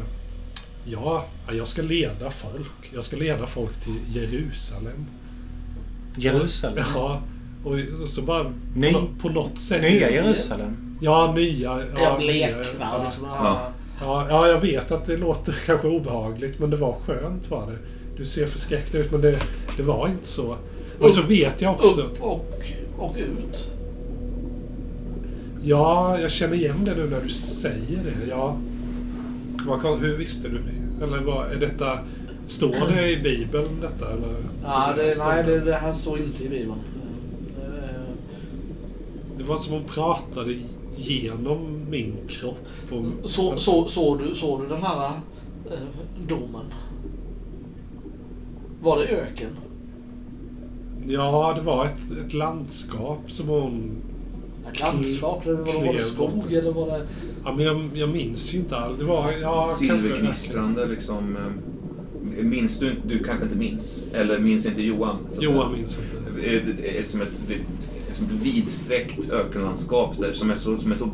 ja, jag ska leda folk. Jag ska leda folk till Jerusalem. Jerusalem? Ja, och och så bara Ny- på, på något sätt... Nya Jerusalem? Ja, nya. Ja, bleknar ja. liksom. Ja. Ja, ja, jag vet att det låter kanske obehagligt, men det var skönt var det. Du ser förskräckt ut, men det, det var inte så. Och så vet jag också... Upp och, och ut. Ja, jag känner igen det nu när du säger det. Ja. Hur visste du det? Eller vad, är detta... Står det i Bibeln detta? Eller? Ja, det, nej, det, det här står inte i Bibeln. Det var som hon pratade genom min kropp. Och, Så, så, såg du, såg du den här eh, domen? Var det öken? Ja, det var ett, ett landskap som hon... Ett landskap? Eller var det, var det skog? Eller var det... Ja, men jag, jag minns ju inte allt. Det var... Ja, kanske... Silvergnistrande liksom. eh, Minns du Du kanske inte minns? Eller minns inte Johan? så att Johan säga? minns inte. Det är- det är som ett, det är som ett vidsträckt ökenlandskap där, som, är så, som är så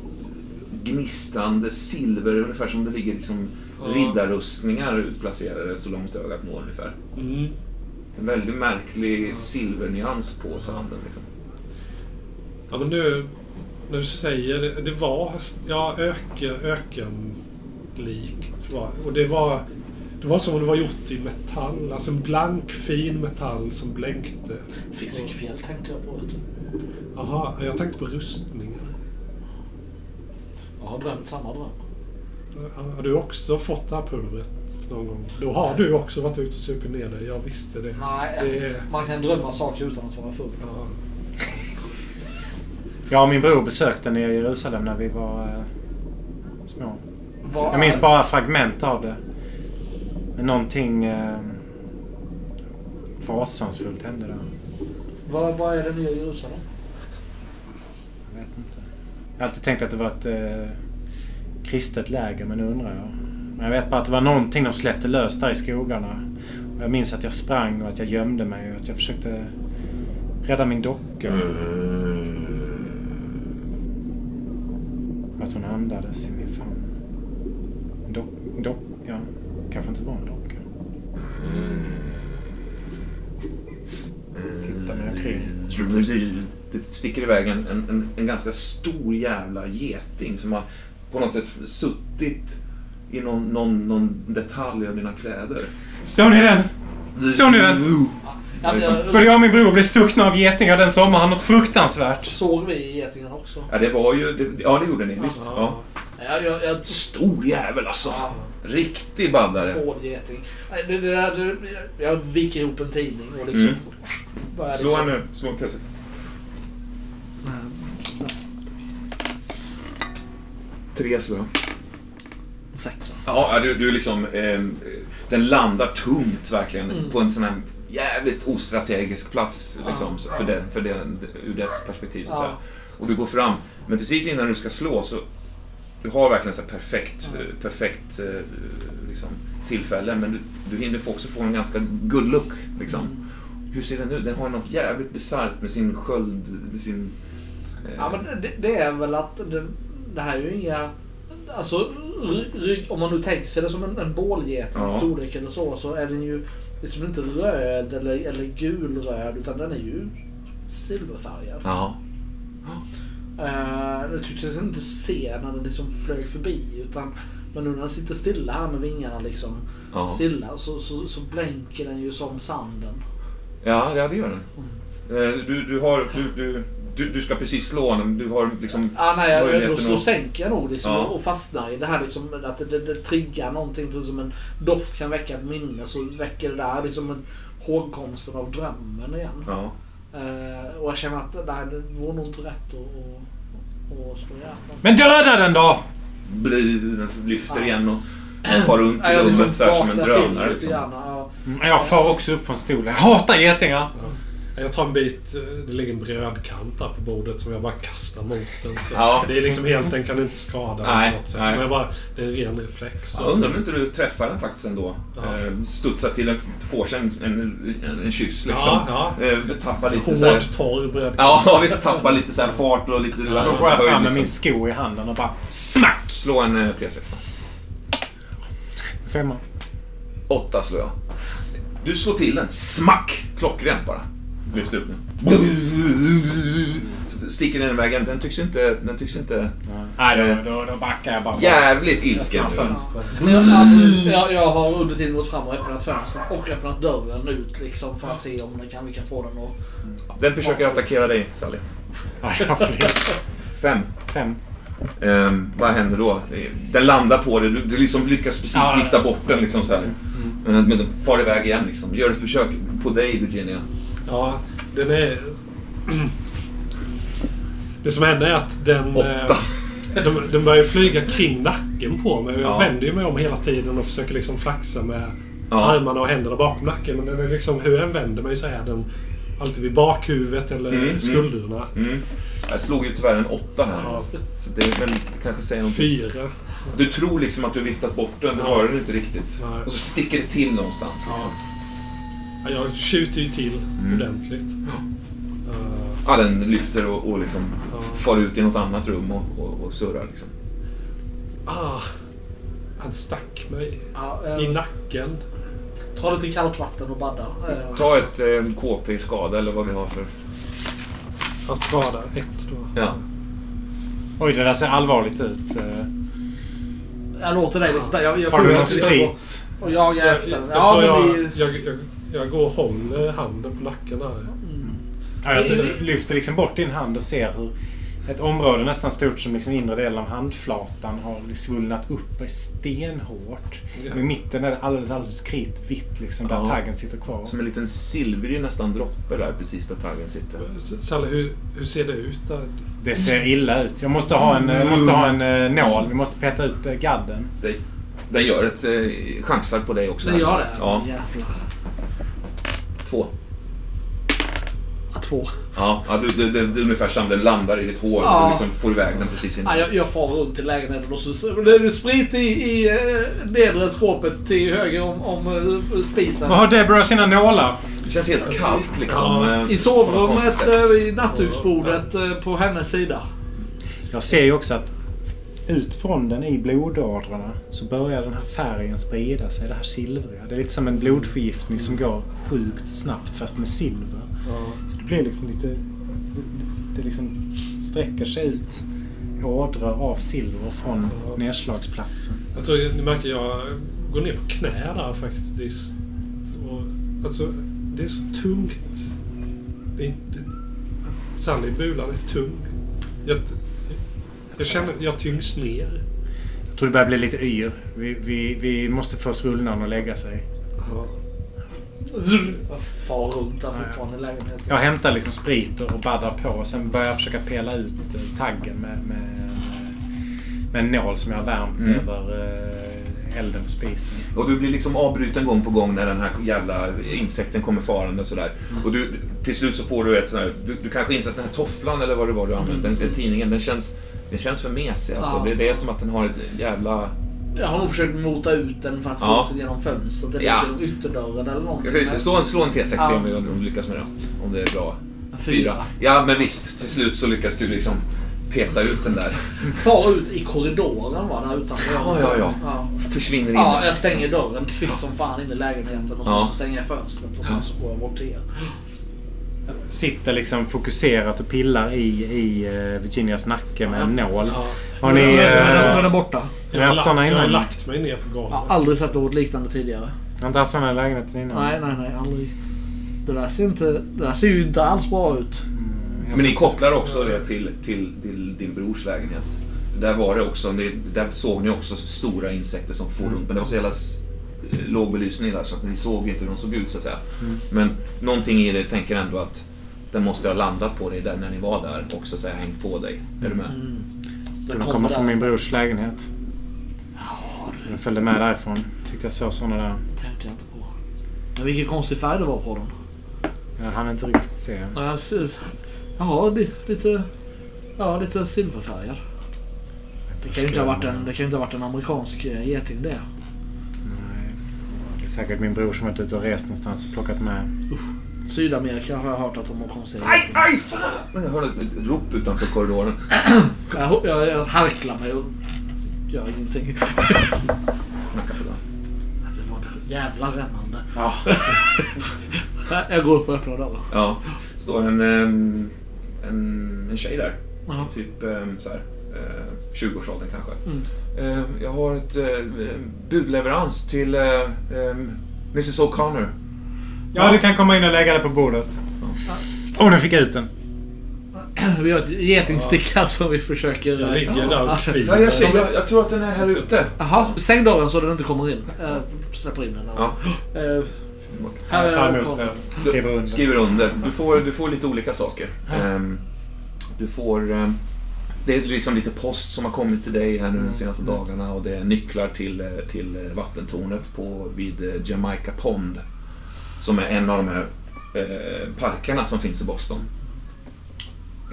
gnistrande silver, ungefär som det ligger liksom Ja. riddarrustningar utplacerade så långt ögat når ungefär. Mm. En väldigt märklig silvernyans på sanden. Liksom. Ja, men nu när du säger det. Det var ja, öken, ökenlikt. Var, och det var, det var som om det var gjort i metall. Alltså en blank fin metall som blänkte. Fiskfjäll tänkte jag på. Jaha, jag tänkte på rustningar. Jag har drömt samma dröm. Har du också fått det här pulvret någon gång? Då har du också varit ute och supit ner dig. Jag visste det. Nej, Det är- man kan drömma saker utan att vara full. Ja. Jag och min bror besökte ner Jerusalem när vi var eh, små. Vad Jag minns bara fragment av det. Men någonting eh, fasansfullt hände där. Vad, vad är det nya Jerusalem? Jag vet inte. Jag har alltid tänkt att det var ett eh, kristet läger, men nu undrar jag. Men jag vet bara att det var någonting de släppte lös där i skogarna. Och jag minns att jag sprang och att jag gömde mig och att jag försökte rädda min docka. Att hon andades i min famn. En dock... docka ja, kanske inte var en docka. Titta mig omkring. Det sticker iväg en, en, en ganska stor jävla geting som har på något sätt suttit i någon, någon, någon detalj av dina kläder. Såg ni den? Såg ni den? Ja, men jag, Både jag och min bror blev stuckna av getingar den sommaren. Något fruktansvärt. såg vi getingen också? Ja, det var ju... Det, ja, det gjorde ni. Visst. Ja. Jag, jag, jag, Stor jävel alltså. Ja. Riktig baddare. Bådgeting. Nej, Det, det där, det, jag viker ihop en tidning och liksom... Mm. Slå liksom- han nu. Slå en T6. Tre slår jag. Sexa. Ja, du, du liksom... Eh, den landar tungt verkligen Mm. på en sån här jävligt ostrategisk plats liksom, Ja. så- för, det, för det, ur dess perspektiv. Så Ja. säga. Och du går fram, men precis innan du ska slå så... Du har verkligen så här perfekt, eh, perfekt eh, liksom, tillfälle, men du, du hinner få också få en ganska good look. Liksom. Mm. Hur ser den ut? Den har något jävligt bisarrt med sin sköld, med sin... eh, Ja, men det, det är väl att det, det här är ju inga... Alltså, rygg, om man nu tänker sig det som en, en bålgeting Ja. storlek eller så, så är den ju liksom inte röd eller, eller gulröd, utan den är ju silverfärgad. Ja. Uh, jag tyckte jag inte se när den liksom flög förbi, utan men nu när den sitter stilla här med vingarna liksom Ja. stilla så, så, så blänker den ju som sanden. Ja, ja det gör den. Eh, Du, du, har, du, du, du, du ska precis slå honom. Du har liksom... Ah, nej, jag, Möjligheten då, då att- sänker jag nog liksom Ja. och fastnar i det här liksom, att det, det, det triggar någonting. Precis som en doft kan väcka ett minne så väcker det där liksom en hågkomsten av drömmen igen. Ja. Eh, och jag känner att nej, det vore nog inte rätt att, att, att slå ihjäl. Men döda den då! Bli, den lyfter Ja. igen och far runt i liksom rummet så här som en drönare. lite Liksom. grann. Ja. Mm, Jag far också upp från stolen. Jag hatar getingar! Jag tar en bit, eh, det ligger en brödkant där på bordet som jag bara kastar mot den. Så Ja. Det är liksom helt, den kan inte skada Nej, på något sätt. nej. Men jag bara, det är en ren reflex. Jag undrar om inte du träffar den faktiskt ändå. Ja. Eh, Studsar till, en, får sig en, en, en, en kyss liksom. Ja, ja. Eh, tappar lite så här, Hård, torr brödkant. Ja, visst. Tappar lite så här fart och lite... Då går jag fram med min liksom. sko i handen och bara smack! Slå en eh, T6. Femma. Åtta slår jag. Du slår till den. Smack! Klockrent bara. Lyfter upp den. Sticker den iväg. Den tycks inte... Den tycks inte... Nej, då, då, då backar jag bara. Jävligt ilsken. Fönstret. Jag, jag, jag har under tiden gått fram och öppnat fönstret och öppnat dörren ut liksom för att se om den kan vi kan få den att... Den försöker attackera dig, Sally. Fem. Fem. Ehm, vad händer då? Den landar på dig. Du, du liksom lyckas precis Ja. lyfta bort den. Liksom så här. Men, men den far iväg igen. Liksom. Gör ett försök på dig, Virginia. Ja, den är... Det som händer är att den... Åtta. eh, Den, den börjar flyga kring nacken på mig. och Jag Ja. vänder ju mig om hela tiden och försöker liksom flaxa med Ja. armarna och händerna bakom nacken. Men den är liksom, hur jag än vänder mig så är den alltid vid bakhuvudet eller Mm, mm. skuldrorna. Mm. Jag slog ju tyvärr en åtta här. Ja. Så det väl kanske säger någonting. Fyra. Du tror liksom att du viftat bort den, du Ja. har den inte riktigt. Nej. Och så sticker det till någonstans. Liksom. Ja. Ja, jag skjuter ju till Mm. ordentligt. Eh, Ja, den lyfter och, och liksom Ja. far ut i något annat rum och, och, och surrar. Liksom. ah, han stack mig Ja, i eh, nacken. ta lite kallt vatten och badda. Eh, Ta ett eh, KP-skada eller vad vi har för... Han skadar ett då. Ja. Oj, det där ser allvarligt ut. Eh, Jag låter dig liksom... Jag, jag Har du får någon sprit? Och Jag, efter jag, jag, Ja, jag, jag, jag, jag går och håller handen på nacken här. Mm. Ja, jag lyfter liksom bort din hand och ser hur ett område nästan stort som liksom inre delen av handflatan har svullnat upp och är stenhårt. Och I mitten är det alldeles, alldeles kritvitt liksom där Ja. taggen sitter kvar. Som en liten silvrig nästan droppe där precis där taggen sitter. S- Sally, hur, hur ser det ut där? Det ser illa ut. Jag måste ha en, jag måste ha en eh, nål. Vi måste peta ut eh, gadden. Det, den gör ett eh, chansar på dig också. Det gör det? Ja, Jävlar. Två. Ja, två. Ja, ja du, du, du, du, ungefär samma. Den landar i ditt hår och Ja. du liksom får iväg den precis innan. Ja, jag, jag far runt i lägenheten och så så- det är sprit i, i eh, nedre skåpet till höger om, om eh, spisen. Vad har Deborah sina nålar? Det känns helt kallt liksom. Ja. eh, I sovrummet, vid nattduksbordet på hennes sida. Jag ser ju också att ut från den i blodådrorna så börjar den här färgen sprida sig. Det här silvriga. Det är lite som en blodförgiftning som går sjukt snabbt fast med silver. Så det blir liksom lite... Det, liksom sträcker sig ut ådror av silver från nedslagsplatsen. Jag tror ni märker jag går ner på knä där faktiskt. Och, alltså, det är så tungt. Det, Sally, bulan är tung. Jag, jag känner att jag tyngs ner. Jag tror det börjar bli lite yr. Vi, vi, vi måste få svullnaden att lägga sig. Far runt där fortfarande i lägenheten. Jag hämtar liksom sprit och baddar på och sen börjar jag försöka pela ut eh, taggen med, med, med en nål som jag har värmt Mm. över eh, elden på spisen. Och du blir liksom avbruten gång på gång när den här jävla insekten kommer farande sådär. Och du, till slut så får du ett sånt här, du, du kanske inser att den här tofflan eller vad det var du använde, den, den tidningen, den känns, den känns för mesig alltså. Ja. Det, det är som att den har ett jävla... Jag har nog försökt mota ut den för att få Ja. ut den genom fönstret eller Ja. genom ytterdörren eller någonting. Slå slå en T6 Ja. om, vi- om du lyckas med det. Om det är bra. Fyra. Ja, men visst. Till slut så lyckas du liksom peta ut den där. Far ut i korridoren va, där utanför. Ja, ja, ja. ja. Försvinner in. Ja, jag stänger dörren kvickt som fan in i lägenheten och Ja. så stänger jag fönstret och sen så går jag bort till er. Sitter liksom fokuserat och pillar i, i eh, Virginias nacke med en nål. Ja. Har ni... Eh, Den är borta. Har ni haft såna Jag har lagt mig ner på Jag golvet. har aldrig sett något liknande tidigare. Jag har inte haft såna i lägenheten innan. Nej, nej, nej. Aldrig. Det där ser, inte, det där ser ju inte alls bra ut. Men ni kopplar också det till, till, till din brors lägenhet. Där var det också, det, där såg ni också stora insekter som for runt. Men det var så jävla låg belysning där så att ni såg inte hur de såg ut så att säga. Men någonting i det tänker ändå att den måste ha landat på dig där när ni var där och så att säga hängt på dig. Är du med? Den De kommer från min brors lägenhet. Jag följde med därifrån. Tyckte jag såg såna där. tänkte jag inte på. Men vilken konstig färg det var på den. Jag hann inte riktigt se. Ja, Jaha, li- lite... Ja, lite silverfärgad. Det kan ju inte ha varit en, det kan ju inte ha varit en amerikansk eh, geting det. Säkert min bror som varit ute och rest någonstans och plockat med. Sydamerika har jag hört att de har konstiga Aj, aj, fan! Jag hörde ett rop utanför korridoren. Jag, jag, jag harklar mig och gör ingenting. Det var det jävla rännande. Ja. Jag går upp och öppnar dörren. Ja, står en, ehm, en, en tjej där. Jaha. Typ ehm, så här, eh, 20-årsåldern kanske. Mm. Eh, jag har ett eh, budleverans till eh, ehm, Mrs O'Connor. ja, du kan komma in och lägga det på bordet. Åh, nu fick jag ut den. Vi har ett getingstick här som vi försöker... Jag ligger där och kvider. Ja, jag, ser, jag, jag tror att den är här ute. Jaha, stäng dörren så den inte kommer in. Äh, släpper in den. Ja. Eh, här tar emot det. Skriver under. Skriver under. Du får, du får lite olika saker. Ehm, du får... det är liksom lite post som har kommit till dig här nu de senaste dagarna och det är nycklar till, eh, till eh, vattentornet på, vid eh, Jamaica Pond. Som är en av de här eh, parkerna som finns i Boston.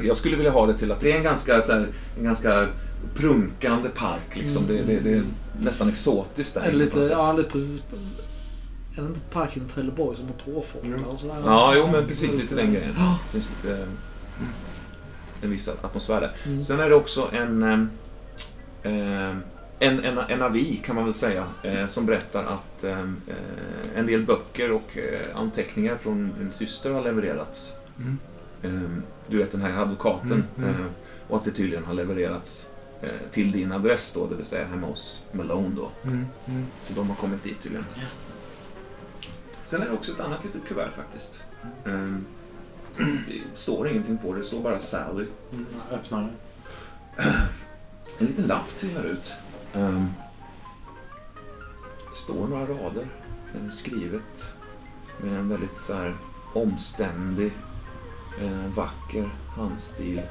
Jag skulle vilja ha det till att det är en ganska, så här, en ganska prunkande park. Liksom. Det, det, det är nästan exotiskt där. Är lite, ja, är precis... Är det inte parken i Trelleborg som har påfåglar och sådär? Ja, jo men precis lite den grejen. Finns lite, eh, en viss atmosfär där. Mm. Sen är det också en, eh, eh, en, en, en avi kan man väl säga, eh, som berättar att eh, en del böcker och anteckningar från din syster har levererats. Mm. Du vet den här advokaten. Mm, mm. Och att det tydligen har levererats till din adress då, det vill säga hemma hos Malone då. Mm. Mm. Så de har kommit dit tydligen. Sen är det också ett annat litet kuvert faktiskt. Det står ingenting på det, det står bara Sally. Mm. Öppnar det. En liten lapp trillar ut. Ehm, det står några rader eh, skrivet med en väldigt så här omständig, eh, vacker handstil.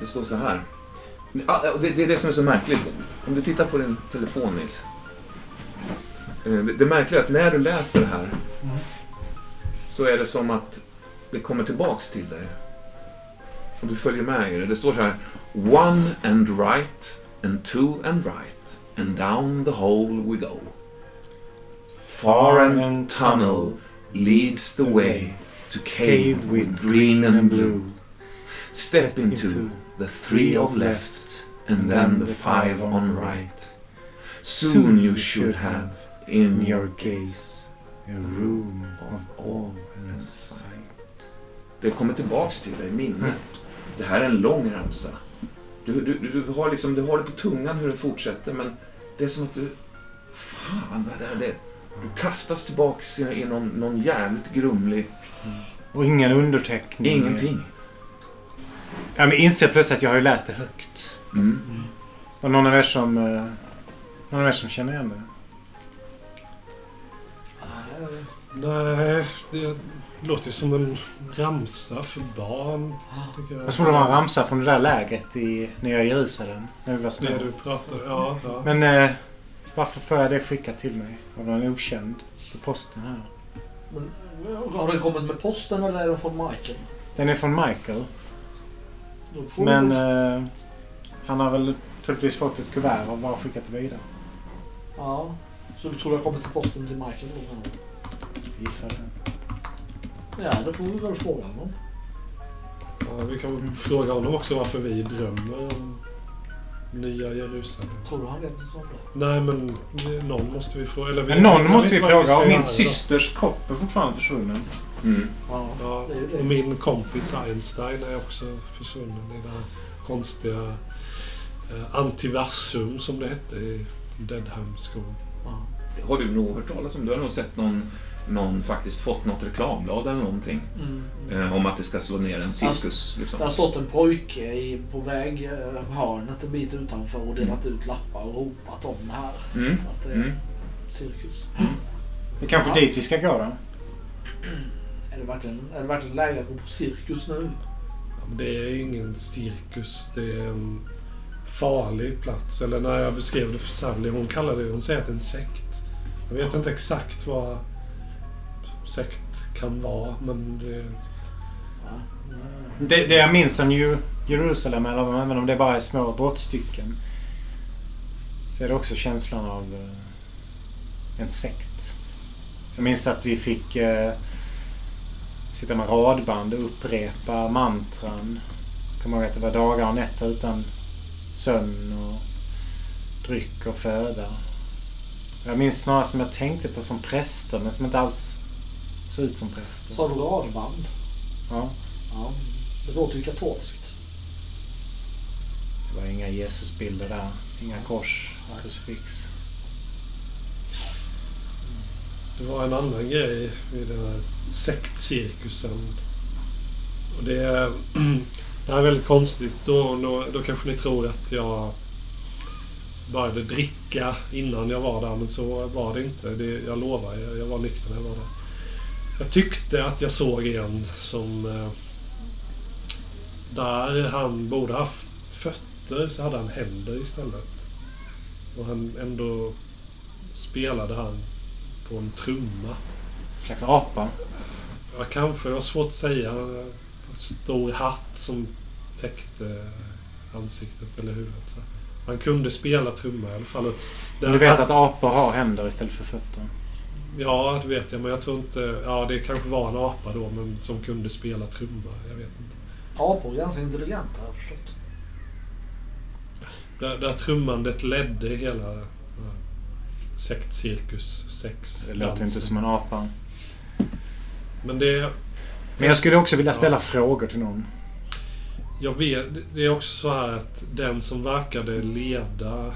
Det står så här. Ah, Det, det är det som är så märkligt. Om du tittar på din telefon Nils. Eh, Det, det märkliga är att när du läser det här så är det som att det kommer tillbaks till dig. Och du följer med i det. Det står så här. One and right and two and right and down the hole we go. Far and tunnel leads the way to cave with green and blue. Step into the three of left and then the five on right. Soon you should have in your gaze a room of sight. Det kommer tillbaks till dig, minnet. Det här är en lång ramsa. Du, du, du, du, har liksom, du har det på tungan hur det fortsätter, men det är som att du... Fan, vad är det? Du kastas tillbaks i, i någon, någon jävligt grumlig... Och ingen underteckning. Ingenting. Ja, men inser plötsligt att jag har ju läst det högt. Mm. Och någon av er som, eh, någon av er som känner igen det? Nej, Nej, det låter ju som en ramsa för barn. Jag. Jag trodde det var en ramsa från det där lägret i Nya Jerusalem. När vi var små. Det du pratar ja, ja. Men eh, varför får jag det skickat till mig? Av någon okänd på posten här. Men, har den kommit med posten eller är den från Michael? Den är från Michael. Men eh, han har väl troligtvis fått ett kuvert och bara skickat det vidare. Ja. Så du tror det har kommit till posten till Michael då? Gissar det. Ja, då får vi väl fråga honom. Ja, vi kan fråga honom också varför vi drömmer om Nya Jerusalem. Tror du han vet något om det? Nej, men någon måste vi fråga. Eller vi, Men någon måste vi fråga. Och min då. systers kropp är fortfarande försvunnen. Mm. Ja, Ja, det det. och min kompis Einstein är också försvunnen i det här konstiga eh, antiversum som det hette i Deadham School. Ja. Har du nog hört talas om, du har nog sett någon, någon faktiskt fått något reklamblad eller någonting. Mm. Eh, om att det ska slå ner en cirkus. Liksom. Det har stått en pojke i, på väg eh, hörnet en bit utanför och delat ut lappar och ropat om det här. Mm. Så att det är Mm. cirkus. Det är kanske Ja. dit vi ska gå då. Är det verkligen, är det verkligen läge att gå på cirkus nu? Ja, men det är ju ingen cirkus. Det är en farlig plats. Eller när jag beskrev det för Sally, hon kallade det, hon säger att det är en sekt. Jag vet inte exakt vad sekt kan vara, men det... Det, det jag minns om New Jerusalem, eller även om det bara är små brottstycken, så är det också känslan av eh, en sekt. Jag minns att vi fick eh, sitta med radband och upprepa mantran. Jag kommer ihåg att det var dagar och nätter utan sömn och dryck och föda. Jag minns några som jag tänkte på som präster, men som inte alls såg ut som präster. Sa du radband? Ja. Ja. Det låter ju katolskt. Det var inga Jesusbilder där. Inga kors, krucifix. Det var en annan grej vid den här sektcirkusen. Och det, är- det här är väldigt konstigt. Då, då, då kanske ni tror att jag började dricka innan jag var där, men så var det inte. Det, jag lovar, jag, jag var nykter när jag var där. Jag tyckte att jag såg en som... Eh, där han borde haft fötter så hade han händer istället. Och han ändå spelade han på en trumma. En slags apa. Ja, kanske. Det var svårt att säga. En stor hatt som täckte ansiktet eller huvudet. Han kunde spela trumma i alla fall. Du vet att apor har händer istället för fötter? Ja, det vet jag. Men jag tror inte... Ja, det kanske var en apa då, men som kunde spela trumma. Jag vet inte. Apor är ganska intelligenta har jag förstått. Där, där trummandet ledde hela sektcirkus 6. Det låter inte som en apa. Men det... Men jag skulle också vilja ställa Ja. frågor till någon. Jag vet, det är också så här att den som verkade leda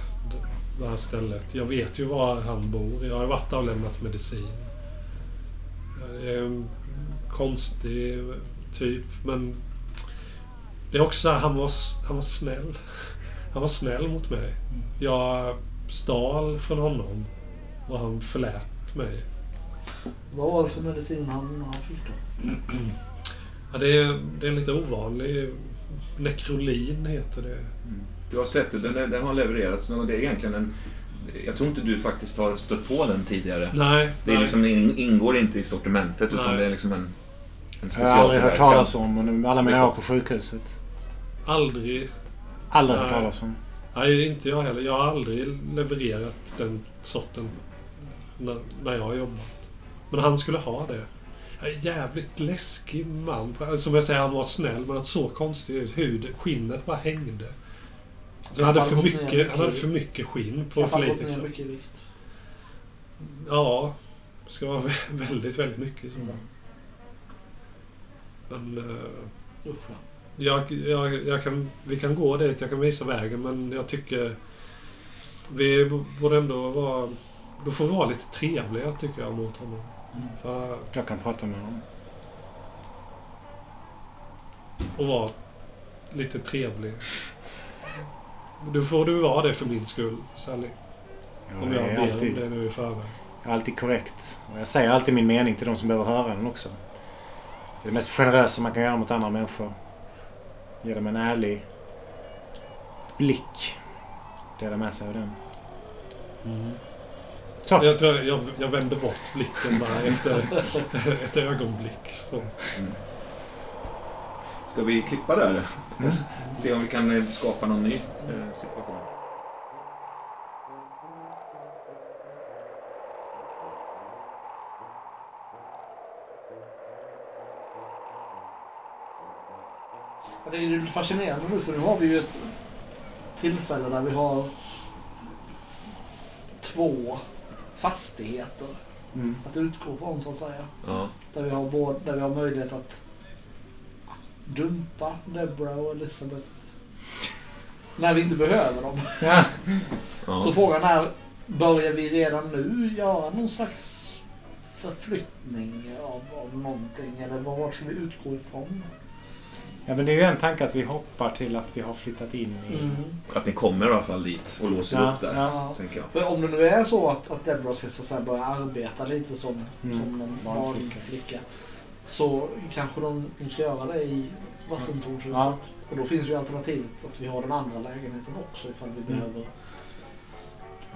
det här stället. Jag vet ju var han bor. Jag har varit där och lämnat medicin. Det är en konstig typ, men... Det är också så här, han var, han var snäll. Han var snäll mot mig. Jag stal från honom och han förlät mig. Vad var det för medicin han, han fick då? Ja, det, är, det är lite ovanlig... Nekrolin heter det. Du har sett det, den, den har levererats. och Det är egentligen en... Jag tror inte du faktiskt har stött på den tidigare. Nej, Det är nej. liksom, in- ingår inte i sortimentet utan Nej. det är liksom en, en Jag har aldrig hört talas om under alla mina år på sjukhuset. Aldrig Aldrig hört Nej. talas om. Nej, inte jag heller. Jag har aldrig levererat den sorten när, när jag har jobbat. Men han skulle ha det. En jävligt läskig man. Som jag säger, han var snäll men han såg konstig ut. Hud, skinnet bara hängde. Han hade, för mycket, han hade för mycket skinn på för lite ner kropp. mycket vikt. Ja, det ska vara vä- väldigt, väldigt mycket så fall. Men... eh, Usch ja. Jag, jag, jag kan, vi kan gå dit, jag kan visa vägen, men jag tycker vi borde ändå vara... Då får vi vara lite trevliga, tycker jag, mot honom. Mm. För, Jag kan prata med honom. och vara lite trevlig. Då får du vara det för min skull, Sally. Ja, Om jag ber om alltid, det nu i förväg. jag är alltid korrekt. Och jag säger alltid min mening till de som behöver höra den också. Det är det mest generösa man kan göra mot andra människor. Ge dem en ärlig blick. Dela med sig av den. Så. Jag, tror jag, jag vänder bort blicken bara efter ett ögonblick. Så. Ska vi klippa där? Se om vi kan eh, skapa någon ny eh, situation. Det är fascinerande nu för nu har vi ju ett tillfälle där vi har två fastigheter Mm. att utgå från så att säga. Ja. Där vi har, både, där vi har möjlighet att dumpa Deborah och Elizabeth när vi inte behöver dem. Ja. Så frågan är, börjar vi redan nu göra någon slags förflyttning av, av någonting? Eller vart ska vi utgå ifrån? ja, men det är ju en tanke att vi hoppar till att vi har flyttat in i... Mm. Att ni kommer i alla fall dit och låser Ja, upp där, ja. tänker jag. För om det nu är så att, att Deborah ska så att säga, börja arbeta lite som, Mm. som en Barnflicka. Så kanske de, de ska göra det i vattentornshuset. Ja. Och då finns ju alternativet att vi har den andra lägenheten också ifall vi Mm. behöver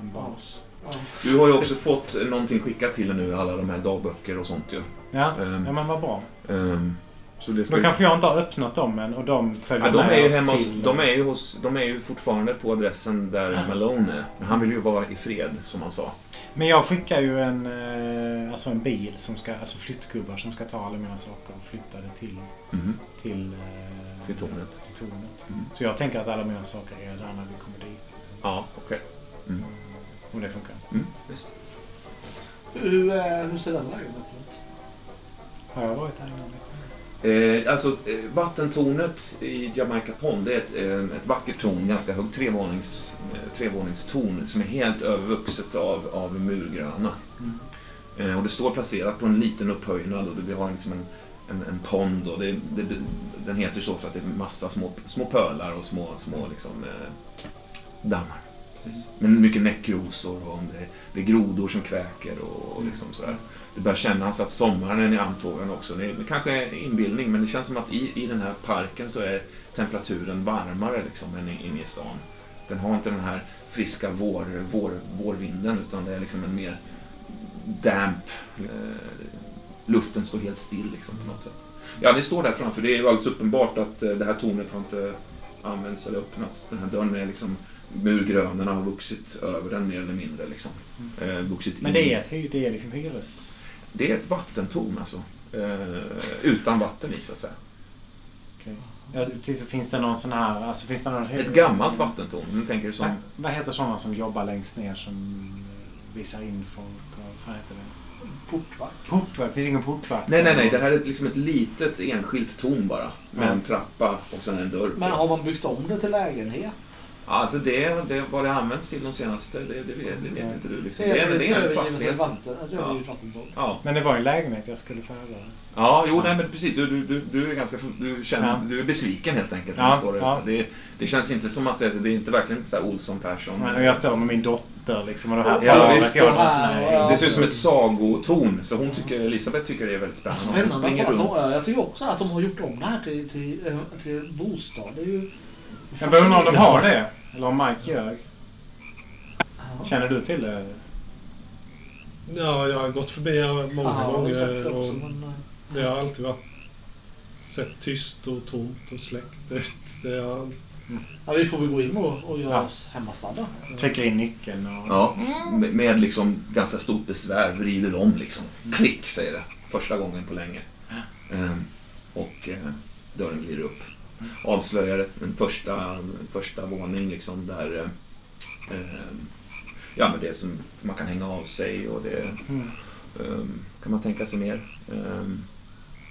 En bas. Ja. Du har ju också fått någonting skickat till dig nu, alla de här dagböcker och sånt ju. Ja, Ehm. ja men vad bra. Ehm, så det ska Då kanske jag inte har öppnat dem än och de följer Ja, de, med är ju oss hemma hos, till... de, är ju hos, de är ju fortfarande på adressen där Malone är. Men han vill ju vara i fred, som han sa. Men jag skickar ju en, eh, alltså en bil som ska, alltså flyttgubbar som ska ta alla mina saker och flytta det till, Mhm. till, eh, Till tornet. till tornet. Mm. Så jag tänker att alla mina saker är där när vi kommer dit. Liksom. Ja, okej. Mm. Om det funkar. Mm. Hur, eh, hur ser den lägenheten ut? Har jag varit där innan? Eh, alltså, eh, vattentornet i Jamaica Pond, det är ett, eh, ett vackert torn, ganska högt, trevånings, eh, trevåningstorn som är helt övervuxet av, av murgröna. Mm. Eh, och det står placerat på en liten upphöjnad och det, vi har liksom en, en, en pond och det, det, den heter så för att det är massa små, små pölar och små, små liksom, eh, dammar. Precis. Men mycket näckrosor och det, det är grodor som kväker och, och liksom sådär. Det börjar kännas att sommaren är antågaren också. Det är kanske är inbildning, men det känns som att i, i den här parken så är temperaturen varmare liksom än i- inne i stan. Den har inte den här friska vår, vår, vårvinden, utan det är liksom en mer damp... Eh, luften står helt still liksom på något sätt. Ja, ni står där framför. Det är ju alldeles uppenbart att eh, det här tornet har inte använts eller öppnats. Den här dörren är liksom... Murgrönorna har vuxit över den mer eller mindre. Liksom. Eh, vuxit Men det är, ett, det är liksom hyres... Det är ett vattentorn alltså. Eh, utan vatten i så att säga. okej. Ja, precis, finns det någon sån här... Alltså finns det någon Ett gammalt vattentorn. Nu tänker du som... Vad, vad heter sådana som jobbar längst ner som visar in folk? Och, vad fan heter det? Portvakt? Portvakt? Finns ingen portvakt? Nej, nej, nej. Det här är liksom ett litet enskilt torn bara. Med Ja. en trappa och sen en dörr. på. Men har man byggt om det till lägenhet? Alltså det, det, vad det används till de senaste, det, det, vet, det vet inte du. Liksom. Det är, det är en fastighet. Vatten. Ja, Men det var en lägenhet jag skulle färda. ja jo, nej, men precis. Du, du, du, du är ganska... Du, känner, Ja. du är besviken helt enkelt. Ja, står ja. det, det känns inte som att det, det är inte verkligen så här Olsson Persson. Och jag står med min dotter liksom och det här Ja, paret visst. Ja. Det ser ut som ett sagotorn, så hon tycker, Elisabeth tycker det är väldigt spännande. Hon Spännande springer runt. Jag tycker också att de har gjort om det här till, till, eh, till bostad. Det är ju... Jag bara undrar om de har det. Eller om Mike ljög. Känner du till det? Ja, jag har gått förbi här många sett gånger det också, och men, det har alltid varit sett tyst och tomt och släckt ut. Det har, ja, vi får väl gå in och, och göra Ja. oss hemmastadda. Trycker in nyckeln och... Ja, med, med liksom ganska stort besvär vrider om liksom. Klick säger det. Första gången på länge. Ehm, och eh, dörren glider upp. Avslöjar en första, första våning liksom där eh, ehm, ja, men det som man kan hänga av sig och det Mm. ehm, kan man tänka sig mer. Ehm,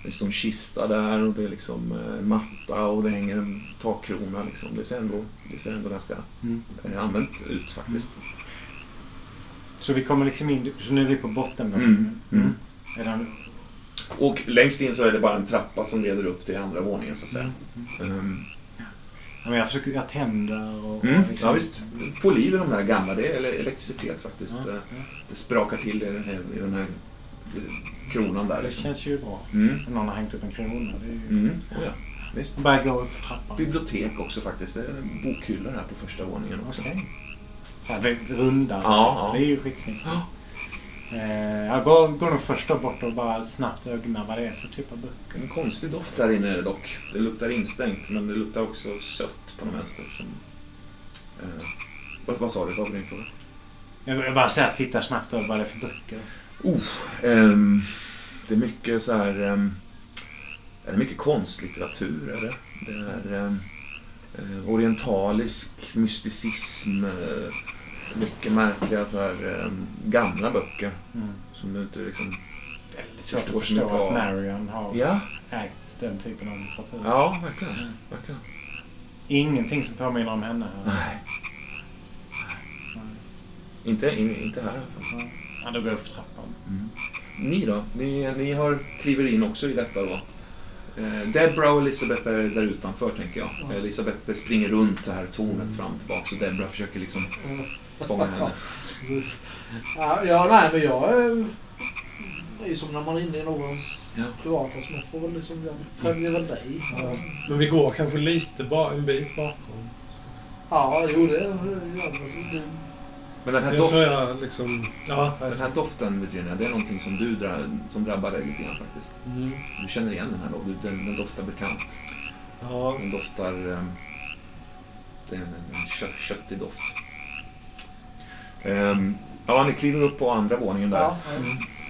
det står en kista där och det är liksom eh, en matta och det hänger en takkrona. Liksom. Det, ser ändå, det ser ändå ganska Mm. eh, använt ut faktiskt. Så vi kommer liksom in... Så nu är vi på botten. Mm, mm. Är den... Och längst in så är det bara en trappa som leder upp till andra våningen så att säga. Ehm, Ja, men jag försöker göra tänder och... Mm, liksom- ja visst. Få liv i de där gamla. Det är ele- elektricitet faktiskt. Ja, Eh, ja. Det sprakar till i den här, i den här kronan där. Det Liksom. känns ju bra. Mm. Någon har hängt upp en krona. Det är ju... Mm. Oh, ja. Visst. Bara gå upp för trappan. Bibliotek också faktiskt. Det är bokhyllor här på första våningen också. Så här, runda. Ja, ja. Det är ju skitsnyggt. Ja. Eh, jag går, går nog först bort och bara snabbt ögna vad det är för typ av böcker. En konstig doft där inne är det dock. Det luktar instängt men det luktar också sött på något vänster. Som, eh, vad, vad sa du? Vad var din fråga? Jag, jag bara säger tittar snabbt över vad det är för böcker. Oh, ehm, det är mycket så här... ehm, är det mycket konstlitteratur? Är det? det är ehm, eh, orientalisk mysticism. eh, mycket märkliga så här, ehm, gamla böcker. Mm. Som du inte liksom... Väldigt svårt att förstå att av- Marion har Ja, ägt den typen av litteratur. ja verkligen. Mm. verkligen. Ingenting som påminner om henne. Nej. Inte, in, inte här i alla fall. Ja, då går jag för trappan. Mm. Ni då? Ni, ni har, kliver in också i detta då? Eh, Debra och Elisabeth är där utanför tänker jag. Ja. Elisabeth springer runt det här tornet fram och tillbaka och Debra försöker liksom Mm. Fånga henne. Precis. Ja, ja, nej men jag eh, är ju som när man är inne i någons Ja. privata så man får väl liksom, jag följer väl dig. Ja. Men vi går kanske lite bara en bit bakom. Ja, jo det gör det. Men den här, Jag doft, jag liksom... Ja, den här doften Virginia, det är någonting som du drar, som drabbar dig lite grann faktiskt. mm. Du känner igen den här då? Du- Den, den doftar bekant. ja. Den doftar... ehm, det är en, en kö, köttig doft. Ehm, ja, ni kliver upp på andra våningen där. Ja,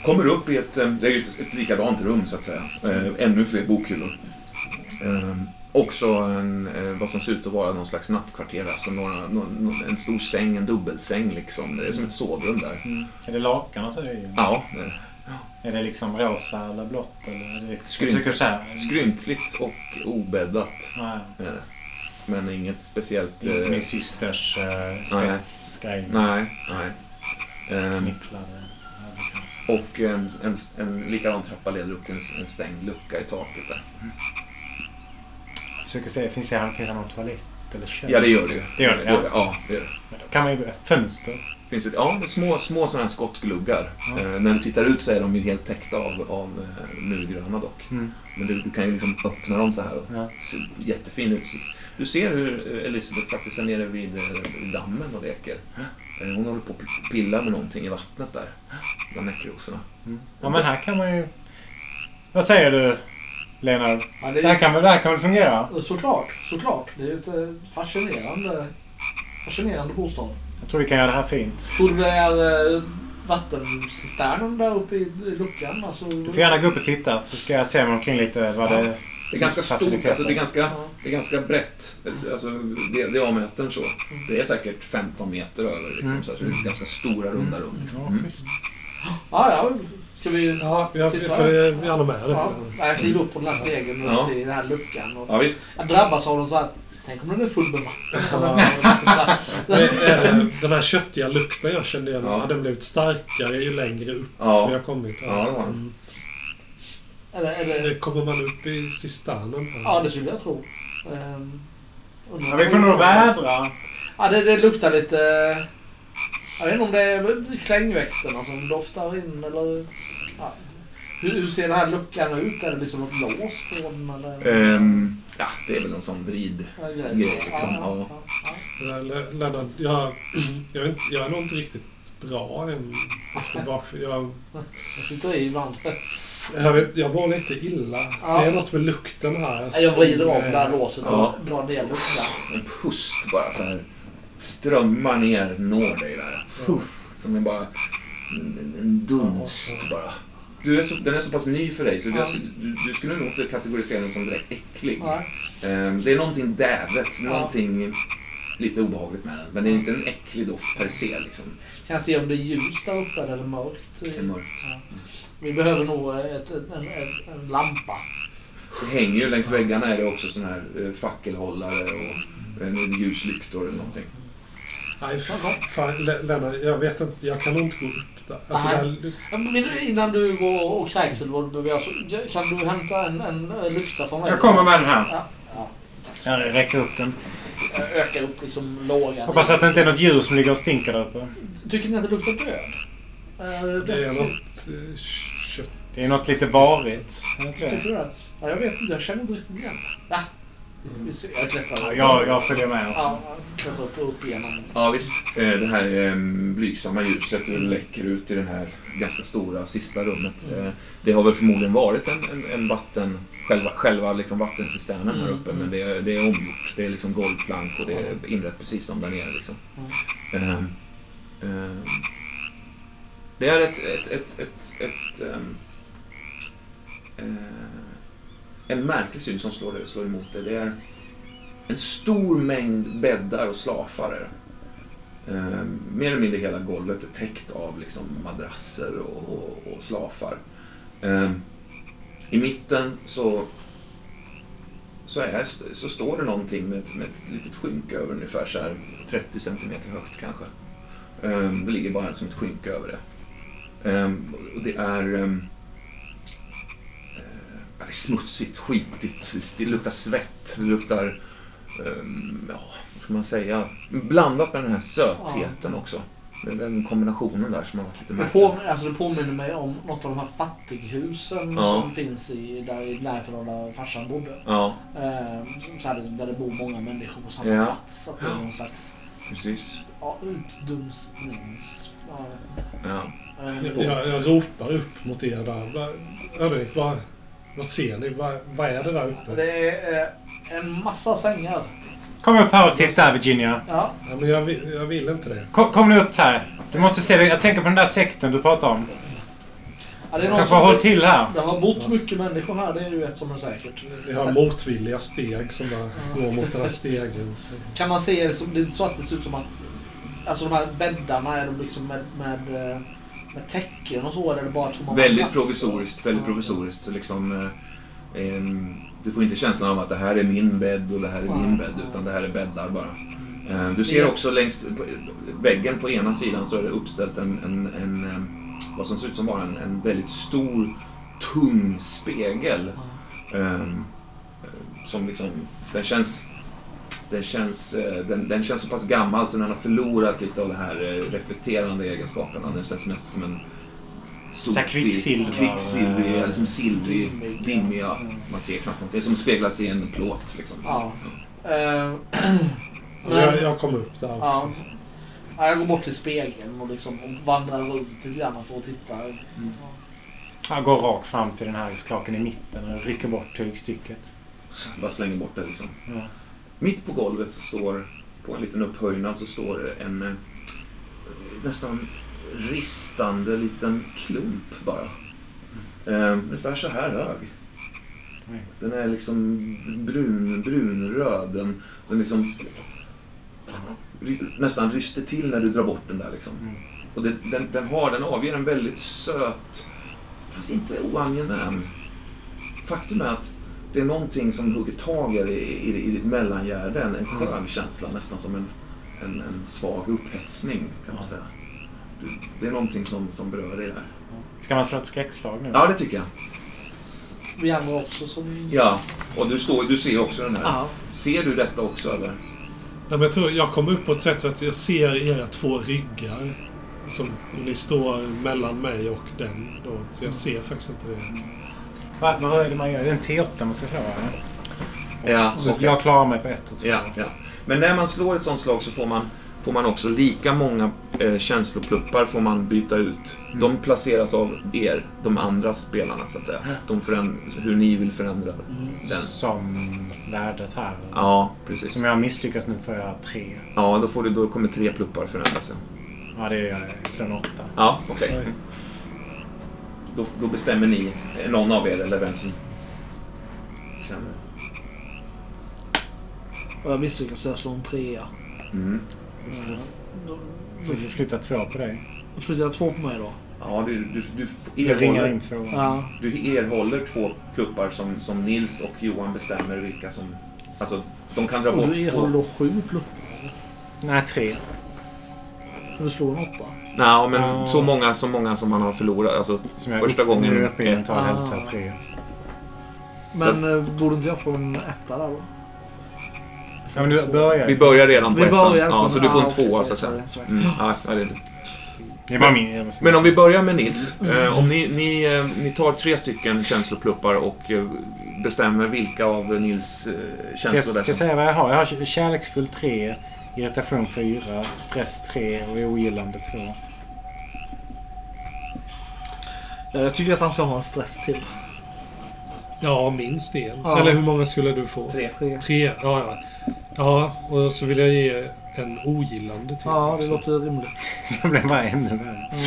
Kommer upp i ett, eh, det är ju ett likadant rum så att säga. Eh, ännu fler bokhyllor. Också en, eh, vad som ser ut att vara någon slags nattkvarter. Alltså några, nå- nå- en stor säng, en dubbelsäng liksom. Det är som ett sovrum där. Mm. Är det lakan och så? Är det, Ja, det är är det liksom rosa eller blått? Eller är det, Skrymp- skrynkligt och obäddat. Nej, Är det. Men inget speciellt... inte eh, min systers uh, spetsgrej. Nej, nej. Ehm, Knipplade överkast. och en, en, en likadan trappa leder upp till en, en stängd lucka i taket där. Jag försöker se, finns det, finns det någon toalett eller kök? Ja, det gör det ju. Det gör det, ja. Ja, det gör det. Men då kan man ju... Fönster. Finns det, ja, små, små sådana här skottgluggar. Ja. Eh, när du tittar ut så är de ju helt täckta av, av eh, murgröna dock. Mm. Men du, du kan ju liksom öppna dem så här och Ja. jättefin utsikt. Du ser hur eh, Elisabeth faktiskt är nere vid eh, dammen och leker. Eh, hon håller på att pilla med någonting i vattnet där. Bland näckrosorna. Mm. Ja, men här kan man ju... Vad säger du, Lena? ja, Det här kan, väl- det här kan väl fungera? Såklart, såklart. Det är ju ett fascinerande, fascinerande bostad. Jag tror vi kan göra det här fint. Tror du det är vattencisternen där uppe i i luckan? Alltså, Du får gärna gå upp och titta så ska jag se mig omkring lite vad Ja. det Det är ganska stort, alltså det är ganska, Ja. det är ganska brett. Alltså, det, diametern så. Det är säkert 15 meter över. Liksom, Mm. så, här, så det är ganska stora runda rum. Ja, Mm. Ja, ja. Ska vi... Ja, jag, Titta. för jag gärna med det. Ja, jag kliver upp på den här stegen Ja. upp till den här luckan. Och Ja, visst. jag drabbas av något så här... Tänk om den är full med vatten. Ja. Eh, Den här köttiga lukten jag kände igen Ja. hade blivit starkare ju längre upp Ja. vi har kommit. Ja, det har den. Eller, eller, Eller Kommer man upp i cisternen? här? ja, det skulle jag tro. Ehm, undrar Ja, vi får nog vädra. Ja, det, det luktar lite... Jag vet inte om det är klängväxterna som doftar in eller... Ja. Hur, hur ser den här luckan ut? Är det liksom något lås på den eller? Ehm, ja, det är väl någon sån vrid. Ja, grej, grej, så. liksom, Ja, ja. ja, ja. Ja, Le- Lennart, jag, jag, vet, inte- jag är nog inte riktigt bra än. Jag, Jag sitter i ibland. Jag, vet, jag mår lite illa. Ja. Det är något med lukten här. Jag vrider om det här eh, låset och Ja. drar ner luckan. En pust bara så här strömmar ner, når dig där. Puff, som är bara en, en dunst bara. Du är så, den är så pass ny för dig så Ja. du, du skulle nog inte kategorisera den som direkt äcklig. Nej. Ehm, det är någonting dävet, Ja. någonting lite obehagligt med den. Men det är inte en äcklig doft per se liksom. Kan jag se om det är ljust där uppe eller mörkt? Det är mörkt. Ja. Vi behöver nog ett, en, en, en lampa. Det hänger ju längs väggarna är det också såna här eh, fackelhållare och eh, ljuslyktor eller någonting. Nej, fan, fan Le- Lennart, jag vet inte. Jag kan nog inte gå upp där. Alltså, där men Innan du går och kräks eller vad du behöver så kan du hämta en, en, lykta från mig? Jag kommer med den här. Ja, ja. Jag räcker upp den. Ökar upp liksom lågan. Hoppas att det inte är något djur som ligger och stinker där uppe. Tycker ni att det luktar död? Eh, Det är något eh, kött. Det är något lite varigt. Tycker du det? Ja, jag vet inte. Jag känner inte riktigt igen det. Ja. Jag klättrar Ja, upp. jag, jag följer med också. Ja, klättrar upp och upp igenom. Ja visst, Eh, det här eh, blygsamma ljuset läcker ut i det här ganska stora sista rummet. Eh, Det har väl förmodligen varit en, en, en vatten, själva, själva liksom vattencisternen här uppe men det är, det är omgjort. Det är liksom golvplank och det är inrett precis som där nere. Liksom. Ehm, ehm, det är ett, ett, ett, ett, ett ehm, eh, en märklig syn som slår, slår emot dig. Det är en stor mängd bäddar och slafar. Eh, mer eller mindre hela golvet är täckt av liksom madrasser och, och, och slafar. Eh, I mitten så, så, är, så står det någonting med ett, med ett litet skynke över ungefär så här 30 centimeter högt kanske. Eh, det ligger bara som ett skynke över det. Eh, och det är eh, det är smutsigt, skitigt, det luktar svett, det luktar Ehm, ja, vad ska man säga? Blandat med den här sötheten också. Den, den kombinationen där som har varit lite Det, märklig. påminner, alltså det påminner mig om något av de här fattighusen Ja. som finns i, där, i närheten av där farsan bodde. Ja, Eh, så här, där det bor många människor på samma Ja. plats. Att det är någon slags precis. ja, utdunstnings... Ja, Ja. jag vet Jag, jag, jag ropar upp mot er där. Hörni, vad, vad ser ni? Vad, vad är det där uppe? Det är eh, en massa sängar. Kom upp här och titta här Virginia. Ja, Ja, men jag, vill, jag vill inte det. Kom, kom nu upp här. Du måste se det. Jag tänker på den där sekten du pratar om. ja det är någon kanske som... håll till här. Det har bott mycket människor här, det är ju ett som är säkert. Vi har motvilliga steg som bara går mot den här stegen. Kan man se det som, det är inte så att det ser ut som att... Alltså de här bäddarna, är de liksom med, med, eh, med täcken och så? Eller bara tomma Väldigt provisoriskt, väldigt provisoriskt. Liksom, eh, du får inte känslan av att det här är min bädd och det här är din bädd, utan det här är bäddar bara. Eh, Du ser också längs på väggen på ena sidan så är det uppställt en, en, en vad som ser ut som vara en, en väldigt stor, tung spegel. Eh, som liksom, den känns den känns, eh, den, den känns så pass gammal så den har förlorat lite av de här eh, reflekterande egenskaperna. Den känns mest som en sotig, kvicksilver. kvicksilvrig, eller som silvrig, Dimmig, dimmig. Ja. Mm. Man ser knappt något. Det är som speglas i en plåt. Liksom. Ja. Men- Jag, jag kom upp där. ja. Ja, Jag går bort till spegeln och liksom och vandrar runt lite grann för att titta. Jag går rakt fram till den här skaken i mitten och rycker bort tygstycket. Bara slänger bort det liksom. Ja. Mitt på golvet så står, på en liten upphöjnad, så står det en eh, nästan ristande liten klump bara. Eh, ungefär så här hög. Den är liksom brun, brunröd. Den, den liksom ry- nästan ryster till när du drar bort den där liksom. Mm. Och det, den, den, har, den avger en väldigt söt, fast inte oangenäm. Faktum är att det är någonting som hugger tag i, i, i ditt mellangärde. En, skön känsla, nästan som en, en, en svag upphetsning kan man säga. Du- Det är någonting som, som berör dig där. Ska man slå ett skräckslag nu? Ja, det tycker jag. Vi andra också som... Ja, och du, står, du ser också den här. Ja. Ser du detta också eller? Nej, men jag, tror, jag kom upp på ett sätt så att jag ser era två ryggar. Som ni står mellan mig och den. Då, så jag ser faktiskt inte det. Va, vad är det man gör? Är det en T8 man ska slå eller? Ja, Så jag klarar mig på ett och två. Ja, ja. Men när man slår ett sånt slag så får man, får man också lika många eh, känslopluppar får man byta ut. De placeras av er, de andra spelarna så att säga. De hur ni vill förändra den. Som värdet här. Ja, precis. Som jag misslyckas nu får jag tre. Ja, då, får du, då kommer tre pluppar förändras. ja. Det är jag. Jag slår en åtta. Ja, okej. Då, då bestämmer ni, eh, någon av er eller vem som känner. Och jag misslyckas så jag slår en trea. Mm. Eh, Då, Får då vi flytta två på dig? flyttar jag två på mig då. Ja, du, du, du, ringar erhåller, in två. Ja. du erhåller två pluppar som, som Nils och Johan bestämmer vilka som... Alltså, de kan dra Och bort du två... erhåller då sju pluttar. Nej, tre. Kan du slå en åtta? Nej, men Ja. så många, så många som man har förlorat. Alltså, Som jag Första gången Nu är jag uppe i mental ett. hälsa Ah. tre. Men eh, borde inte jag få en etta där då? Ja, men du börjar. Vi börjar redan på Vi ettan. Ja, så du får en ah, tvåa så att säga. sorry. Mm, ja, ja, det är det. Det är bara min. Men om vi börjar med Nils. Eh, om ni, ni, eh, ni tar tre stycken känslopluppar och eh, bestämmer vilka av Nils känslor jag ska som... säga vad jag har? Jag har kärleksfull 3, irritation 4, stress 3 och ogillande 2. Ja, Jag tycker att han ska ha en stress till. Ja, minst en. Ja. Eller hur många skulle du få? Tre. Tre. Tre? Ja, ja. Ja, och så vill jag ge en ogillande till. Ja, det också. låter rimligt. Så blev det bara ännu värre. Ja.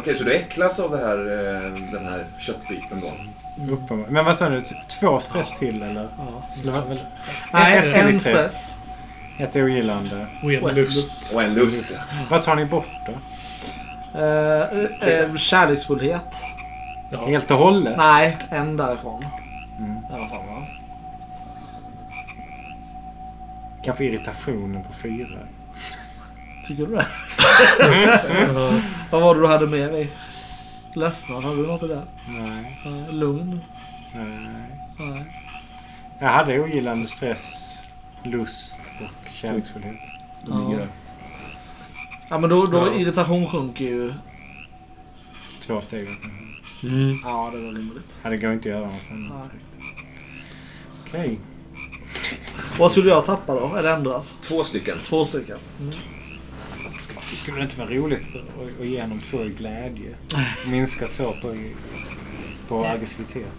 Okej, så du äcklas av det här, eh, den här köttbiten då? Uppenbar- Men vad sa du? Två stress till eller? Ja. eller väl- Nej, en stress. Ett ogillande. Och en lust. Och en lust. Vad tar ni bort då? Eh, eh, kärleksfullhet. Ja. Helt och hållet? Nej, en därifrån. Mm. Va? Kanske irritationen på 4. Tycker du det? Vad var det du hade med dig? Ledsnad? Hade du något i det? Nej. Nej, Lugn? Nej. Nej. Jag hade ogillande stress, lust och kärleksfullhet. De ligger där. Ja, men då, då Ja. irritation sjunker ju. Två steg. Mm. Ja, det var rimligt. Ja, det går inte att göra något annat. Nej. Okej. Vad skulle jag tappa då? Eller ändras? Två stycken. Två stycken. Mm. Skulle det inte vara roligt att, ge honom två i glädje? Minska två på, på aggressiviteten.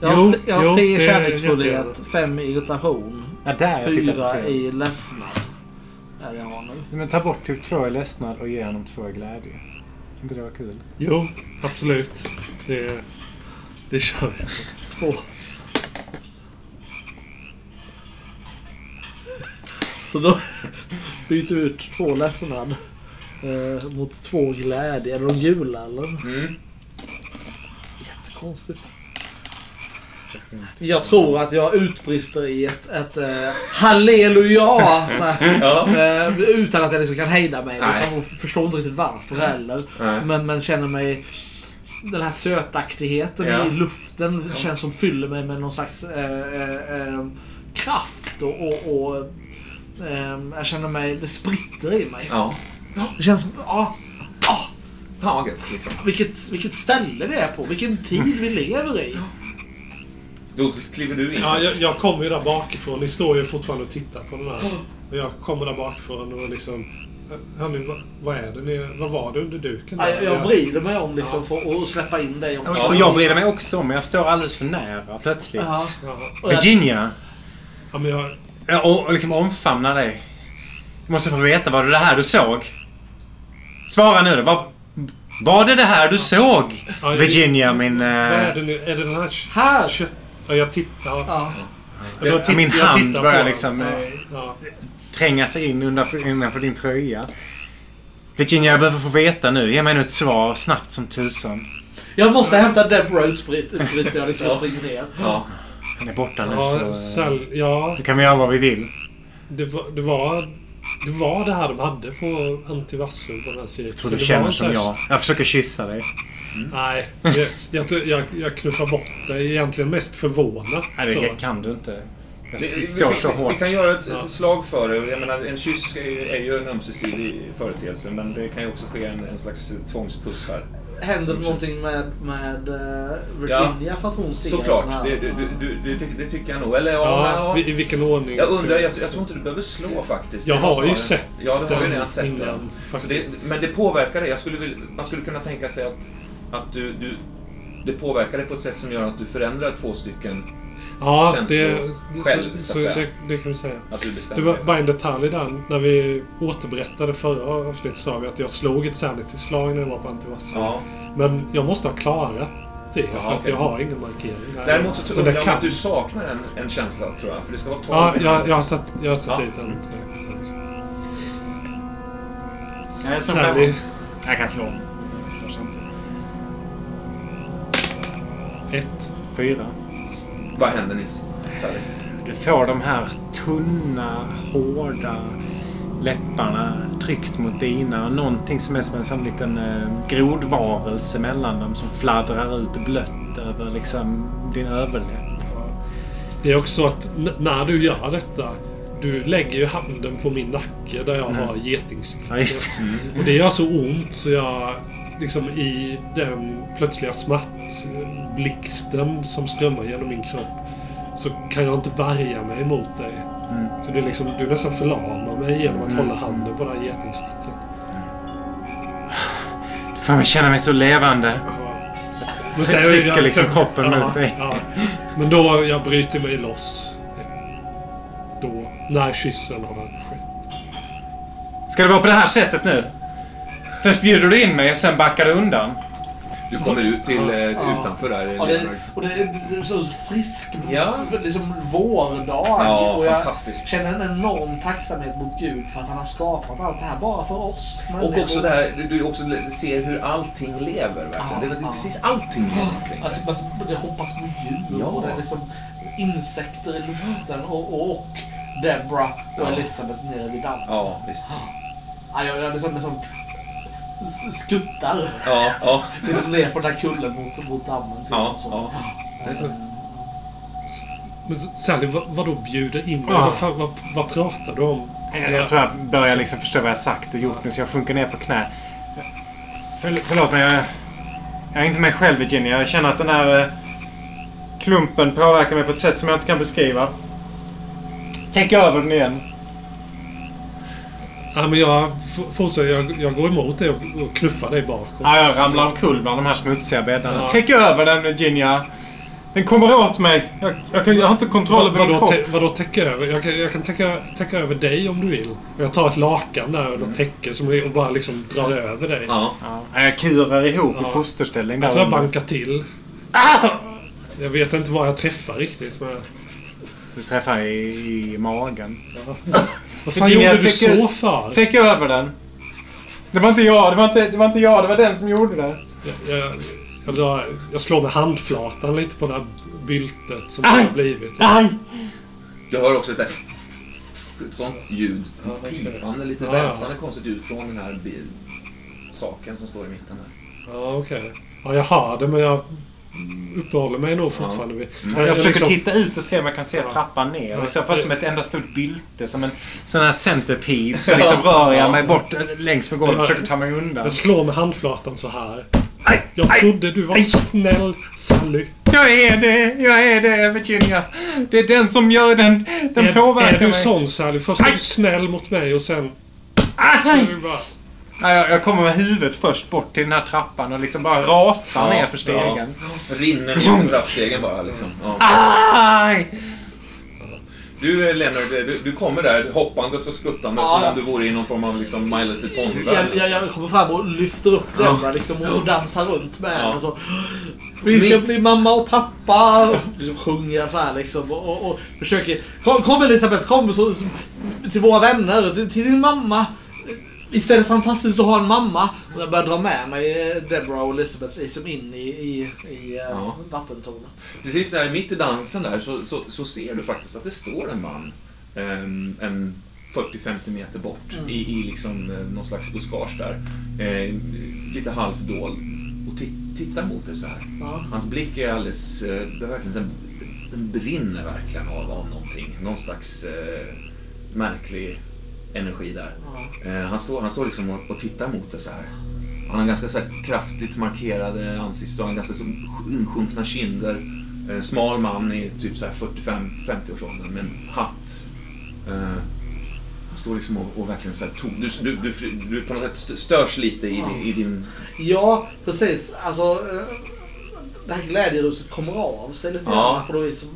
Jag har, Jo, jag har jo, tre i det är kärleksfullhet, fem i irritation, Ja, där jag fyra fel. i ledsnad. Är det jag har nu. Men ta bort typ två i ledsnad och ge honom två i glädje. inte det var kul? Jo, absolut. Det, det kör vi. Två. Så då byter vi ut två ledsnad eh, mot två glädje. Är det de gula eller? Mm. Jättekonstigt. Jag tror att jag utbrister i ett, ett uh, halleluja! Så här, Ja. eh, utan att jag liksom kan hejda mig. Nej. Liksom, och förstår inte riktigt varför heller. Nej. Men, men känner mig... Den här sötaktigheten Ja. i luften känns som fyller mig med någon slags eh, kraft. Och, och, och eh, jag känner mig... Det spritter i mig. Ja. Det känns... Ja, Fan vad gött liksom. vilket, vilket ställe vi är på. Vilken tid vi lever i. Då kliver du in. Ja, jag, jag kommer ju där bakifrån. Ni står ju fortfarande och tittar på den här. Och jag kommer där bakifrån och liksom... Hörni, vad, vad är det ni... Vad var det under duken? Ja, där? Jag, jag vrider mig om liksom för att släppa in dig. Om Och jag vrider mig också om, men jag står alldeles för nära plötsligt. Ja. Virginia! ja, men jag... Ja, Och, och liksom omfamna dig. Jag måste få veta, var det det här du såg? Svara nu då. Var, var det det här du såg? Virginia, min... Vad är eh, det nu? Är det den här Här! Ja, jag tittar. Ja. Ja. Och då titt- min jag hand tittar börjar på liksom, eh, Ja. tränga sig in innanför, innanför din tröja. Virginia, jag behöver få veta nu. Ge mig nu ett svar snabbt som tusan. Jag måste hämta Deborah utbrister jag liksom och springer ner. Ja. Han är borta nu Ja, så... eh, ja Nu kan vi göra vad vi vill. det, var, det var... Det var det här de hade på Antivassum på den här cirkusen. Jag tror du känner som jag. Jag försöker kyssa dig. Nej, jag, jag, jag, jag knuffar bort dig. Egentligen mest förvånad. Nej, så. det kan du inte. Jag Vi, vi, står så vi, vi hårt. kan göra ett, ett slag för det. Jag menar, en kyss är, är ju en ömsesidig företeelse men det kan ju också ske en, en slags tvångspuss här. Händer Som det någonting med, med eh, Virginia för att hon ser Såklart, den här? det, det, det, det, det, det tycker jag nog. Eller ja, Ja, ja, i, i vilken ordning? Jag undrar, jag, jag tror inte du behöver slå faktiskt. Jag Det har måste ju vara- sett Ja, du har ju den redan sett innan, den. Så faktiskt. det, men det påverkar dig. Jag skulle vilja, man skulle kunna tänka sig att, att du, du, det påverkar dig på ett sätt som gör att du förändrar två stycken. Ja, känslor det, det, själv, så så, att så det, det kan vi säga. Att du Det bestämmer var dig. bara en detalj där. När vi återberättade förra avsnittet sa vi att jag slog ett sanity-slag när jag var på Antivassum. Ja. Men jag måste ha klarat det för Jaha, att jag har ingen markering. Däremot så det jag kan- att du saknar en, en känsla, tror jag. För det ska vara 12 Ja, jag, jag har satt, jag har satt Ja. dit den. Tror Sally. Jag kan slå. Ett. Fyra. Vad händer Nils? Sally? Du får de här tunna, hårda läpparna tryckt mot dina. Och någonting som är som en sån liten eh, grodvarelse mellan dem som fladdrar ut blött över liksom din överläpp. Det är också att när du gör detta, du lägger ju handen på min nacke där jag Mm. har getingsticket. Ja. Och det gör så ont så jag liksom i den plötsliga smärtblixten som strömmar genom min kropp så kan jag inte värja mig mot dig. Mm. Så det är liksom, du nästan förlamar mig genom att Mm. hålla handen på det här getingsticket. Du får mig känna mig så levande. Men Jag trycker liksom sen- kroppen ja, mot dig. Ja. Men då jag bryter mig loss. Då, när kyssen har skett. Ska det vara på det här sättet nu? Först bjuder du in mig och sen backar du undan. Du kommer ut till eh, Ja. utanför där. Ja, det, Leonard. och det är det är så frisk, Ja. liksom vårdag. Ja, och jag fantastiskt. känner en enorm tacksamhet mot Gud för att han har skapat allt det här bara för oss. Och också där, du- du också ser hur allting lever verkligen. Det är Ja. precis allting lever omkring dig. Alltså, alltså, det hoppas på djur Ja. och det är liksom insekter i luften och, och, och Deborah och Ja. Elisabeth nere vid dammen. Ja, visst. Ja, jag, jag liksom, liksom skuttar Ja, ja, liksom ner på den här kullen mot, mot dammen. Till ja. och så. ja. Det är så. Men Sally, vad, vadå bjuder in mig? Ja. Vad, fan- vad, vad pratar du om? Jag, jag tror jag börjar liksom förstå vad jag sagt och gjort nu så jag sjunker ner på knä. För, förlåt mig, jag, jag är inte mig själv Virginia. Jag känner att den här eh, klumpen påverkar mig på ett sätt som jag inte kan beskriva. Täck över den igen. Ja, men jag fortsätter. Jag, jag går emot det och, och knuffar dig bakåt. Ja, jag ramlar omkull bland de här smutsiga bäddarna. Ja. Täck över den Virginia. Den kommer åt mig. Jag, jag, kan, jag har inte kontroll över min kropp. tä, vadå täcka över? Jag kan, jag kan täcka, täcka över dig om du vill. Jag tar ett lakan där och något täcke som, och bara liksom drar över dig. Ja. Ja, jag kurar ihop Ja. i fosterställning Jag tror jag bankar till. Ah! Jag vet inte vad jag träffar riktigt. Men... Du träffar i, i magen. Vad fan Virginia, gjorde du tycker- så för? Täck över den. Det var inte jag, det var inte, det var inte jag, det var den som gjorde det. Jag, jag, jag, drar, jag slår med handflatan lite på det här byltet som det har blivit. Aj! Du hör också ett, där, ett sånt ljud. Pipande, lite Ja. väsande konstigt ljud från den här bil, saken som står i mitten där. Ja, okej. Ja, jag hör det men jag uppehåller mig nog fortfarande vid... Jag, försöker liksom- titta ut och se om jag kan se Ja. trappan ner. Ja. I så fall som ett enda stort bylte. Som en sån här centipede. Så liksom rör jag mig bort längs med golvet och Ja. försöker ta mig undan. Jag slår med handflatan så här. Aj, Jag aj, trodde du var aj. snäll, Sally. Jag är det, jag är det Virginia. Det är den som gör den, den är, påverkar är du mig. sån Sally? Först är du snäll mot mig och sen... Aj! Så är du bara... Ja, jag, jag kommer med huvudet först bort till den här trappan och liksom bara rasar Ja, ner för stegen. Rinner ner trappstegen bara liksom. Ja. Aj! Du Lennart, du, du kommer där hoppandes och skuttandes Ja. som om du vore i någon form av liksom My Little Jag, Pony-värld. jag, jag kommer fram och lyfter upp Ja. Deborah liksom, och dansar runt med. Ja. och så. Vi ska bli mamma och pappa. Liksom sjunger jag så här liksom. Och, och, och försöker... Kom, kom Elisabeth, kom så, så, till våra vänner. Till, till din mamma. Visst är det fantastiskt att ha en mamma? Och jag börjar dra med mig eh, Deborah och Elisabeth liksom in i, i, i eh, Ja. vattentornet. Precis där mitt i dansen där så, så, så ser du faktiskt att det står en man ehm, en 40-50 meter bort Mm. i, i liksom eh, någon slags buskage där. Eh, lite halvdold och ti- tittar mot dig så här. Ja. Hans blick är alldeles... Det är verkligen så här, den brinner verkligen av, av någonting. Någon slags eh, märklig energi där. Eh, han, står, han står liksom och, och tittar mot dig så här. Han har ganska så kraftigt markerade ansiktsdrag, ganska så insjunkna kinder. Eh, smal man i typ så här 45-50 års ålder med en hatt. Eh, han står liksom och, och verkligen så här to- du, du, du, du på något sätt st- störs lite i, i din... Ja, precis. Alltså, eh, det här glädjeruset kommer av sig lite Ja. grann på något vis. Som,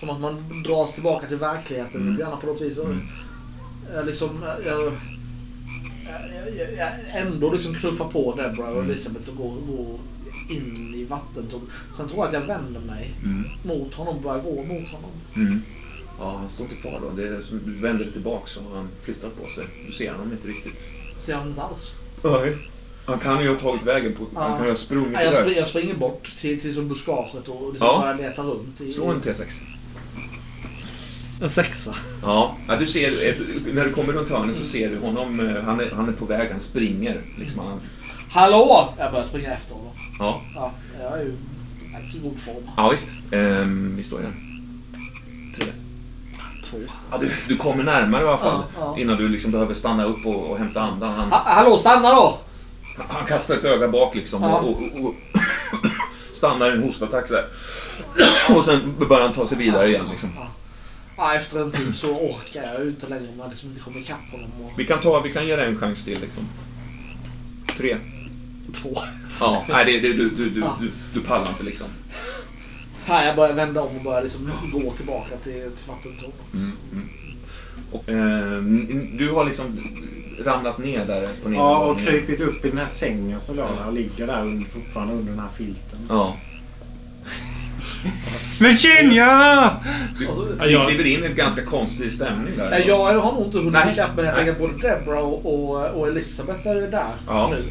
som att man dras tillbaka till verkligheten Mm. lite grann på något vis. Mm. Jag liksom, jag, jag, jag, jag ändå liksom knuffar på Deborah och Mm. Elisabeth och går, går in i vattentornet. Sen tror jag att jag vänder mig Mm. mot honom och börjar gå mot honom. Mm. Ja, han står inte kvar då. Det är du vänder dig tillbaks och han flyttat på sig. Du ser honom inte riktigt. Ser han inte alls. Nej. Han kan ju ha tagit vägen på... Ja. Han kan ju ha sprungit Nej, jag, spring, jag springer bort till, till som buskaget och liksom Ja. börjar leta runt. I, Slå en T6. En sexa. Ja, ja du ser, när du kommer runt hörnet så ser du honom. eh, Han är, han är på väg, han springer. Liksom han, Hallå! Jag börjar springa efter honom. ja. Ja, jag är ju i god form. ja, visst. Ehm, vi står igen. Tre. två. Ja, du, du kommer närmare i alla fall. Ja, ja. Innan du liksom behöver stanna upp och, och hämta andan. Han, Ha, hallå, stanna då! han kastar ett öga bak liksom Ja. och, och, och stannar i en hostattack så här. Och sen börjar han ta sig vidare igen. Liksom. Ja, efter en tid så orkar jag ju inte längre om jag liksom inte kommer ikapp honom. Och... Vi kan, ta, vi kan ge dig en chans till. Liksom. Tre. Två. Ja, nej, det, det, du, du, du, Ja. du, du pallar inte liksom. Nej, jag börjar vända om och börjar liksom gå tillbaka till, till vattentornet. Mm, mm. Och, eh, du har liksom ramlat ner där på Ja, och nedervåningen. krypit upp i den här sängen som låg där och ligger där under, fortfarande under den här filten. Ja. Virginia! Du, Och så- du Ja, kliver in i en ganska konstig stämning där. Nej, jag har nog inte hunnit ikapp men jag tänker att både Deborah och, och, Elisabeth är där Ja. nu.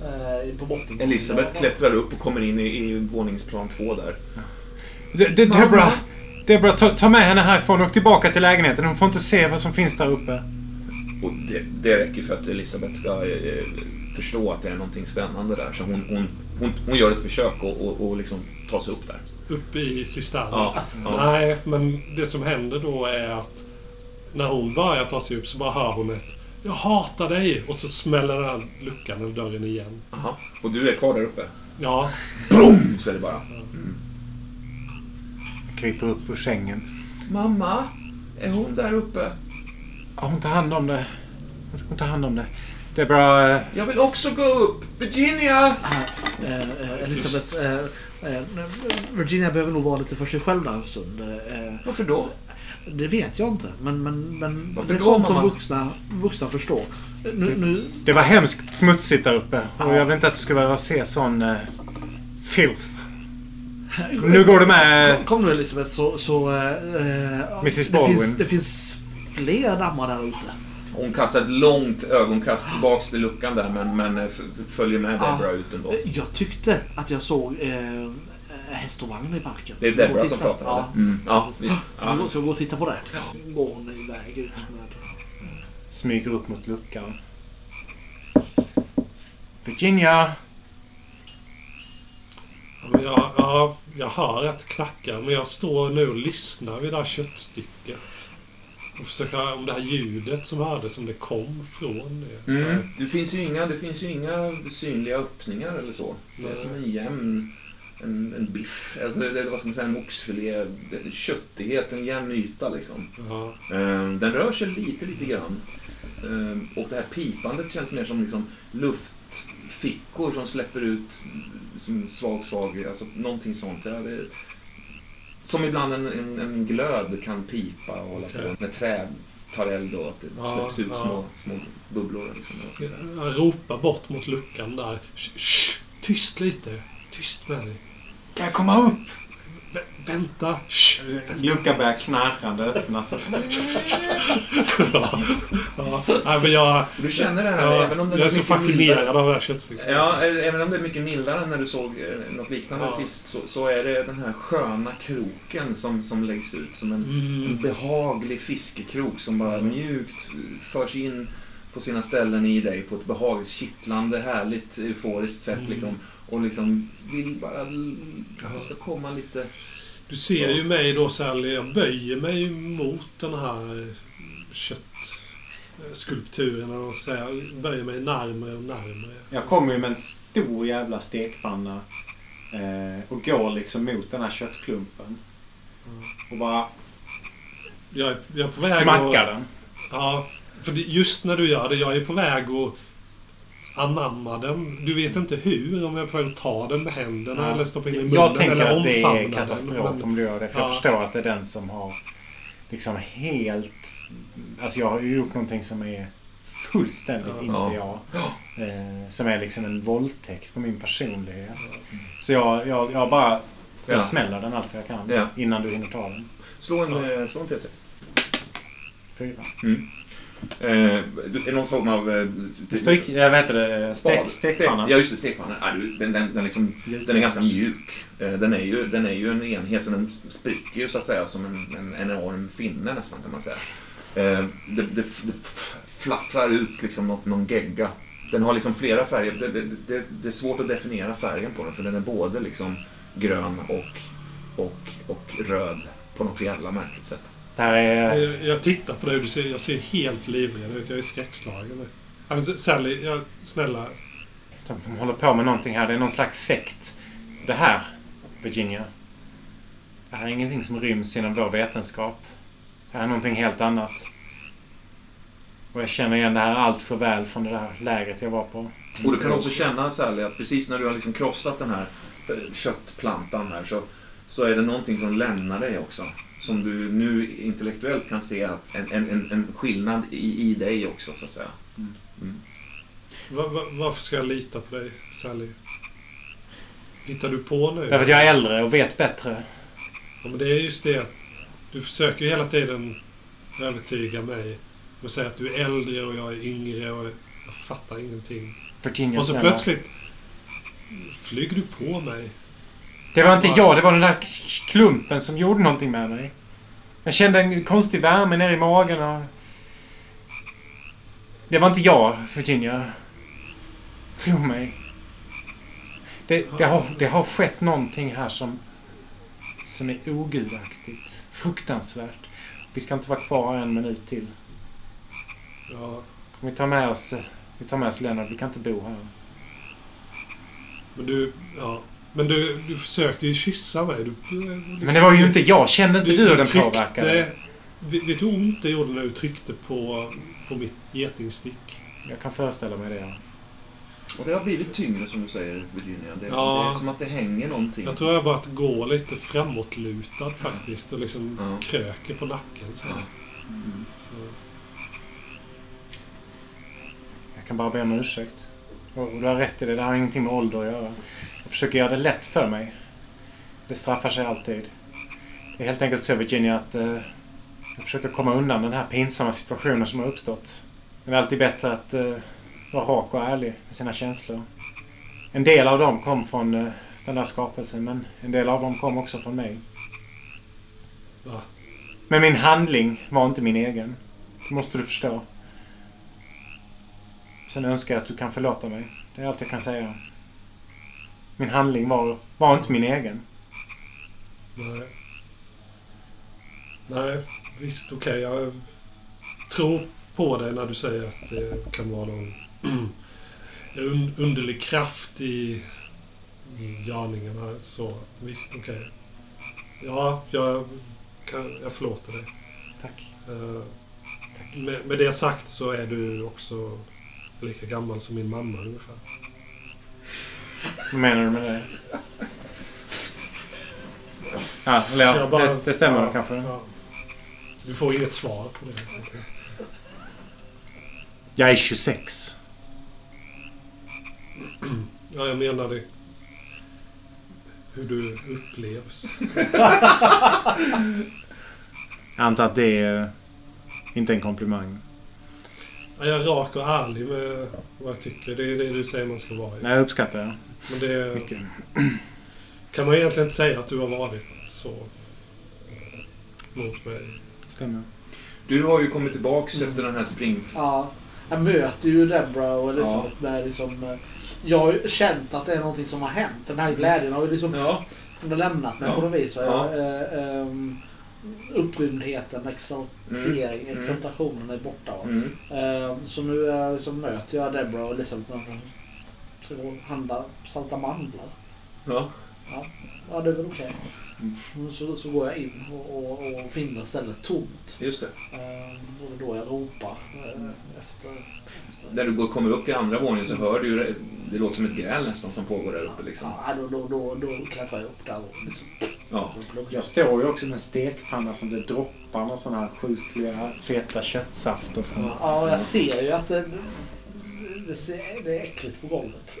Eh, på botten. Elisabeth Ja. klättrar upp och kommer in i, i våningsplan två där. De, de, Deborah, Deborah ta, ta med henne härifrån och tillbaka till lägenheten. Hon får inte se vad som finns där uppe. Och det, det räcker för att Elisabeth ska eh, förstå att det är någonting spännande där. Så hon, hon, hon, hon gör ett försök och, och liksom ta sig upp där. Uppe i cisternen. Ja, ja. Nej, men det som händer då är att när hon börjar ta sig upp så bara hör hon ett Jag hatar dig! Och så smäller den här luckan eller dörren igen. Aha. Och du är kvar där uppe? Ja, Brum! Så är det bara. Jag kryper upp ur sängen. Mamma, är hon där uppe? Ja, hon tar hand om det. Hon tar hand om det. Deborah... eh, Jag vill också gå upp! Virginia! Eh, eh, Elisabeth, eh, Virginia behöver nog vara lite för sig själv där en stund. Eh, Varför då? det vet jag inte, men, men, men Varför det är då, sånt som vuxna, vuxna förstår. Nu, nu, Det var hemskt smutsigt där uppe. Och jag vill inte att du ska behöva se sån... Uh, filth. Nu går du med... kom, kom nu Elisabeth så... så eh, Mrs. det, Baldwin. finns, det finns fler dammar där ute. Hon kastar ett långt ögonkast tillbaks till luckan där men, men eh, följer med Ja. Deborah ut ändå. Eh, Jag tyckte att jag såg eh, hästovagnen i parken. Det är Deborah som titta? pratar Ja, eller? Mm. Ja, visst. Ska vi, gå, Ja. ska vi gå och titta på det? Går hon iväg ut med... Smyger upp mot luckan. Virginia! Ja, jag, ja, jag hör att det knackar, men jag står nu och lyssnar vid det här köttstycket. Och försöker, om det här ljudet som hördes, om det kom från det. Mm. Det, finns ju inga, det finns ju inga synliga öppningar eller så. Det är Nej. som en jämn en, en biff. Alltså, det, det, vad ska man säga, en oxfilé. Köttighet, en jämn yta liksom. Ja. Ehm, den rör sig lite, lite grann. Ehm, och det här pipandet känns mer som liksom luftfickor som släpper ut som svag, svag, alltså någonting sånt. Ja, det, som ibland en, en, en glöd kan pipa och hålla Okej. på. När träd tar eld och att det Ja, släpps ut ja. små, små bubblor. Liksom. Jag ropar bort mot luckan där. Sh, sh, tyst lite. Tyst med dig. Kan jag komma upp? Vä vänta. Luckan börjar knarrande öppnas. ja. ja. Nej, men jag, Du känner det här, ja, även om det jag är så fascinerad av det här köttstycket. Ja, även om det är mycket mildare än när du såg eh, något liknande Ja. sist så, så är det den här sköna kroken som, som läggs ut som en, en Mm. behaglig fiskekrok som bara mjukt förs in på sina ställen i dig på ett behagligt, kittlande, härligt, euforiskt sätt. Mm. Liksom, och liksom vill bara att det ska komma lite... Du ser ju mig då Sally, jag böjer mig mot den här köttskulpturen. eller vad säga. Böjer mig närmare och närmare. Jag kommer ju med en stor jävla stekpanna. Eh, och går liksom mot den här köttklumpen. Och bara Jag är, jag är på väg smackar att... den. Ja, för just när du gör det, jag är på väg att anamma den. Du vet inte hur, om jag att ta den med händerna Ja. eller stoppa in i munnen Jag tänker eller att det är katastrof om du gör det. För Ja. jag förstår att det är den som har liksom helt... Alltså jag har ju gjort någonting som är fullständigt Ja. inte jag. Eh, som är liksom en våldtäkt på min personlighet. Så jag, jag, jag bara... Jag Ja. smäller den allt jag kan Ja. innan du hinner ta den. Slå en, eh, slå en T6. Fyra. Eh, någon form av... Eh, Stryk... Jag vet det. Stek, stekpanna. Ja, just det. Stekpanna. Ja, den, den, den, liksom, den är ganska mjuk. Eh, Den är, ju, den är ju en enhet, så den spricker ju så att säga som en, en enorm finne nästan kan man säga. Eh, Det, det, det flaffrar ut liksom något, någon gegga. Den har liksom flera färger. Det, det, det, det är svårt att definiera färgen på den för den är både liksom grön och, och, och röd på något jävla märkligt sätt. Det här är... Jag, jag tittar på dig och du ser, jag ser helt livrädd ut. Jag är skräckslagen men Sally, jag, snälla. De håller på med någonting här. Det är någon slags sekt. Det här, Virginia. Det här är ingenting som ryms inom vår vetenskap. Det här är någonting helt annat. Och jag känner igen det här allt för väl från det där lägret jag var på. Och du kan också känna Sally att precis när du har liksom krossat den här eh, köttplantan här så, så är det någonting som lämnar dig också. Som du nu intellektuellt kan se att en, en, en, skillnad i, i dig också så att säga. Va, va, varför ska jag lita på dig, Sally? Hittar du på nu? Därför att jag är äldre och vet bättre. Ja, men det är just det att du försöker ju hela tiden övertyga mig. Och säga att du är äldre och jag är yngre och jag fattar ingenting. Virginia, Och så snälla. plötsligt flyger du på mig. Det var inte jag, det var den där klumpen som gjorde någonting med mig. Jag kände en konstig värme ner i magen och... Det var inte jag, Virginia. Tro mig. Det, det, har, det har skett någonting här som... Som är ogudaktigt. Fruktansvärt. Vi ska inte vara kvar en minut till. Ja, vi tar med oss... Vi tar med oss Lennart. Vi kan inte bo här. men du... Ja. Men du, du försökte ju kyssa mig. Du, liksom, Men det var ju inte jag. Kände inte du hur den tryckte- påverkade? Vet du hur ont det gjorde när du tryckte på, på mitt getingstick? Jag kan föreställa mig det. Och det har blivit tyngre som du säger Virginia. Det, Ja. det är som att det hänger någonting. Jag tror jag bara att gå lite framåtlutad faktiskt och liksom Ja. kröker på nacken. Så. Ja. Jag kan bara be om ursäkt. Och du har rätt i det. Det har ingenting med ålder att göra. Jag försöker göra det lätt för mig. Det straffar sig alltid. Det är helt enkelt så, Virginia, att eh, jag försöker komma undan den här pinsamma situationen som har uppstått. Men det är alltid bättre att eh, vara rak och ärlig med sina känslor. En del av dem kom från eh, den där skapelsen, men en del av dem kom också från mig. Va? Men min handling var inte min egen. Det måste du förstå. Sen önskar jag att du kan förlåta mig. Det är allt jag kan säga. Min handling var, var inte min egen. Nej. Nej, visst okej. Jag tror på dig när du säger att det kan vara någon un underlig kraft i, i gärningarna. Så visst okej. Ja, jag, kan, jag förlåter dig. Tack. Eh, med, med det sagt så är du också lika gammal som min mamma ungefär. Vad menar du med det? Ja, eller ja, bara- det, det stämmer ja, kanske. ja. Du får inget svar på det. Jag är 26. Ja, jag menade hur du upplevs. Jag antar att det är inte en komplimang. Ja, Jag är rak och ärlig med vad jag tycker. Det är det du säger man ska vara. Jag uppskattar det Men det mycket. kan man egentligen inte säga att du har varit så eh, mot mig. Stämmer. Du har ju kommit tillbaks efter den här spring... Ja, jag möter ju Debra och Elisabeth där liksom... Jag har ju känt att det är någonting som har hänt. Den här glädjen har ju liksom Ja. lämnat mig Ja. på något vis. Ja. jag, eh, ehm, upprymdheten, exaltering, Mm. exaltationen är borta. Mm. Eh, så nu är, liksom, möter jag Debra och Elisabeth när de ska gå och handla salta mandlar. Ja. Ja, det är väl okej. Så, så går jag in och, och, och finner stället tomt. Just det. Eh, och då jag ropar eh, efter... När du går, kommer upp till andra våningen så hör du ju det, det låter som ett gräl nästan som pågår där uppe liksom. Ja, då, då, då, då klättrar jag upp där och liksom... Ja. Jag står ju också med en stekpanna som det droppar några sådana här sjukliga feta köttsafter från. Ja, jag ser ju att det, det, ser, det är äckligt på golvet.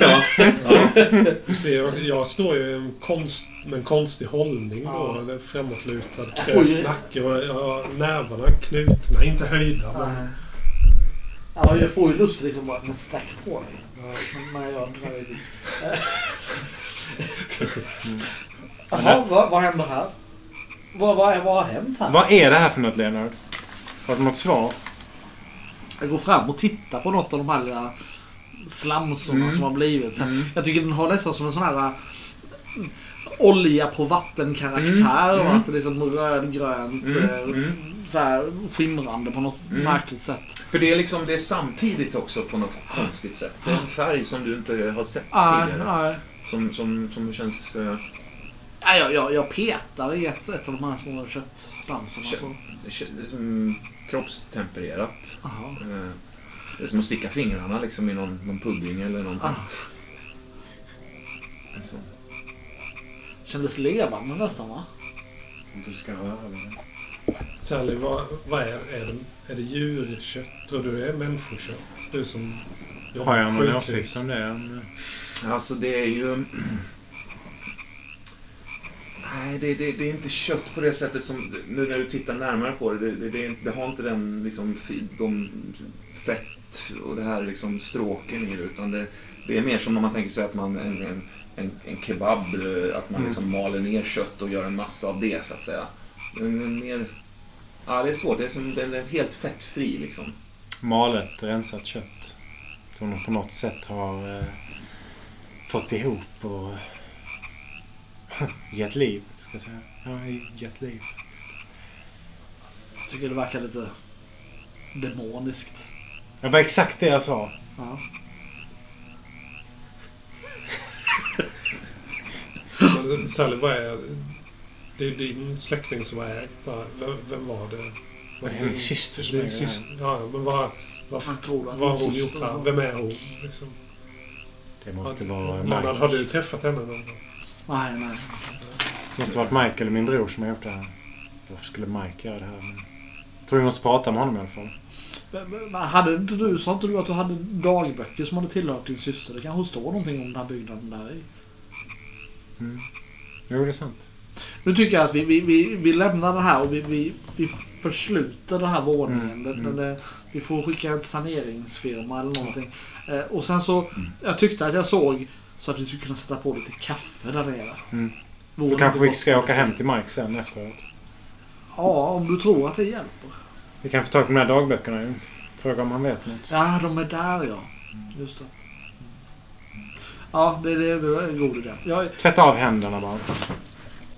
Ja. Du ser, jag, jag står ju i en konst, med en konstig hållning Ja. då. Eller framåtlutad, Jag krökt nacke och jag har nävarna knutna. Inte höjda, men... Ja, jag får ju lust liksom bara, men sträck på dig. Ja. Men, jag det. vet inte. Jaha, vad, vad händer här? Vad, vad, vad har hänt här? Vad är det här för något, Leonard? Har du något svar? Jag går fram och tittar på något av de här lilla slamsorna Mm. som har blivit. Så Mm. Jag tycker den har nästan som en sån här... olja på vattenkaraktär Mm, och mm. att det är liksom rödgrönt. Mm, eh, mm. Så här, skimrande på något Mm. märkligt sätt. För det är liksom det är samtidigt också på något konstigt sätt. Det är en färg som du inte har sett Nej, tidigare. nej. Som, som, som känns... eh, Nej, jag, jag, jag petar i ett, ett av de här små köttslamsarna. Kött. Så. det känns som kroppstempererat. Aha. Eh, Det är som att sticka fingrarna liksom i någon, någon pudding eller någonting. Ah. Så. Kändes levande nästan va? Som du ska röra vid. Sally, vad, vad är, är, det, är det djurkött? Tror du det är människokött? Du som Har jag någon åsikt om det? Alltså det är ju... Nej, det, det, det är inte kött på det sättet som... Nu när du tittar närmare på det, det, det, har inte den liksom, de fett och det här liksom stråken i det. Utan det, är mer som om man tänker sig att man en, en, en, en kebab, eh, att man Mm. liksom maler ner kött och gör en massa av det så att säga. Är mer... Ja, det är svårt. Det är som, den är helt fettfri liksom. Malet, rensat kött. Som de på något sätt har eh, fått ihop och gett liv, ska jag säga. Ja, gett liv. Jag tycker det verkar lite demoniskt. Det var exakt det jag sa. Ja. Sally, vad är... Det är din släkting som har ägt. Vem, vem var det? Var det hennes syster som här? syster? Ja, men vad, vad, har är hon gjort här? Vem är hon? Liksom? Det måste vara Mike. har du träffat henne någon gång? Nej, nej. Det måste varit Mike eller min bror som har gjort det här. Varför skulle Mike göra det här? Men... Jag tror vi måste prata med honom i alla fall. Men, hade inte du, sa inte du att du hade dagböcker som hade tillhört din syster? Det kanske står någonting om den här byggnaden där i. Mm. Jo, det är sant. Nu tycker jag att vi, vi, vi, vi lämnar det här och vi, vi, vi försluter den här våningen. Mm, Den, mm. den, vi får skicka en saneringsfirma eller någonting. Eh, och sen så, jag tyckte att jag såg så att vi skulle kunna sätta på lite kaffe där nere. Mm. Det kanske vi ska åka hem till Mike sen efteråt. Ja, om du tror att det hjälper. Vi kan få tag på de här dagböckerna ju. Fråga om han vet något. Ja, de är där ja. Just det. Ja, det, det är en god idé. Jag, Tvätta av händerna bara.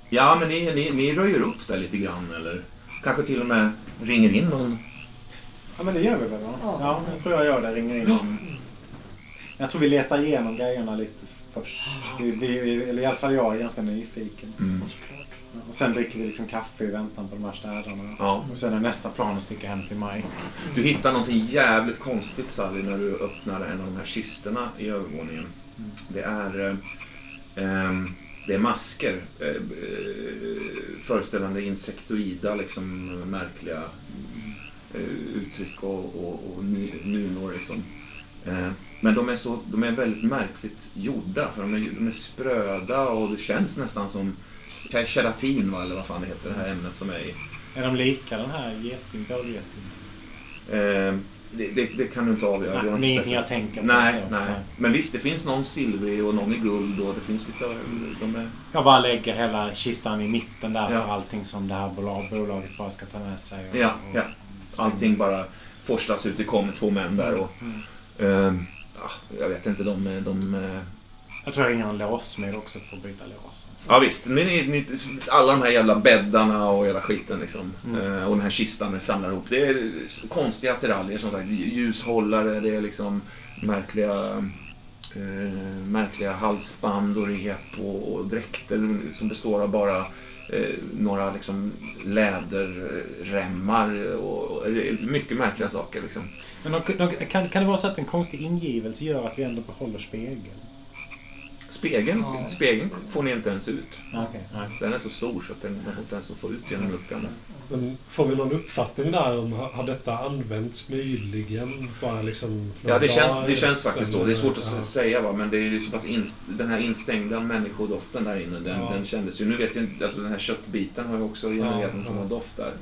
Ja, men ni, ni, ni röjer upp där lite grann eller kanske till och med ringer in någon. Ja, men det gör vi väl va? Ja. Ja, jag tror jag gör det. Ringer in. Jag tror vi letar igenom grejerna lite först. Vi, vi, eller i alla fall jag är ganska nyfiken. Mm. Och sen dricker vi liksom kaffe i väntan på de här städarna. Ja. Och sen är nästa plan att sticka hem till Mike. Du hittar någonting jävligt konstigt Sally när du öppnar en av de här kistorna i övervåningen. Det är, eh, det är masker eh, eh, föreställande insektoida, liksom märkliga eh, uttryck och, och, och nunor. Liksom. Eh, men de är, så, de är väldigt märkligt gjorda, för de är, de är spröda och det känns nästan som keratin, va, eller vad fan det heter, det här ämnet som är i. Är de lika den här geting, bålgeting? Eh, det, det, det kan du inte avgöra. Nej, det är ingenting jag tänker på. Nej, så. nej. Men visst, det finns någon silvrig och någon i guld och det finns lite... De är, Jag bara lägger hela kistan i mitten där Ja. för allting som det här bolag, bolaget bara ska ta med sig. Och, Ja, och, ja. allting bara forslas ut. Det kommer två män där och... ehm, ja, jag vet inte, de... de eh, Jag tror jag ringer en låsmed också för att byta lås. ja visst, men ni, ni, alla de här jävla bäddarna och hela skiten liksom. Mm. Eh, och den här kistan den samlar ihop. Det är konstiga attiraljer som sagt. Ljushållare, det är liksom märkliga... Eh, märkliga halsband och rep och, och dräkter som består av bara eh, några liksom läderremmar och, och mycket märkliga saker. Liksom. Men de, de, kan, kan det vara så att en konstig ingivelse gör att vi ändå behåller spegeln? Spegeln, Ja. spegeln får ni inte ens ut. Nej. Den är så stor så att den, går inte ens att få ut genom luckan. Men får vi någon uppfattning där om har detta använts nyligen? Bara liksom Ja, det känns, det känns faktiskt så. Det är svårt att Ja. säga va, men det är ju så pass inst- den här instängda människodoften där inne, den, Ja. den kändes ju. Nu vet jag inte, alltså den här köttbiten har ju också genererat Ja, någon form av doft där.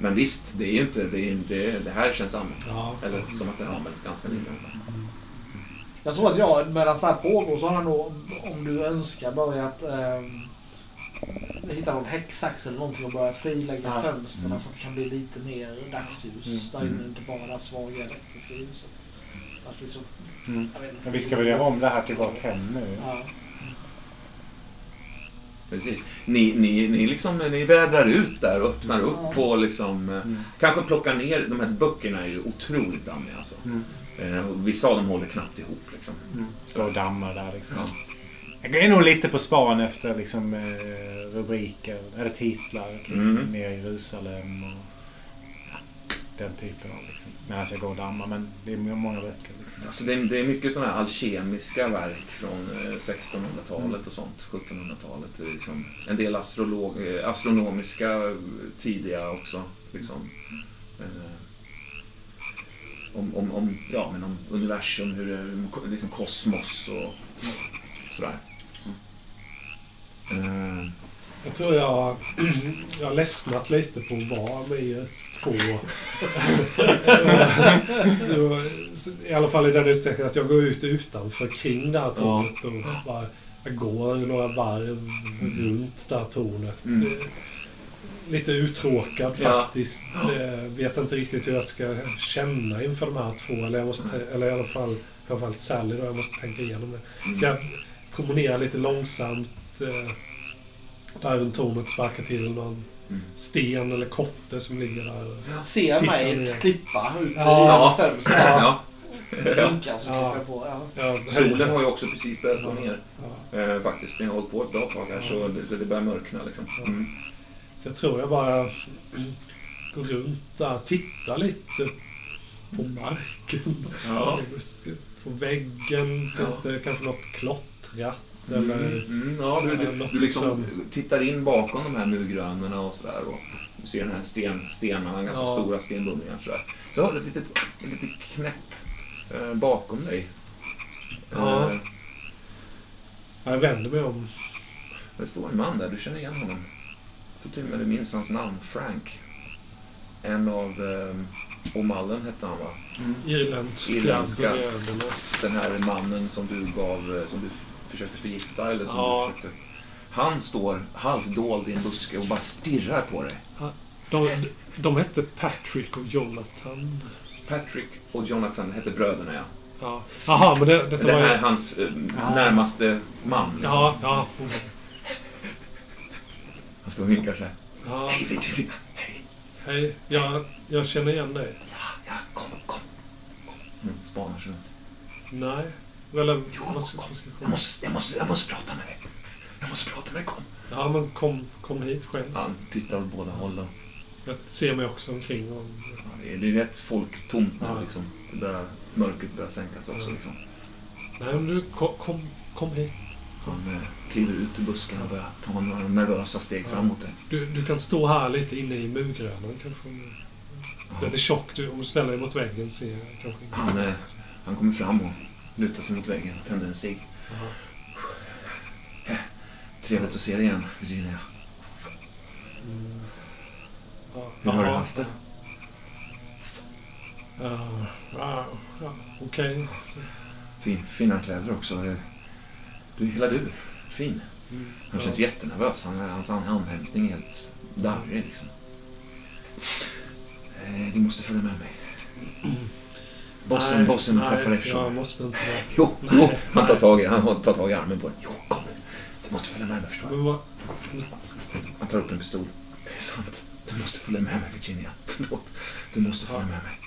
Men visst, det är ju inte, det, är, det, det här känns använt. Ja. Eller som att det har använts ganska nyligen. jag tror att jag, medan det här pågår, så har jag nog, om du önskar, börjat eh, hitta någon häcksax eller någonting och börjat frilägga Ja. fönstren Mm. så att det kan bli lite mer dagsljus Mm. där inne, Mm. inte bara det här svaga elektriska ljuset. Att liksom, Mm. jag vet inte. Men vi ska väl göra om det här till vårt hem nu? Ja. Precis. Ni, ni, ni, liksom, ni vädrar ut där och öppnar upp och liksom, eh, kanske plockar ner. De här böckerna är ju otroligt dammiga alltså. Mm. Eh, vissa av dem håller knappt ihop. Liksom. Står och dammar där liksom. Ja. Jag är nog lite på span efter liksom, eh, rubriker, eller titlar kring Mm. ner i Jerusalem och ja, den typen av liksom. Medan jag går och dammar. Men det är många böcker. Alltså det, är, det är mycket sådana här alkemiska verk från eh, 1600-talet och sånt, 1700-talet. Liksom en del astrolog, eh, astronomiska eh, tidiga också. Liksom. Om, om, om, ja, men om universum, hur det är, liksom kosmos och sådär. Jag tror jag, jag har ledsnat lite på att vara med två. I alla fall i den utsträckningen att jag går ut utanför kring det här tornet och bara jag går några varv runt det här tornet. Mm. Lite uttråkad Ja. faktiskt. Eh, Vet inte riktigt hur jag ska känna inför de här två. Eller, jag måste, eller i alla fall framförallt Sally då. Jag måste tänka igenom det. Så jag promenerar lite långsamt. Eh, där runt tornet sparkar till någon Mm. Sten eller kotte som ligger där. Ser mig ner. klippa ut Ja. i fönstret. ja. Vinkar så Ja. klipper på. Ja. Ja, Solen har ju också precis börjat gå ner. Ja. Eh, faktiskt. Den har hållit på ett bra tag här så det, det börjar mörkna liksom. Mm. Så jag tror jag bara går runt där, tittar lite på marken. Ja. På väggen finns det kanske något klottrat. Eller, Mm, mm, ja, du, du, du liksom som- tittar in bakom de här murgrönorna och sådär. Och du ser den här sten, stenarna, ganska Ja. stora stenbumlingar. Sådär. Så har du ett litet, ett litet knäpp eh, bakom dig. Ja. Eh, jag vänder mig om. det står en man där, du känner igen honom. Jag tror till och med du minns hans namn, Frank. En av eh, O'Mullen hette han va? Irländska Irländska. bröderna. Den här mannen som du gav, eh, som du försökte förgifta eller som Ja. försökte... Han står halvdold i en buske och bara stirrar på dig. De, de hette Patrick och Jonathan. Patrick och Jonathan hette bröderna ja. Ja. Jaha, men det, detta Det var här ju... är hans eh, närmaste man. Liksom. Ja, ja. Han står och vinkar så här. ja. Hej Virginia! Hej! Hej, jag, jag känner igen dig. Ja, ja, kom, kom. Mm, spanar sig runt. Nej. Eller, Jo, vad ska, kom. jag måste, jag, måste, jag måste prata med dig. Jag måste prata med dig, kom. Ja, men kom, kom hit själv. Han tittar åt båda hållen. Jag ser mig också omkring. Och, Ja, det är- rätt folktomt nu Ja. liksom. Det börjar, mörkret börjar sänkas också Ja. liksom. nej, men du, kom, kom, kom hit. Han eh, kliver ut ur busken och börjar ta några nervösa steg Ja. fram mot dig. Du, du kan stå här lite inne i murgrönan kanske. Den är tjock. Du, om du ställer dig mot väggen ser jag kanske inte. Han, eh, han kommer fram och lutar sig mot väggen och tänder en cigg. Jaha. Trevligt att se dig igen, Virginia. Mm. Ja, Hur har du jaha. haft det? Ja, ja, ja, okej. Fin, fina kläder också. Du, hela du. Fin. Mm. Han känns jättenervös. Han, hans andhämtning är helt darrig liksom. Du måste följa med mig. Bossen, Nej, bossen nej, träffar dig Jag måste inte. Jo, jo. Han tar tag i, han tar tag i armen på dig. Jo, kom. Du måste följa med mig förstår du. Han tar upp en pistol. Det är sant. Du måste följa med mig Virginia. Förlåt. Du måste följa med mig.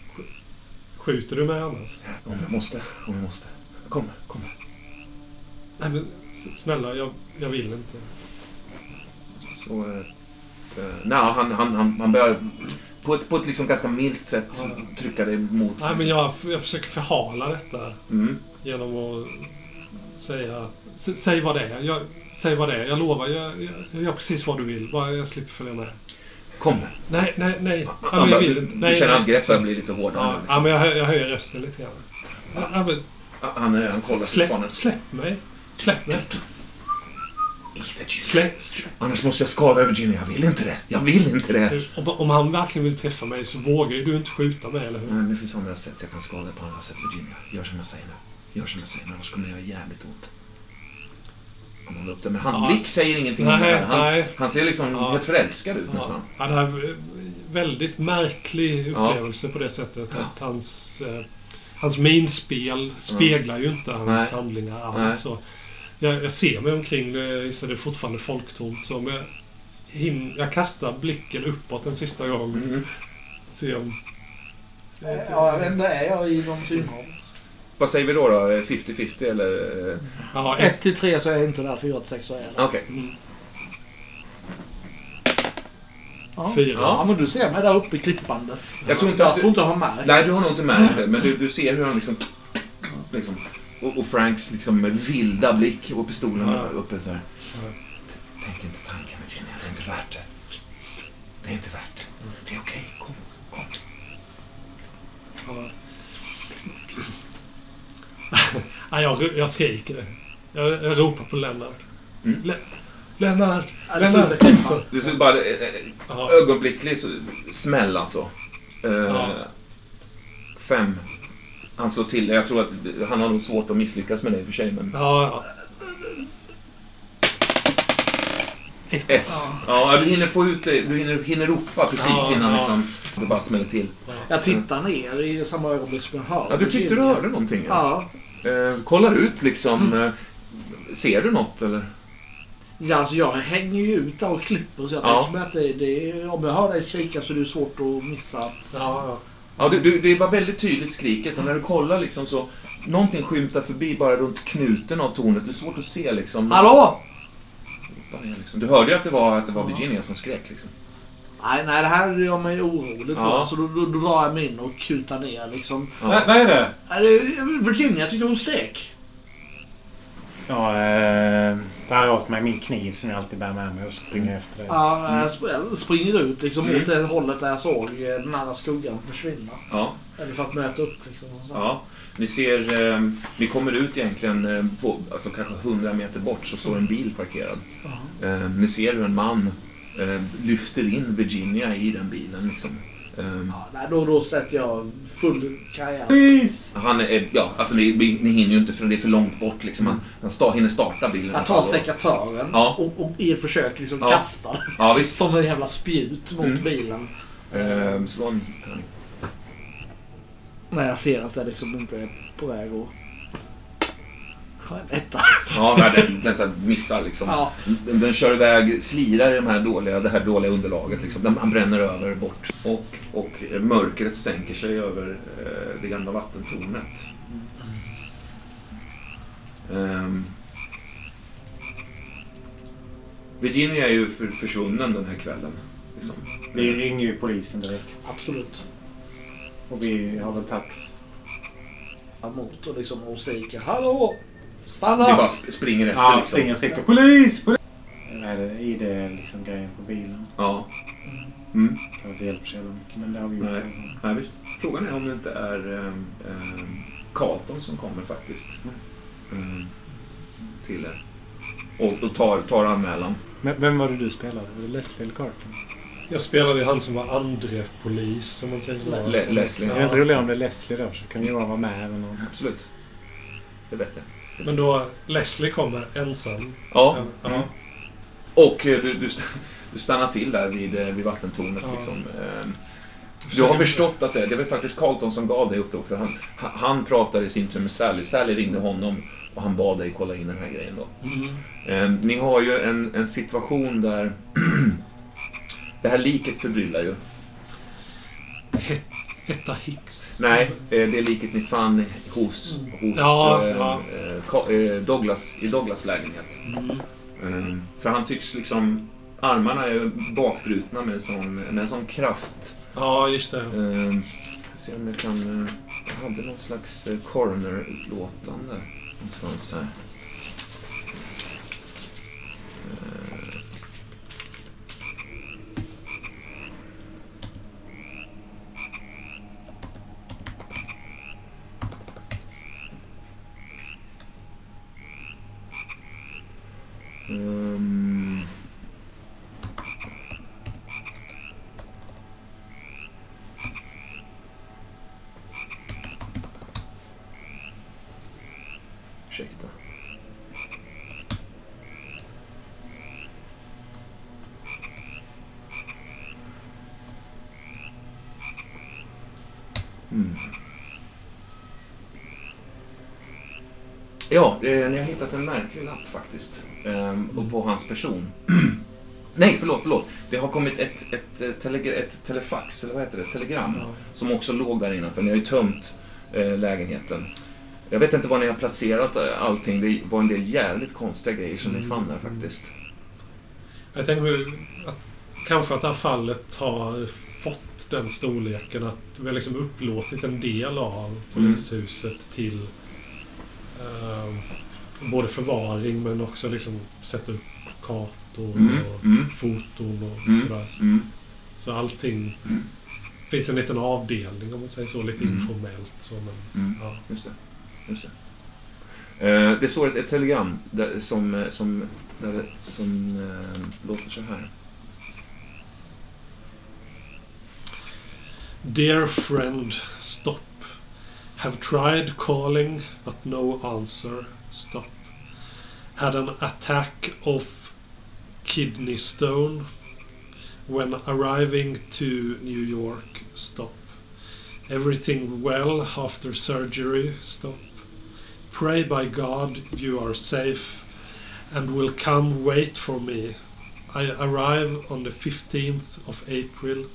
Skjuter du mig annars? Om jag måste. Om jag måste. Kom, kom. Nej men snälla, jag, jag vill inte. Så, eh, eh, nej, han, han, han, han börjar på ett, på ett liksom ganska milt sätt Ja. trycka dig mot... Nej men jag, jag försöker förhala detta Mm. genom att säga... Säg vad det är. Jag, säg vad det är. Jag lovar. Jag, jag, jag gör precis vad du vill. Bara jag slipper följa med. Kom nu. Nej, nej, nej. Ja, men jag vill du, inte. du Nej, känner nej. hans grepp börjar bli lite hårdare. Ja, nu, ja, liksom. men jag, hö- jag höjer rösten lite grann. Ja, men, Han, han kollar släpp, släpp mig. Släpp mig. Inte. Släpp, släpp. Annars måste jag skada Virginia. Jag vill inte det. Jag vill inte det. Om, om han verkligen vill träffa mig så vågar ju du inte skjuta mig, eller hur? Nej, men det finns andra sätt. Jag kan skada dig på andra sätt, Virginia. Gör som jag säger nu. Gör som jag säger nu, annars kommer det göra jävligt ont. Han håller upp det, men hans Ja. blick säger ingenting om det Nej, här. Han, nej. han ser liksom Ja. helt förälskad ut Ja. nästan. Ja, det här väldigt märklig upplevelse på det sättet Ja. att hans, eh, hans minspel speglar ju inte hans Nej. handlingar alls. Jag, jag ser mig omkring, det, så det är fortfarande folktomt. Så om jag, hin, jag kastar blicken uppåt en sista gång. Mm. Se om... Ja, vet inte, är jag i någon synhåll? Vad säger vi då? då? 50-50 eller? Ja, ett. 1 till 3 så är jag inte där, 4 till 6 så är jag där. Okej. Mm, Ja. fyra. Ja, men du ser mig där uppe i klippbandes. Jag tror inte Jag att tror du... inte jag har märkt. Nej, du har nog inte märkt det. Men du, du ser hur han liksom... liksom och, och Franks liksom vilda blick och pistolen Ja. uppe så här. Ja. Tänk inte tanken Virginia, det är inte värt det. Det är inte värt det. Det är okej, kom, kom. Ja. Jag, jag skriker. Jag, jag ropar på Lennart. Mm. Le, Lennart! Ja, det Lennart! Det är bara eh, eh, ögonblicklig så, smäll alltså. Ja. Fem. Han slår till. Jag tror att han har nog svårt att misslyckas med det i och för sig. Men... ja, ja. Ett. Ett. Ja, du hinner få ut det. Du hinner, hinner ropa precis Ja, innan ja. liksom, det bara smäller till. Jag tittar ner i samma ögonblick som jag hör. Ja, du tyckte du hörde någonting? Ja. Eh, kollar ut liksom. Eh, ser du något eller? Ja, alltså jag hänger ju ut där och klipper så jag Ja. tänker mig att det, det, om jag hör dig skrika så är det svårt att missa att... Ja, ja. Ja, du, du, det var väldigt tydligt skriket och när du kollar liksom så Någonting skymtar förbi bara runt knuten av tornet. Det är svårt att se liksom. Hallå! Liksom. Du hörde ju att det var, att det var Virginia som skrek liksom. Nej, nej, det här gör mig orolig tror Ja. jag. Så då, då, då drar jag mig in och kutar ner liksom. Ja. Va- Vad är det- Virginia tyckte hon skrek. Ja, eh, där åt mig min kniv som jag alltid bär med mig och springer efter det. Ja, jag sp- jag springer ut liksom Mm. mot det hållet där jag såg eh, den andra skuggan försvinna. Ja, Eller för att möta upp liksom. ja. Ni ser, eh, ni kommer ut egentligen eh, på, alltså kanske 100 meter bort så står en bil parkerad. Ja. Eh, ni ser hur en man eh, lyfter in Virginia i den bilen liksom. Eh, Ja, då, då sätter jag full karriär. Please! han är, ja, alltså ni, ni hinner ju inte för det är för långt bort liksom. Han, han sta, hinner starta bilen. Jag tar sekatören Ja. och, och i ett försök liksom Ja. kasta den. Ja, visst. Som en jävla spjut mot Mm. bilen. Eh, slå en tärning. När jag ser att jag liksom inte är på väg att... Ha en etta. Ja, nej, den, den så här missar liksom. Ja. Den, den kör iväg, slirar i de här dåliga, det här dåliga underlaget. Liksom. Den, han bränner över bort. Och, och mörkret sänker sig över eh, det gamla vattentornet. Ehm. Virginia är ju för, försvunnen den här kvällen. Liksom. Vi ringer ju polisen direkt. Absolut. Och vi har väl tagit... Emot och liksom och skriker Hallå! Stanna! Vi bara sp- springer efter. Ja, liksom. springer och skriker polis! polis! Är det ID liksom grejen på bilen? Ja. Mm. Kanske inte hjälper så jävla mycket men det har vi gjort. Nej. Ja, visst. Frågan är om det inte är um, um, Carlton som kommer faktiskt. Um, till er. Och, och tar, tar anmälan. Men vem var det du spelade? Var det Leslie eller Carton? Jag spelade han som var andre polis, om man säger så. Le- Leslie. Det är inte roligare om det är Leslie då, så kan Johan vara med även om... Absolut. Det är bättre. Men då, Leslie kommer ensam. Ja. ja. Och eh, du, du, du stannar till där vid, eh, vid vattentornet. Ja. Liksom. Ehm, Du har förstått att det, det var faktiskt Carlton som gav dig uppdrag. För han, han- pratade i sin tur med Sally. Sally ringde honom och han bad dig kolla in den här grejen. Då. Mm. Eh, ni har ju en, en situation där det här liket förbryllar ju. Etta Hicks. Nej, eh, det liket ni fann hos, hos Ja, eh, ja. eh, eh, Douglas, i Douglas lägenhet. Mm. För han tycks liksom... Armarna är bakbrutna med en sån, med en sån kraft. Ja, just det. Eh, se om jag kan... Jag hade någon slags coroner-utlåtande någonstans här. Ehm, ursäkta. Mm. Ja, eh, ni har hittat en märklig lapp faktiskt. Eh, och på hans person. Nej, förlåt, förlåt. Det har kommit ett, ett, telegra- ett telefax, eller vad heter det? Telegram. Som också låg där innanför. Ni har ju tömt eh, lägenheten. Jag vet inte var ni har placerat eh, allting. Det var en del jävligt konstiga grejer som ni fann där faktiskt. Jag tänker mig att kanske att det här fallet har fått den storleken att vi har liksom upplåtit en del av polishuset till eh, både förvaring men också liksom sätta upp kartor Mm, och mm, foton och Mm. sådär. mm. Så allting... Mm. finns en liten avdelning om man säger så, lite Mm. informellt. Så, men, Mm. ja. Just det. Just det. Eh, det står ett, ett telegram där, som, som, där, det- som eh, låter så här. Dear friend, stop. Have tried calling, but no answer. Stop. Had an attack of kidney stone. When arriving to New York, stop. Everything well after surgery, stop. Pray by God you are safe and will come wait for me. I arrive on the 15th of April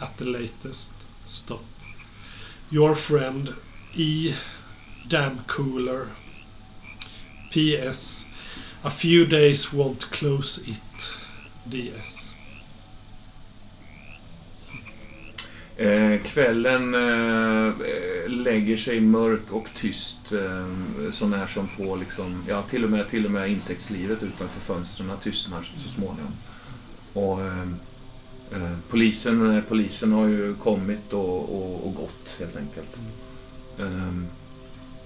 at the latest. Stop. Your friend E. Damn Cooler. P.S. A few days won't close it. D.S. Eh, kvällen eh, lägger sig mörk och tyst eh, så när som på liksom, ja, till och med, till och med insektslivet utanför fönstren tystnar så småningom. Och eh, eh polisen, eh, polisen har ju kommit och, och, och gått helt enkelt. Eh,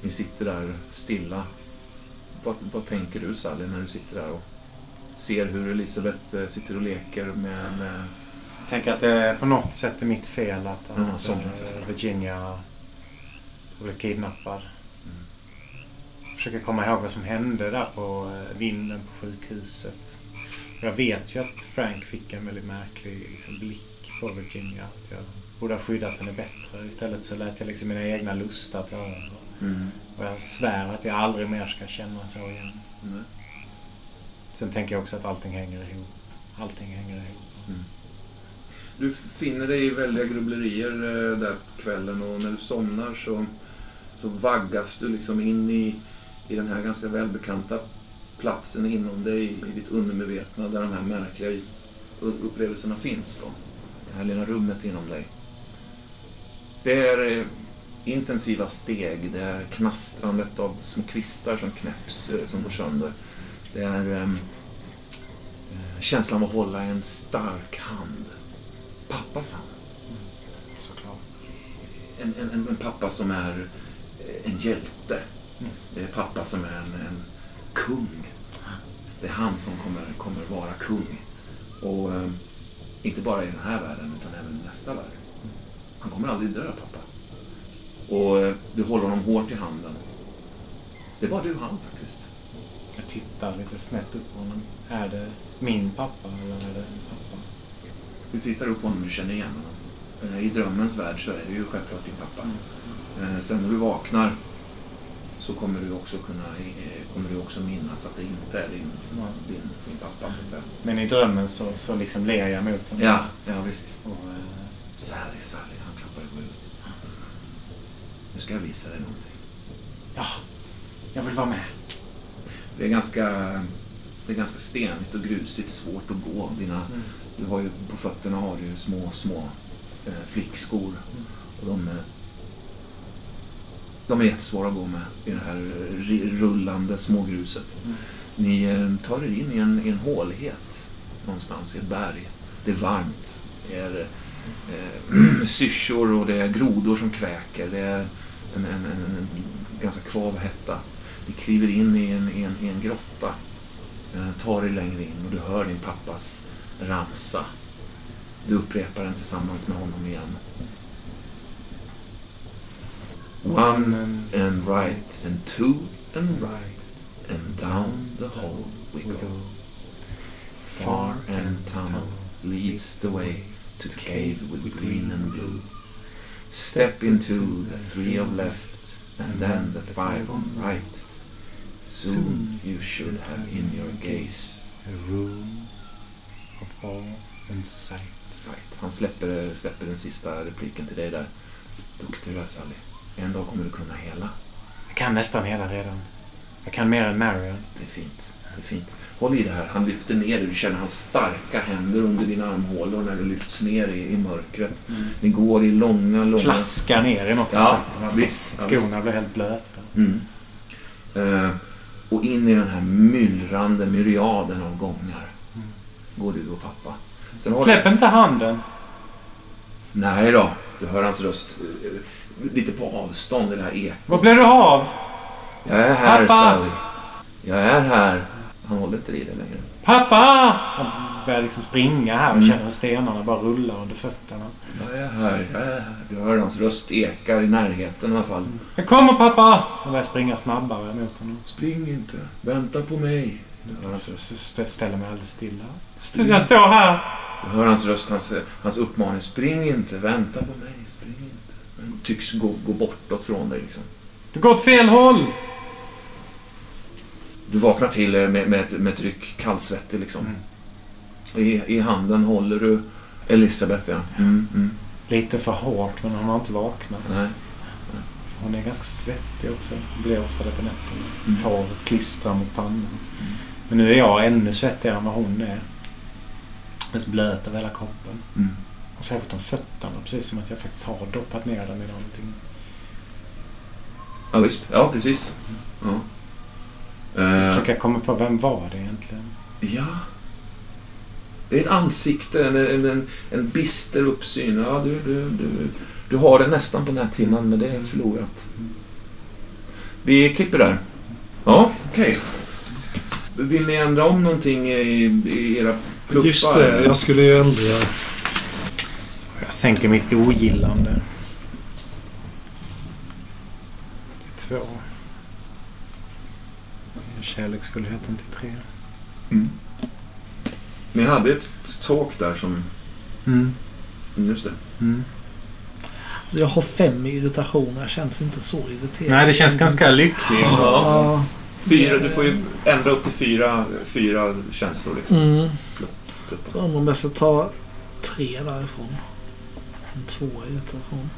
ni sitter där stilla. Vad, vad tänker du Sally när du sitter där och ser hur Elisabeth eh, sitter och leker med, med tänker att det på något sätt är mitt fel att, Ja, att eh, Virginia blev kidnappad. Försöker komma ihåg vad som hände där på eh, vinden på sjukhuset. Jag vet ju att Frank fick en väldigt märklig liksom, blick på Virginia. Att jag borde ha skyddat henne bättre. Istället så lät jag liksom mina egna lustar ta över. Mm. Och jag svär att jag aldrig mer ska känna så igen. Nej. Sen tänker jag också att allting hänger ihop. Allting hänger ihop. Du finner dig i väldiga grubblerier eh, där på kvällen och när du somnar så, så vaggas du liksom in i, i den här ganska välbekanta platsen inom dig, i ditt undermedvetna där de här märkliga upplevelserna finns. Då. Det här lilla rummet inom dig. Det är eh, intensiva steg, det är knastrandet av små kvistar som knäpps, eh, som går sönder. Det är eh, känslan av att hålla en stark hand pappas hand. Såklart. En, en, en, pappa som är en hjälte. Det är pappa som är en, en kung. Det är han som kommer, kommer vara kung. Och eh, inte bara i den här världen utan även i nästa värld. Han kommer aldrig dö, pappa. Och eh, du håller honom hårt i handen. Det bara du han faktiskt. Jag tittar lite snett upp på honom. Är det min pappa eller är det en pappa? Du tittar upp på honom och du känner igen honom. Eh, I drömmens värld så är det ju självklart din pappa. Eh, Sen när du vaknar så kommer du också kunna kommer du också minnas att det inte är din, din, din pappa så att säga. Men i drömmen så, så liksom ler jag mot honom. Ja, ja visst. Och, eh, Sally, Sally, han klappar i huvudet. Nu ska jag visa dig någonting. ja, jag vill vara med. Det är ganska, det är ganska stenigt och grusigt, svårt att gå. Dina, Du har ju, på fötterna har du små, små eh, flickskor. Och de, eh, de är jättesvåra att gå med i det här rullande smågruset. Ni eh, tar er in i en, i en hålighet någonstans i ett berg. Det är varmt. Det är eh, syrsor och det är grodor som kväker. Det är en, en, en, en ganska kvav hetta. Du kliver in i en, en, en grotta. Eh, tar dig längre in och du hör din pappas ramsa. Du upprepar den tillsammans med honom igen. One and right and two and right and down the hall we go. Far and tunnel leads the way to cave with green and blue. Step into the three of left and then the five on right. Soon you should have in your gaze A room of awe and sight. Han släpper, släpper den sista repliken till dig där. Duktig du Sally. En dag kommer du kunna hela. Jag kan nästan hela redan. Jag kan mer än Marion. Det är fint. Det är fint. Håll i det här. Han lyfter ner dig. Du känner hans starka händer under dina armhålor när du lyfts ner i, i mörkret. Ni går i långa, långa... Plaskar ner i något Ja, fötterna, så visst. Ja, visst. Skorna blir helt blöta. Mm. Eh, och in i den här myllrande myriaden av gångar går du och pappa. Sen Släpp inte handen. Nej då. Du hör hans röst eh, lite på avstånd i det här ekot. Vad blir det av? Jag är här Pappa! Sally. Jag är här. Han håller inte i dig längre. Pappa! Han börjar liksom springa här och Mm. känner hur stenarna bara rullar under fötterna. Jag är här. Jag är här. Du hör hans röst eka i närheten i alla fall. Jag kommer pappa! Han börjar springa snabbare mot honom. Spring inte. Vänta på mig. St- ställer mig alldeles stilla. St- Jag står här! du hör hans röst, hans, hans uppmaning. Spring inte. Vänta på mig. Spring inte. Han tycks gå, gå bortåt från dig liksom. Du går åt fel håll! Du vaknar till eh, med, med, ett, med ett ryck, kallsvettig liksom. I, I handen håller du Elisabeth, ja. Mm, mm. Lite för hårt men hon har inte vaknat. Nej. Hon är ganska svettig också. Blir ofta det på nätterna. Mm. Håret klistrar mot pannan. Men nu är jag ännu svettigare än vad hon är. Mest blöt över hela kroppen. Mm. Och särskilt om fötterna. Precis som att jag faktiskt har doppat ner dem i någonting. Ja, visst. Ja, precis. Ja. Eh, Försöker jag komma på vem var det egentligen? ja. Det är ett ansikte, en, en, en, en bister uppsyn. Ja, du, du, du, du har det nästan på näthinnan, men det är förlorat. Vi klipper där. Ja, okej. Vill ni ändra om någonting i, i era pluppar? Just det, jag skulle ju ändra... Jag sänker mitt ogillande. Till två. Kärleksfullheten till tre. Mm. Ni hade ett talk där som... Mm. Just det. Mm. Så jag har fem i irritation och jag känns inte så irriterad. Nej, det känns ganska lyckligt. Ja. Ja. Fyra, du får ju ändra upp till fyra, fyra känslor liksom. Mm. Så om jag ska ta tre därifrån. En tvåa irritation.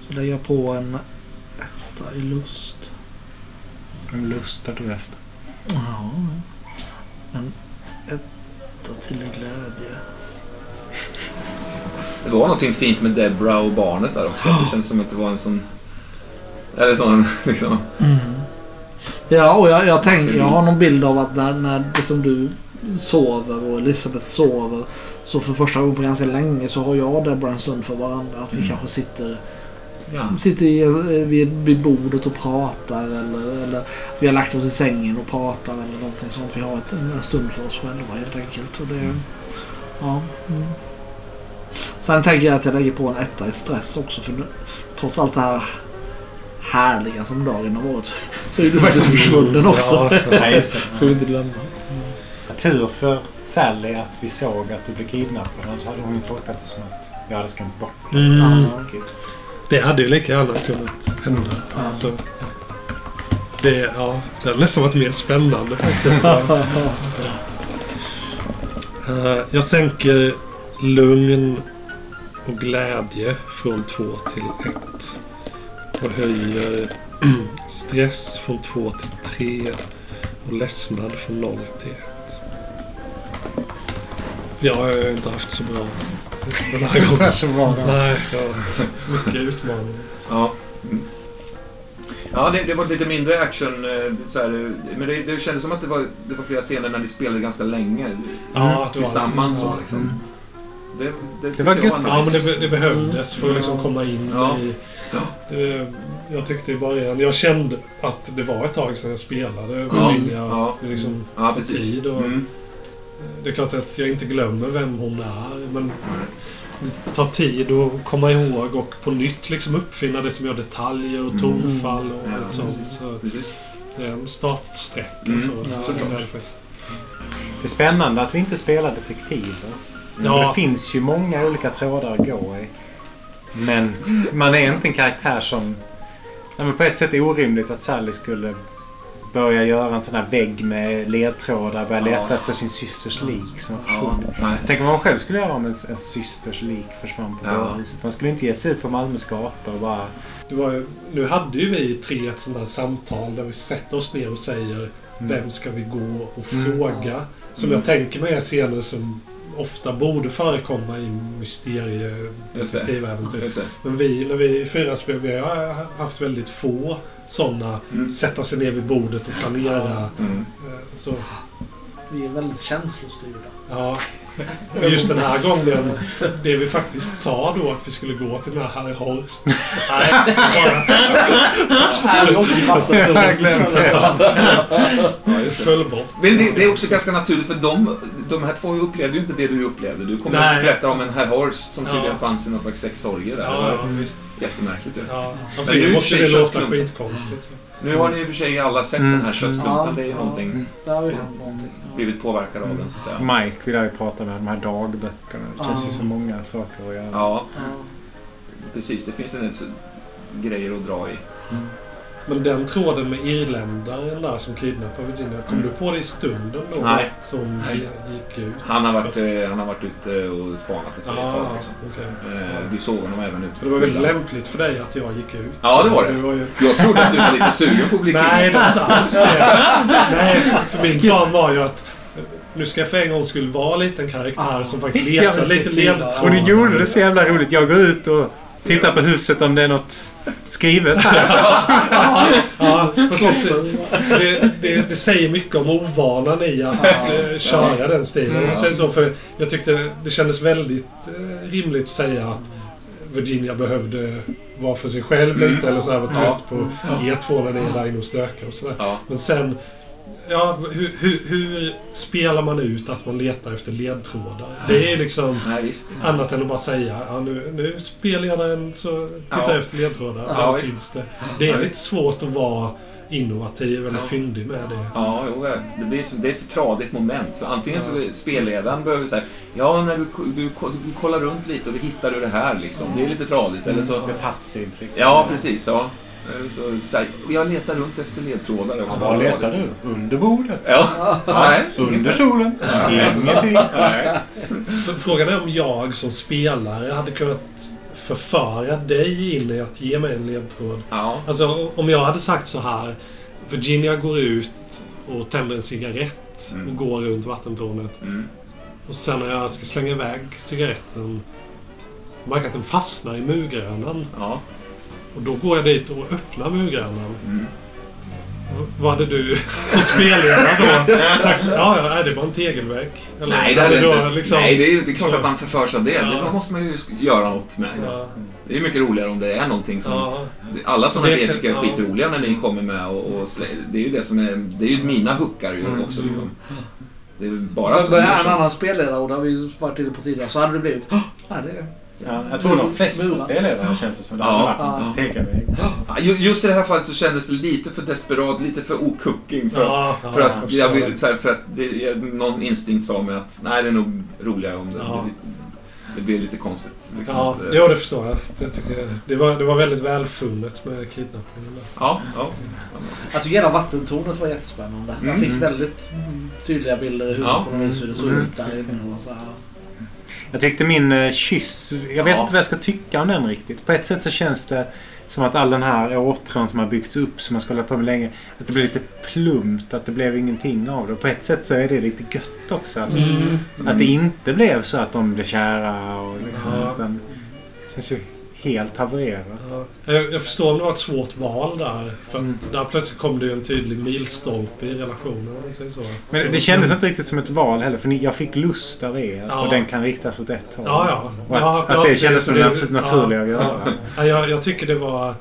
Så lägger jag på en etta i lust. En lustar du efter. Ja. En etta till i glädje. Det var någonting fint med Debra och barnet där också. Det känns som att det var en sån... Eller sån liksom... Ja, och jag, jag tänker, jag har någon bild av att när, när det som du sover och Elisabeth sover så för första gången på ganska länge så har jag och Deborah en stund för varandra. Att vi Mm. kanske sitter, Ja. sitter i, eh, vid, vid bordet och pratar eller, eller vi har lagt oss i sängen och pratar eller någonting sånt. Vi har ett, en stund för oss själva helt enkelt. Och det, ja, mm. Sen tänker jag att jag lägger på en etta i stress också för nu, trots allt det här härliga som dagen har varit så är du faktiskt försvunnen också. Ja, Nej. Ska vi inte glömma. Tur för Sally att vi såg att du blev kidnappad. Annars hade hon ju tolkat det som att jag hade skrämt bort dig. Mm. Det hade ju lika gärna kunnat hända. Ja. Så det, ja, det hade nästan varit mer spännande faktiskt. Eh, jag sänker lugn och glädje från två till ett. Och höjer stress från två till tre. Och ledsnad från noll till ett. Ja, jag har inte haft så bra den här gången. Det. Nej, jag har mycket utmaningar. Ja. Mm. Ja, det, det var lite mindre action. eh, Så här, men det, det kändes som att det var, det var flera scener när ni spelade ganska länge. Ja, var- tillsammans. ja. så, liksom. Det, det, Det var gött. Ja, men det, det behövdes för att liksom komma in Ja. i... Ja. Det, jag tyckte i början... Jag kände att det var ett tag sedan jag spelade Ja, Virginia. ja. Det liksom Ja, precis. tid och, Mm. Det är klart att jag inte glömmer vem hon är, men det tar tid att komma ihåg och på nytt liksom uppfinna det som gör detaljer och Mm. tonfall och allt sånt. Så det är en startsträcka. Mm. Så, Ja, så det är det är spännande att vi inte spelar detektiver. Ja. Det finns ju många olika trådar att gå i. Men man är inte en karaktär som... Ja, men på ett sätt är det orimligt att Sally skulle börja göra en sån här vägg med ledtrådar. Börja leta Ja. efter sin systers lik som Ja, försvunnit. nej. Tänk om man själv skulle göra om en, en systers lik försvann på Ja. det viset. Man skulle inte ge sig ut på Malmös gator och bara... Det var ju, nu hade ju vi tre ett sånt här samtal där vi sätter oss ner och säger vem ska vi gå och Mm. fråga? Som jag tänker mig är scener som ofta borde förekomma i Just det. mysteriedetektiväventyr. Just det. Men vi, när vi fyra spel, vi har haft väldigt få sådana Mm. sätta sig ner vid bordet och planera. Mm. eh, Så, Vi är väldigt känslostyrda. ja. Och just den här gången, det vi faktiskt sa då att vi skulle gå till den här Harry Horst. Nej, Ja, det. föll bort. Men det, det är också ganska naturligt för de, de här två upplevde ju inte det du upplevde. Du kommer Nej. att berätta om en herr Horst som tydligen Ja. fanns i någon slags sexorgie där. Ja, det ja, visst. jättemärkligt ju. Ja. Men För nu måste det låta skitkonstigt. Nu har ni i och för sig alla sett Mm. den här köttklumpen. Ja, det är ju ja. någonting. Där har ju hänt någonting. Ja. Blivit påverkad av den så att säga. Mike vill jag ju prata med, de här dagböckerna. Det känns ju så många saker att göra. Ja, Ja. precis. Det finns en del grejer att dra i. Men den tråden med irländaren där som kidnappade Virginia, kom du på det i stunden då? Nej. Hon Nej. gick ut? Han har varit, eh, han har varit ute och spanat ett tag. Ah, Liksom. okej. Eh, Du såg honom även ute det var väldigt lämpligt för dig att jag gick ut. Ja, det var det. det var ju... Jag trodde att du var lite sugen på att bli Nej, det kidnappad. var inte alls det. Nej, för, min plan var ju att nu ska jag för en gång skulle vara lite en karaktär som faktiskt letar lite Och ledtrådar. du gjorde det så jävla roligt. Jag går ut och tittar på huset om det är något skrivet här. Ja, fast det, det, det, det säger mycket om ovanan i att eh, köra den stilen. Om man säger så, för jag tyckte det kändes väldigt eh, rimligt att säga att Virginia behövde vara för sig själv lite eller så här, var trött på er två när ni är där inne och stökar och sådär. Ja. Men sen, ja, hur, hur, hur spelar man ut att man letar efter ledtrådar? Det är liksom Nej, visst. annat än att bara säga ja, nu, nu är spelledaren så tittar Ja. jag efter ledtrådar. Ja, Ja, visst. finns det. det är Ja, lite visst. svårt att vara innovativ eller Ja. fyndig med det. Ja, jo, jag vet. det, blir så, det är ett tradigt moment. För antingen så är spelledaren behöver säga ja, när du, du, du kollar runt lite och då hittar du det här liksom. Det är lite tradigt. Eller så, Det är passivt liksom. ja, precis. Ja. Eh, Så, så här, och jag letar runt efter ledtrådar. Ja, också. Var letar du? Under bordet? Ja. Nej. Under stolen? Ingenting? Nej. Frågan är om jag som spelare hade kunnat förföra dig in i att ge mig en ledtråd. Ja. Alltså om jag hade sagt så här. Virginia går ut och tänder en cigarett Mm. och går runt vattentornet. Mm. Och sen när jag ska slänga iväg cigaretten märker jag att den fastnar i murgrönan. Ja. Och då går jag dit och öppnar murgrönan. Mm. Vad hade du som spelledare då sagt? Ja, ja, är det bara en tegelvägg? Eller Nej, det, är då inte. liksom- Nej, det är, det är klart att man förför sig av det. Ja. Det måste man ju göra något med. Ja, Det är mycket roligare om det är någonting som... ja, Alla sådana grejer tycker jag är ja. skitroliga när ni kommer med och, och Det är ju det som är... Det är ju mina hookar ju Mm. också liksom. Det är ju bara så- börjar en annan spelledare och det har vi varit inne på tidigare. Så hade det blivit... "Åh, Ja, det Ja, jag tror de flesta Murat. spelledare känns det som. Det Ja. hade varit Ja. Ja, ju- Just i det här fallet så kändes det lite för desperat, lite för ocooking. För, ja, ja, för att, jag jag förstår vill, så här, för att det, jag, någon instinkt sa mig att nej, det är nog roligare om det, Ja. det, det blir lite konstigt. Liksom, Ja, att, eh, jo, det förstår jag. Det, tycker jag. Det, var, det var väldigt välfunnet med kidnappningen. ja, ja. Jag tycker hela vattentornet var jättespännande. Jag Mm. fick väldigt mm, tydliga bilder i huvudet Ja. på något vis hur det såg Mm. ut där inne. Och så här. Jag tyckte min eh, kyss... Jag vet Ja. inte vad jag ska tycka om den riktigt. På ett sätt så känns det som att all den här åtrån som har byggts upp som man ska hålla på med länge. Att det blev lite plumpt. Att det blev ingenting av det. På ett sätt så är det lite gött också. Att, Mm. att det inte blev så att de blev kära och liksom. Ja. Utan, det känns ju helt havererat. Ja. Jag, jag förstår om det var ett svårt val där. För Mm. där plötsligt kom det ju en tydlig milstolpe i relationen om säger så. Men det kändes inte riktigt som ett val heller. För ni, jag fick lust av er. Ja. Och den kan riktas åt ett håll. Ja, ja. Att, ja, att det precis. kändes som det det- naturliga ja, att göra. Ja, jag, jag tycker det var,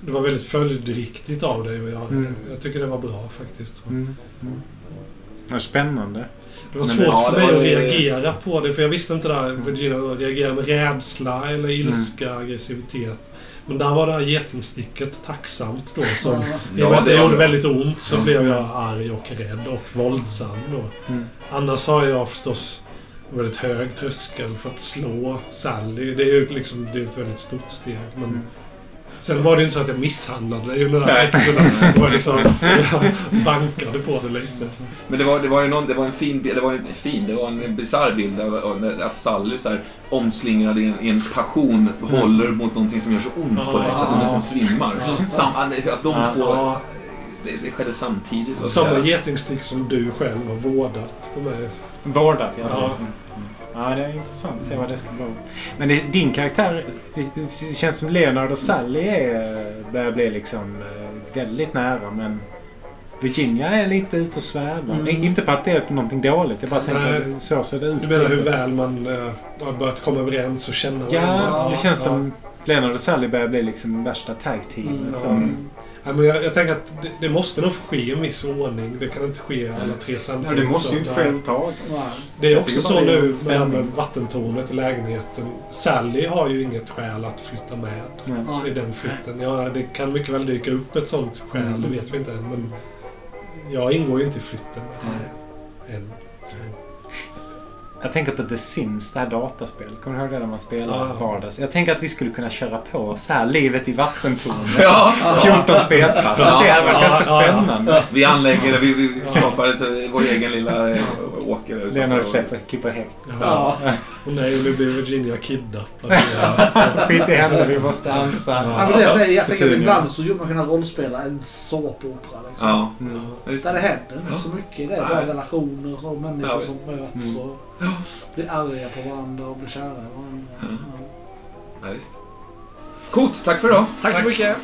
det var väldigt följdriktigt av dig och jag, Mm. jag tycker det var bra faktiskt. Mm. Mm. Spännande. Det var Men svårt ja, för mig att reagera på det för jag visste inte där Virginia reagerade med rädsla eller ilska, aggressivitet. Men där var det här getingsticket tacksamt då. Som, Ja. I och med att det gjorde väldigt ont så blev jag arg och rädd och våldsam då. Mm. Annars har jag förstås en väldigt hög tröskel för att slå Sally. Det är ju liksom det är ett väldigt stort steg. Men Mm. Sen var det inte så att jag misshandlade ju den här texten. Det var liksom, jag bankade på det lite. Men det var, det var ju någon, det var en fin bild, det var en fin, det var en bisarr bild av, av att Sally så här omslingrad i en, i en passion håller mot någonting som gör så ont på dig så att du nästan svimmar. Sam, att de två, det, det skedde samtidigt. samma getingstick som du själv har vårdat på mig. Vårdat, ja. Ja. Ja, det är intressant att se vad det ska vara. Men det, din karaktär, det, det känns som Leonard och Sally är, börjar bli liksom eh, väldigt nära, men Virginia är lite ute och svävar. Mm. Inte på att det är någonting dåligt, jag bara tänker Nej. så ser det ut. Du menar hur väl man eh, har börjat komma överens och känna Ja, varandra? det känns Ja. som Leonard och Sally börjar bli liksom värsta tag teamet. Mm. Ja, men jag, jag tänker att det, det måste nog ske i en viss ordning. Det kan inte ske alla tre Ja, samtidigt. det måste ju inte ske överhuvudtaget. Nej. Det är Jag också så nu med, vattentornet i lägenheten. Sally har ju inget skäl att flytta med Ja. i den flytten. Ja, det kan mycket väl dyka upp ett sånt skäl, Mm. det vet vi inte än. Men jag ingår ju inte i flytten än. Jag tänker på The Sims, det här dataspelet. Kommer du ihåg det när man spelar Ja. vardags? Jag tänker att vi skulle kunna köra på så här, livet i vattentornet. Ja, 14 spelpass. Ja. Det hade varit Ja, ganska ja, ja. spännande. vi anlägger, vi, vi skapar ett, vår egen lilla eh, åker. där Leonard släpper, klipper häck. Ja. Och nej, nu blir Virginia kidnappad. Skit i henne, vi måste ansa. Ja, men det jag, säger, jag tänker att ibland så skulle man kunna rollspela en såpopera. Liksom. Ja, Mm. Där det det. händer inte Ja. så mycket. Det är bara relationer och människor som möts Mm. och blir arga på varandra och blir kära i varandra. Ja. Ja. Ja, visst. Coolt, tack för idag. Tack så mycket!